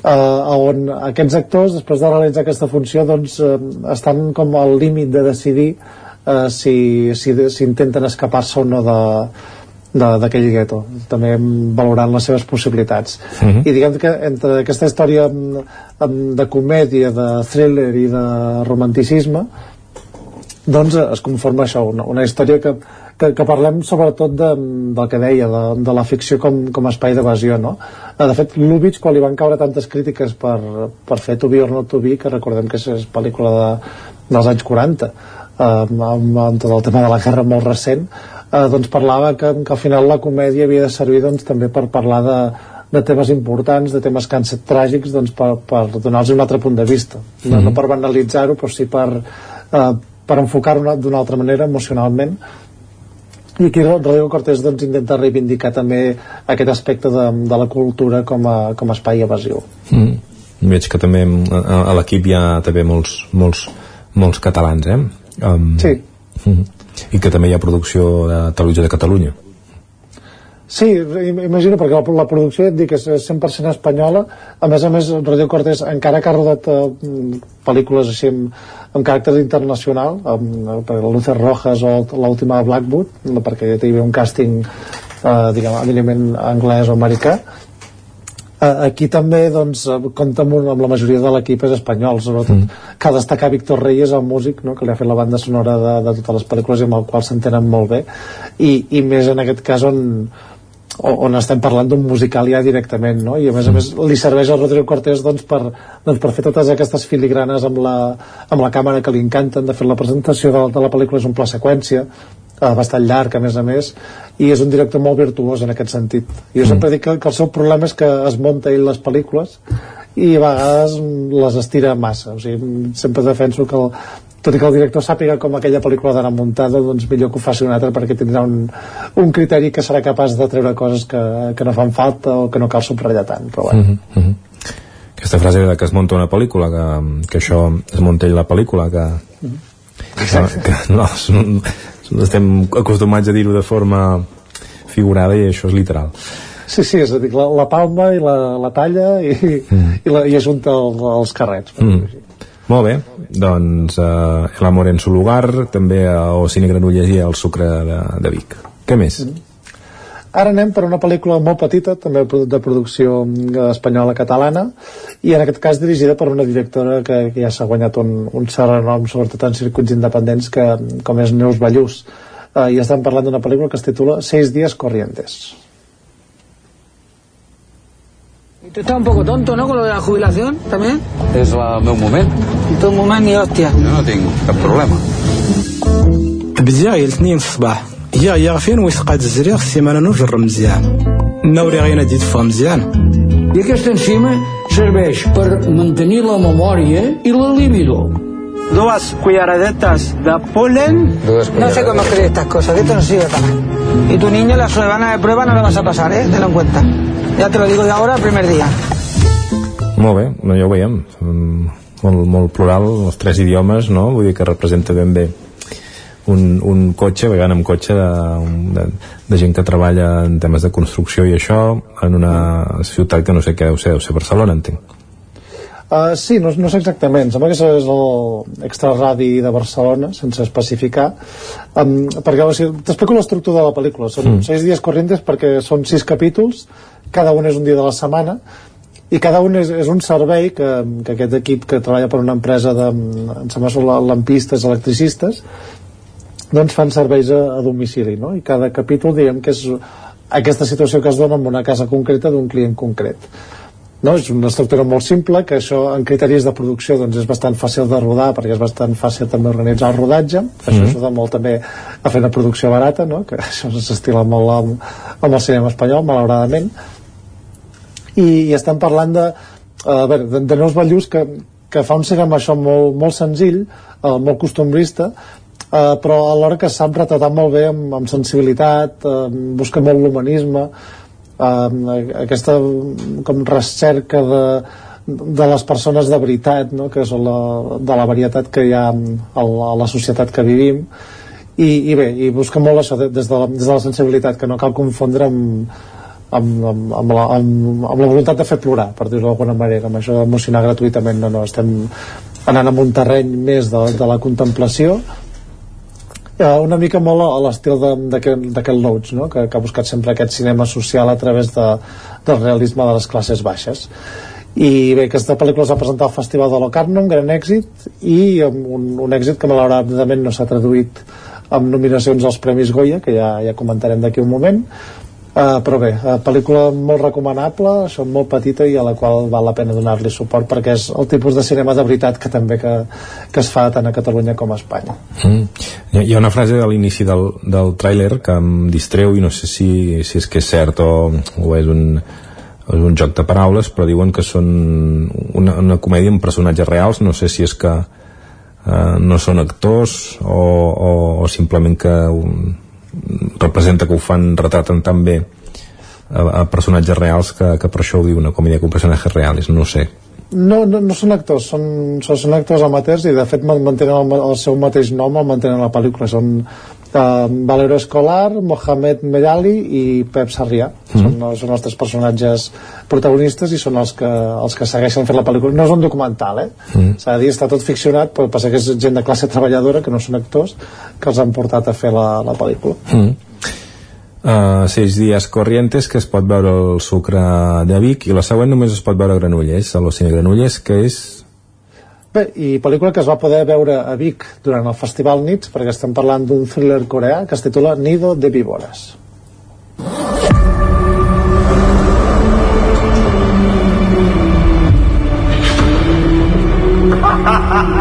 eh, on aquests actors, després de realitzar aquesta funció, doncs, eh, estan com al límit de decidir eh, si, si, si intenten escapar-se o no de, d'aquell gueto també valorant les seves possibilitats uh mhm. -huh. i diguem que entre aquesta història de comèdia de thriller i de romanticisme doncs es conforma això una, una història que que, que parlem sobretot de, del que deia, de, de la ficció com, com a espai d'evasió, no? Eh, de fet, Lubitsch, quan li van caure tantes crítiques per, per fer To Be or Not To Be, que recordem que és, pel·lícula de, dels anys 40, eh, amb, amb tot el tema de la guerra molt recent, eh, doncs parlava que, que al final la comèdia havia de servir doncs, també per parlar de, de temes importants, de temes que han estat tràgics doncs, per, per donar-los un altre punt de vista no, mm -hmm. no per banalitzar-ho però sí per, eh, per enfocar-ho d'una altra manera emocionalment i aquí Rodrigo Cortés doncs, intenta reivindicar també aquest aspecte de, de la cultura com a, com a espai evasiu mm. veig que també a, a l'equip hi ha també molts, molts, molts catalans eh? Um, sí mm, i que també hi ha producció de Televisió de Catalunya Sí, imagino, perquè la, la producció et dic és 100% espanyola a més a més Rodrigo Cortés encara que ha rodat eh, pel·lícules així amb, amb caràcter internacional amb, amb Lucer Rojas o l'última Blackwood perquè hi havia un càsting eh, diguem, eminentment anglès o americà eh, aquí també doncs, compta amb, amb la majoria de l'equip és espanyol sobretot mm. cal destacar Víctor Reyes el músic no? que li ha fet la banda sonora de, de totes les pel·lícules i amb el qual s'entenen molt bé i, i més en aquest cas on, on estem parlant d'un musical ja directament no? i a més a més li serveix al Rodrigo Cortés doncs, per, doncs, per fer totes aquestes filigranes amb la, amb la càmera que li encanten de fet la presentació de, de la pel·lícula és un pla seqüència eh, bastant llarg a més a més i és un director molt virtuós en aquest sentit. Jo sempre dic que, que el seu problema és que es munta ell les pel·lícules i a vegades les estira massa. O sigui, sempre defenso que el, tot i que el director sàpiga com aquella pel·lícula d'anar muntada doncs millor que ho faci un altre perquè tindrà un, un criteri que serà capaç de treure coses que, que no fan falta o que no cal subratllar tant però bueno. Mm -hmm. aquesta frase de que es munta una pel·lícula que, que això es munta la pel·lícula que, mm -hmm. que, que no, estem acostumats a dir-ho de forma figurada i això és literal Sí, sí, és a dir, la, la palma i la, la talla i, mm. i, la, i ajunta el, els carrets. Mm. Molt bé, doncs uh, El amor en su lugar, també o Cine Granollers i El sucre de, de Vic. Què més? Mm. Ara anem per una pel·lícula molt petita, també de producció espanyola catalana, i en aquest cas dirigida per una directora que, que ja s'ha guanyat un, un cert renom, sobretot en circuits independents, que, com és Neus Ballús. Uh, I estem parlant d'una pel·lícula que es titula Seis días corrientes. Tú estás un poco tonto, ¿no? Con lo de la jubilación también. És el meu moment. En tot moment ni hòstia. Jo no tinc cap problema. بديا غير الاثنين في الصباح هي هي فين ويسقاد الزريغ السيمانه نجر مزيان نوري غير دي تفهم مزيان I aquesta enzima serveix per mantenir la memòria i la libido. Dos cucharadetas de polen. No sé cómo escribir estas cosas, esto no sirve para nada. Y tu niño la semana de prueba no la vas a pasar, ¿eh? Tenlo en cuenta. Ja te lo digo de ahora, el primer dia. Molt bé, no, ja ho veiem. Molt, molt plural, els tres idiomes, no? Vull dir que representa ben bé un, un cotxe, veient amb cotxe de, de, de gent que treballa en temes de construcció i això en una ciutat que no sé què deu ser, deu ser Barcelona, entenc. Uh, sí, no, no sé exactament, sembla que és el extraradi de Barcelona, sense especificar, um, perquè o sigui, t'explico l'estructura de la pel·lícula, són mm. seis dies corrientes perquè són sis capítols, cada un és un dia de la setmana i cada un és, és un servei que, que aquest equip que treballa per una empresa de, em sembla són lampistes, electricistes doncs fan serveis a, a domicili no? i cada capítol diguem que és aquesta situació que es dona en una casa concreta d'un client concret no? és una estructura molt simple que això en criteris de producció doncs, és bastant fàcil de rodar perquè és bastant fàcil també organitzar el rodatge mm -hmm. això ajuda molt també a fer una producció barata no? que això s'estila molt amb, amb el cinema espanyol malauradament i, i estem parlant de, a veure, de, de Neus Ballús que, que fa un cinema això molt, molt senzill uh, molt costumbrista uh, però alhora que sap retratar molt bé amb, amb sensibilitat uh, busca molt l'humanisme uh, aquesta com recerca de, de les persones de veritat no? que són la, de la varietat que hi ha a la, a la societat que vivim i, i bé, i busca molt això des de, la, des de la sensibilitat que no cal confondre amb, amb, amb, amb, la, amb, amb la voluntat de fer plorar, per dir-ho d'alguna manera, amb això d'emocionar gratuïtament, no, no, estem anant en un terreny més de, de la contemplació, eh, una mica molt a l'estil d'aquest Loach, no? que, que ha buscat sempre aquest cinema social a través de, del realisme de les classes baixes. I bé, aquesta pel·lícula es va presentar al Festival de Locarno, un gran èxit i un, un èxit que malauradament no s'ha traduït amb nominacions als Premis Goya, que ja, ja comentarem d'aquí un moment Uh, però bé, uh, pel·lícula molt recomanable, això molt petita i a la qual val la pena donar-li suport perquè és el tipus de cinema de veritat que també que, que es fa tant a Catalunya com a Espanya. Mm. Hi ha una frase a l'inici del, del tràiler que em distreu i no sé si, si és que és cert o, o és un és un joc de paraules però diuen que són una, una comèdia amb personatges reals no sé si és que eh, no són actors o, o, o simplement que un, representa que ho fan retraten tan bé a, a personatges reals que, que per això ho diu una comèdia con personatges reals, no sé. No, no, no són actors, són, són actors amateurs i de fet mantenen el, el seu mateix nom el mantenen la pel·lícula. Són Valero Escolar, Mohamed Merali i Pep Sarrià mm. són, són els tres personatges protagonistes i són els que, els que segueixen fent la pel·lícula no és un documental, eh? Mm. s'ha de dir, està tot ficcionat però passa que és gent de classe treballadora que no són actors, que els han portat a fer la, la pel·lícula mm uh, Seis dies corrientes que es pot veure el sucre de Vic i la següent només es pot veure a Granollers a l'Ocine Granollers que és Bé, i pel·lícula que es va poder veure a Vic durant el Festival Nits perquè estem parlant d'un thriller coreà que es titula Nido de víboras. ha ha ha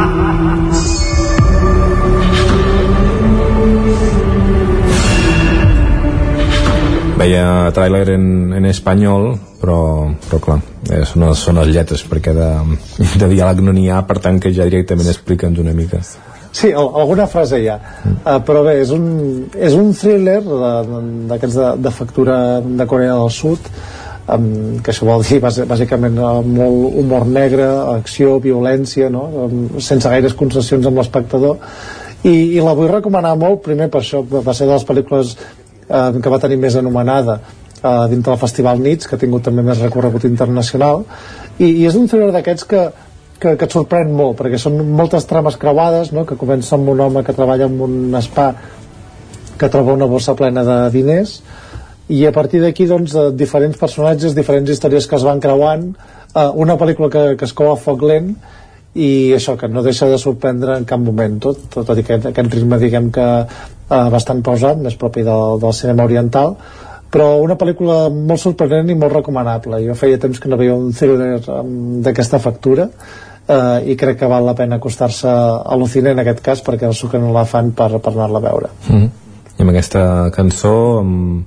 veia tràiler en, en espanyol però, però clar eh, són, són les lletres perquè de, de diàleg no n'hi ha per tant que ja directament explica'ns una mica Sí, alguna frase hi ha mm. uh, però bé, és un, és un thriller d'aquests de, de factura de Corea del Sud um, que això vol dir bàsicament molt humor negre, acció, violència no? um, sense gaires concessions amb l'espectador i, i la vull recomanar molt primer per això va ser de les pel·lícules eh, que va tenir més anomenada eh, dintre del Festival Nits, que ha tingut també més recorregut internacional, i, i és un thriller d'aquests que, que, que et sorprèn molt, perquè són moltes trames creuades, no? que comença amb un home que treballa en un spa que troba una bossa plena de diners, i a partir d'aquí doncs, eh, diferents personatges, diferents històries que es van creuant, eh, una pel·lícula que, que es cou a foc lent, i això que no deixa de sorprendre en cap moment tot, tot, i que aquest ritme diguem que eh, bastant pausat, més propi del, del cinema oriental però una pel·lícula molt sorprenent i molt recomanable jo feia temps que no veia un thriller d'aquesta factura eh, i crec que val la pena acostar-se a l'Ocine en aquest cas perquè el que no la fan per, per anar-la a veure mm -hmm. i amb aquesta cançó amb,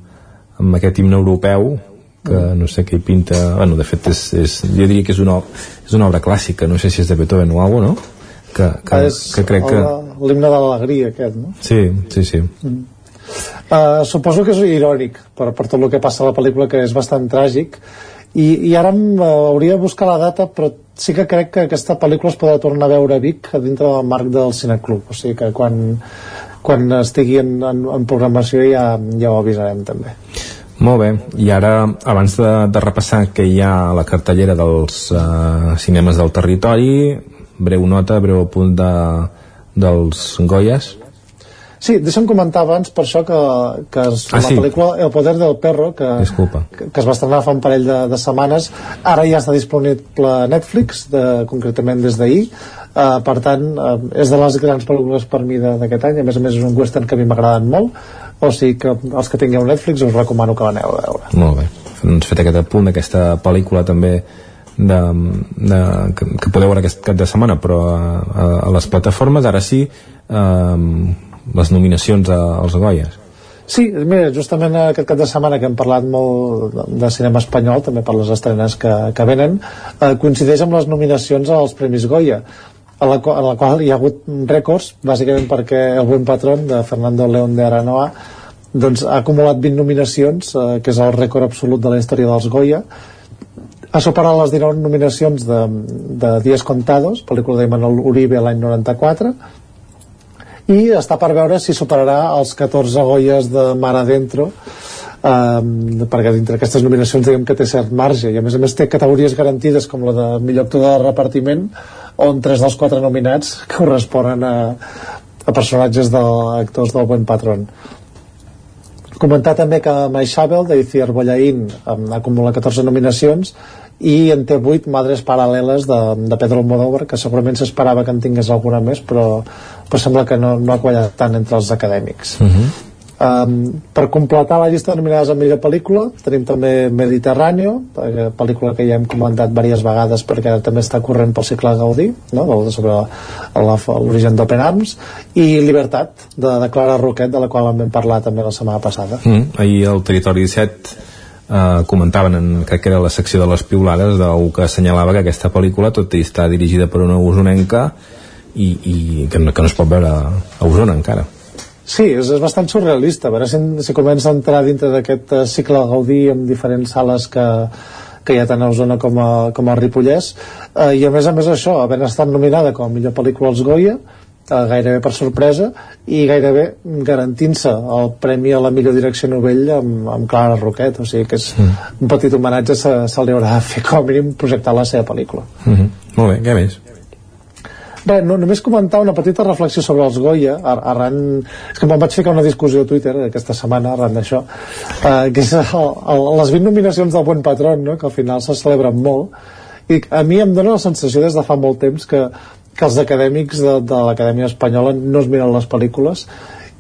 amb aquest himne europeu que no sé què pinta bueno, de fet és, és, jo diria que és una, és una obra clàssica, no sé si és de Beethoven o alguna no? Que, que, ah, és que crec que l'himne de l'alegria aquest no? sí, sí, sí. Mm. uh, suposo que és irònic per, per tot el que passa a la pel·lícula que és bastant tràgic. I, i ara em, uh, hauria de buscar la data però sí que crec que aquesta pel·lícula es podrà tornar a veure a Vic dintre del marc del Cineclub. O sigui que quan, quan estigui en, en, en programació ja, ja ho avisarem també. Molt bé, i ara abans de, de repassar què hi ha la cartellera dels uh, cinemes del territori breu nota, breu punt de, dels Goyas Sí, deixa'm comentar abans per això que, que es, ah, la sí. pel·lícula El poder del perro que, que, que es va estrenar fa un parell de, de setmanes ara ja està disponible a Netflix de, concretament des d'ahir. Uh, per tant uh, és de les grans pel·lícules per mi d'aquest any. A més a més és un western que a mi m'ha agradat molt. O sigui que els que tingueu Netflix us recomano que l'aneu a veure. Molt bé, doncs fet aquest punt d'aquesta pel·lícula també de, de, que, que podeu veure aquest cap de setmana però a, a, a les plataformes ara sí eh, les nominacions a, als Goyes. Sí, mira, justament aquest cap de setmana que hem parlat molt de cinema espanyol, també per les estrenes que, que venen, eh, coincideix amb les nominacions als Premis Goya en la, en la qual hi ha hagut rècords bàsicament perquè el buen patrón de Fernando León de Aranoa doncs, ha acumulat 20 nominacions eh, que és el rècord absolut de la història dels Goya ha superat les 19 nominacions de, de Días Contados pel·lícula d'Emanuel Uribe l'any 94 i està per veure si superarà els 14 Goyes de Mar Adentro um, perquè dintre aquestes nominacions diguem que té cert marge i a més a més té categories garantides com la de millor actor de repartiment on tres dels quatre nominats corresponen a, a personatges d'actors del Buen Patrón. Comentar també que Maixabel de Iciar Bollaín acumula 14 nominacions i en té 8 Madres Paral·leles de, de Pedro Almodóvar que segurament s'esperava que en tingués alguna més però, però sembla que no, no ha quallat tant entre els acadèmics uh mhm. -huh. Um, per completar la llista de nominades a millor pel·lícula tenim també Mediterráneo pel·lícula que ja hem comentat diverses vegades perquè també està corrent pel cicle Gaudí no? sobre l'origen d'Open Arms i Libertat de, de Clara Roquet de la qual vam parlar també la setmana passada mm, ahir al Territori 17 eh, comentaven en, crec que era la secció de les piulades d'algú que assenyalava que aquesta pel·lícula tot i està dirigida per una usonenca i, i que, no, que no es pot veure a Osona encara. Sí, és, és bastant surrealista, a veure si, si comença a entrar dintre d'aquest uh, cicle Gaudí amb diferents sales que, que hi ha tant a Osona com a, com a Ripollès. Uh, i a més a més això, havent estat nominada com a millor pel·lícula als Goya gairebé per sorpresa i gairebé garantint-se el premi a la millor direcció novell amb, amb Clara Roquet o sigui que és mm. un petit homenatge se, se li haurà de fer com a mínim projectar la seva pel·lícula mm -hmm. Molt bé, què més? Bé, no, només comentar una petita reflexió sobre els Goya ar arran... És que me'n vaig ficar una discussió a Twitter aquesta setmana arran d'això uh, que és el, el, les 20 nominacions del Buen Patron no? que al final se celebren molt i a mi em dóna la sensació des de fa molt temps que que els acadèmics de, de l'Acadèmia Espanyola no es miren les pel·lícules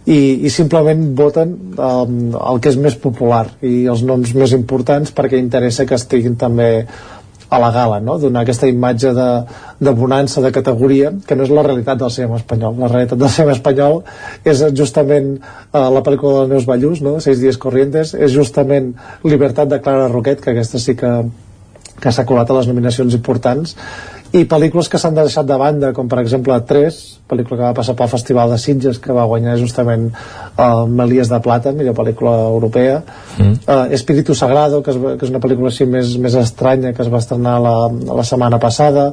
i, i simplement voten um, el que és més popular i els noms més importants perquè interessa que estiguin també a la gala, no? donar aquesta imatge de, de bonança, de categoria, que no és la realitat del cinema espanyol. La realitat del cinema espanyol és justament uh, la pel·lícula del Neus Ballús, no? Seis dies corrientes, és justament Libertat de Clara Roquet, que aquesta sí que, que s'ha colat a les nominacions importants, i pel·lícules que s'han deixat de banda com per exemple 3, pel·lícula que va passar pel Festival de Sitges que va guanyar justament uh, Melies de Plata millor pel·lícula europea. Mm. uh, Espíritu Sagrado que és, que és una pel·lícula així més, més estranya que es va estrenar la, la setmana passada.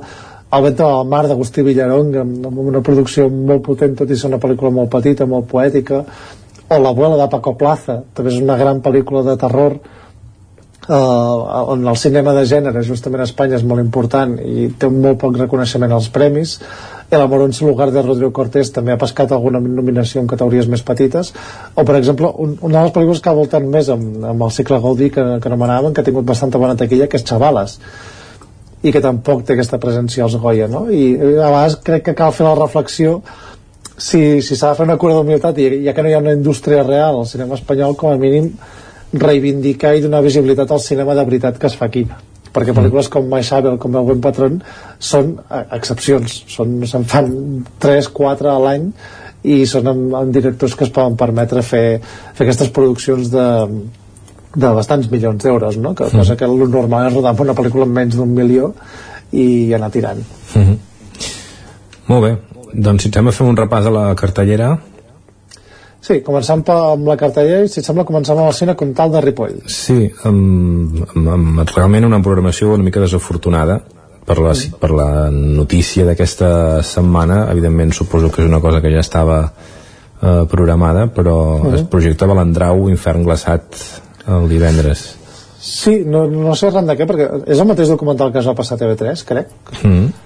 El vent del mar d'Agustí Villarong amb, una producció molt potent tot i ser una pel·lícula molt petita, molt poètica. O L'abuela de Paco Plaza també és una gran pel·lícula de terror eh, on el cinema de gènere justament a Espanya és molt important i té molt poc reconeixement als premis El amor en su lugar de Rodrigo Cortés també ha pescat alguna nominació en categories més petites o per exemple un, una de les pel·lícules que ha voltat més amb, amb el cicle Gaudí que, que anomenàvem que ha tingut bastanta bona taquilla que és Xavales i que tampoc té aquesta presència als Goya no? i a vegades crec que cal fer la reflexió si s'ha si de fer una cura d'humilitat i ja que no hi ha una indústria real al cinema espanyol com a mínim reivindicar i donar visibilitat al cinema de veritat que es fa aquí. Perquè pel·lícules com My Sabel, com El Buen Patron són eh, excepcions. Són, se'n fan 3, 4 a l'any i són amb, amb directors que es poden permetre fer, fer aquestes produccions de, de bastants milions d'euros no? que, cosa que el normal és rodar una pel·lícula amb menys d'un milió i anar tirant. Mm -hmm. Molt bé, doncs si et sembla fem un repàs a la cartellera Sí, començant amb la cartellera i si et sembla començant amb el cine Comtal de Ripoll. Sí, amb, amb, amb realment una programació una mica desafortunada per la, mm. per la notícia d'aquesta setmana, evidentment suposo que és una cosa que ja estava eh, programada, però mm. es projecta Balandrau Infern glaçat el divendres. Sí, no, no sé arran de què, perquè és el mateix documental que es va passar a TV3, crec. Mm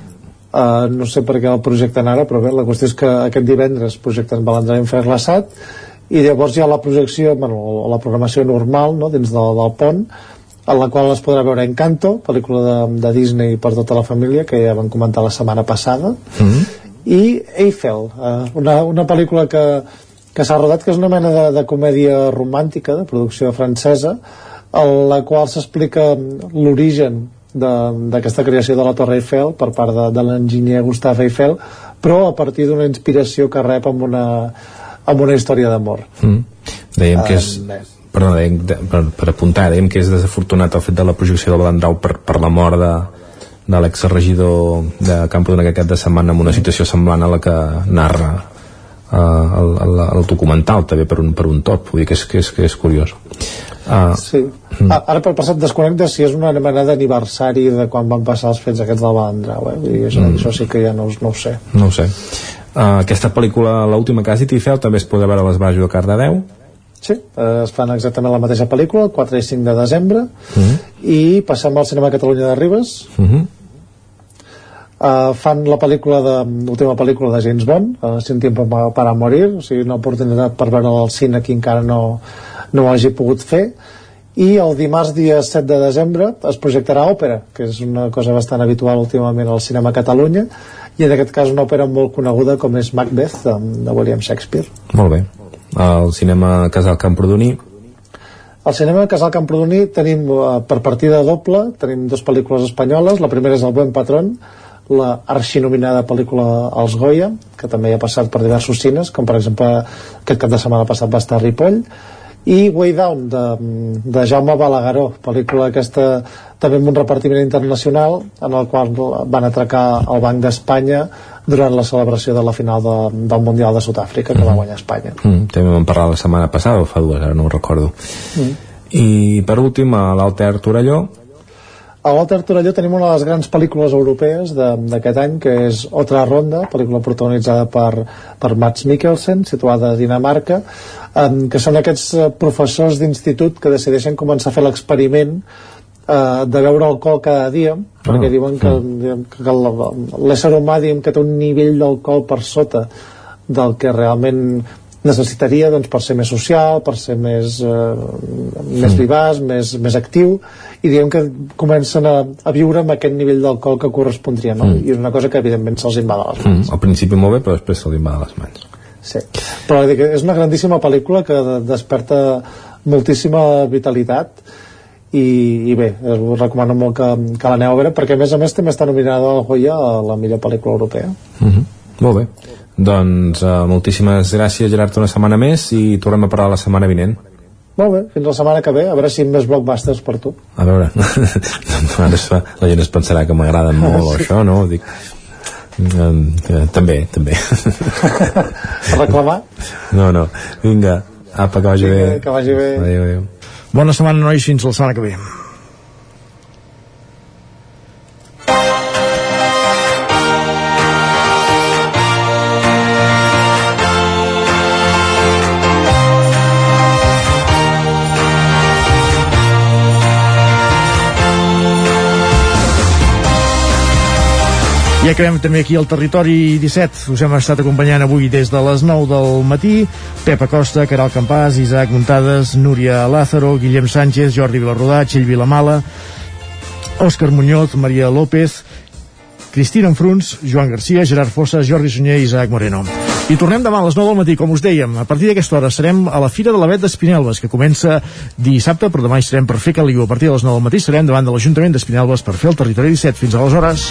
Uh, no sé per què el projecten ara, però bé, la qüestió és que aquest divendres projecten Balandrà i Fer Glaçat i llavors hi ha la projecció, bueno, la programació normal no, dins del, del pont en la qual es podrà veure Encanto, pel·lícula de, de Disney per tota la família, que ja vam comentar la setmana passada, mm -hmm. i Eiffel, uh, una, una pel·lícula que, que s'ha rodat, que és una mena de, de comèdia romàntica, de producció francesa, en la qual s'explica l'origen d'aquesta creació de la Torre Eiffel per part de, de l'enginyer Gustave Eiffel però a partir d'una inspiració que rep amb una, amb una història d'amor mm. dèiem que és uh, perdó, dèiem, de, per, per apuntar dèiem que és desafortunat el fet de la projecció de Balandrau per, per la mort de, de l'exregidor de Camprodon aquest cap de setmana amb una situació semblant a la que narra uh, el, el, el documental també per un, per un top vull dir que és, que és, que és curiós Ah. Sí. Mm. Ara per passat desconnecte si és una mena d'aniversari de quan van passar els fets aquests del Balandrau eh? I això, mm. això sí que ja no, no ho sé no ho sé uh, aquesta pel·lícula l'última que has dit i feu també es pot veure a les Baixos de Cardedeu Sí, eh, es fan exactament la mateixa pel·lícula, el 4 i 5 de desembre, uh. -huh. i passem al Cinema Catalunya de Ribes. Uh -huh. Uh, fan la pel·lícula de l'última pel·lícula de James Bond, uh, Sin tiempo para morir, o sigui, una oportunitat per veure al cine que encara no, no ho hagi pogut fer. I el dimarts dia 7 de desembre es projectarà òpera, que és una cosa bastant habitual últimament al cinema a Catalunya i en aquest cas una òpera molt coneguda com és Macbeth de, de William Shakespeare. Molt bé, al cinema Casal Camprodoní. Al cinema Casal Camprodoní tenim eh, per partida doble, tenim dues pel·lícules espanyoles, la primera és El Buen Patrón la arxinominada pel·lícula Els Goya, que també ha passat per diversos cines, com per exemple aquest cap de setmana passat va estar a Ripoll, i Way Down de, de Jaume Balagueró pel·lícula aquesta també amb un repartiment internacional en el qual van atracar el Banc d'Espanya durant la celebració de la final de, del Mundial de Sud-àfrica que mm. va guanyar Espanya mm, també vam parlar la setmana passada o fa dues, ara no ho recordo mm. i per últim a l'Alter Torelló a l'Alter Torelló tenim una de les grans pel·lícules europees d'aquest any, que és Otra Ronda, pel·lícula protagonitzada per, per Mats Mikkelsen, situada a Dinamarca, um, que són aquests eh, professors d'institut que decideixen començar a fer l'experiment eh, de beure alcohol cada dia perquè ah, diuen que, que l'ésser humà diguem, que té un nivell d'alcohol per sota del que realment necessitaria doncs, per ser més social, per ser més, eh, més mm. vivaç, més, més actiu i diguem que comencen a, a viure amb aquest nivell d'alcohol que correspondria no? Mm. i és una cosa que evidentment se'ls invada les mans mm. al principi molt bé però després se'ls invada les mans sí. però és una grandíssima pel·lícula que desperta moltíssima vitalitat i, i bé, us recomano molt que, que l'aneu a veure perquè a més a més també està nominada al Goya a la millor pel·lícula europea mm -hmm. molt bé doncs uh, moltíssimes gràcies Gerard una setmana més i tornem a parlar la setmana vinent molt bé, fins la setmana que ve, a veure si més blockbusters per tu. A veure, ara fa, la gent es pensarà que m'agraden molt sí. això, no? Dic, eh, també, també. A reclamar? No, no. Vinga, apa, que vagi Vinga, bé. Que vagi bé. Adéu, adéu. Bona setmana, nois, fins la setmana que ve. I acabem també aquí al territori 17. Us hem estat acompanyant avui des de les 9 del matí. Pep Acosta, Caral Campàs, Isaac Muntades, Núria Lázaro, Guillem Sánchez, Jordi Vilarrodà, Txell Vilamala, Òscar Muñoz, Maria López, Cristina Enfruns, Joan Garcia, Gerard Fossa, Jordi Sunyer i Isaac Moreno. I tornem demà a les 9 del matí, com us dèiem. A partir d'aquesta hora serem a la Fira de la Vet d'Espinelves, que comença dissabte, però demà hi serem per fer caliu. A partir de les 9 del matí serem davant de l'Ajuntament d'Espinelves per fer el territori 17. Fins aleshores.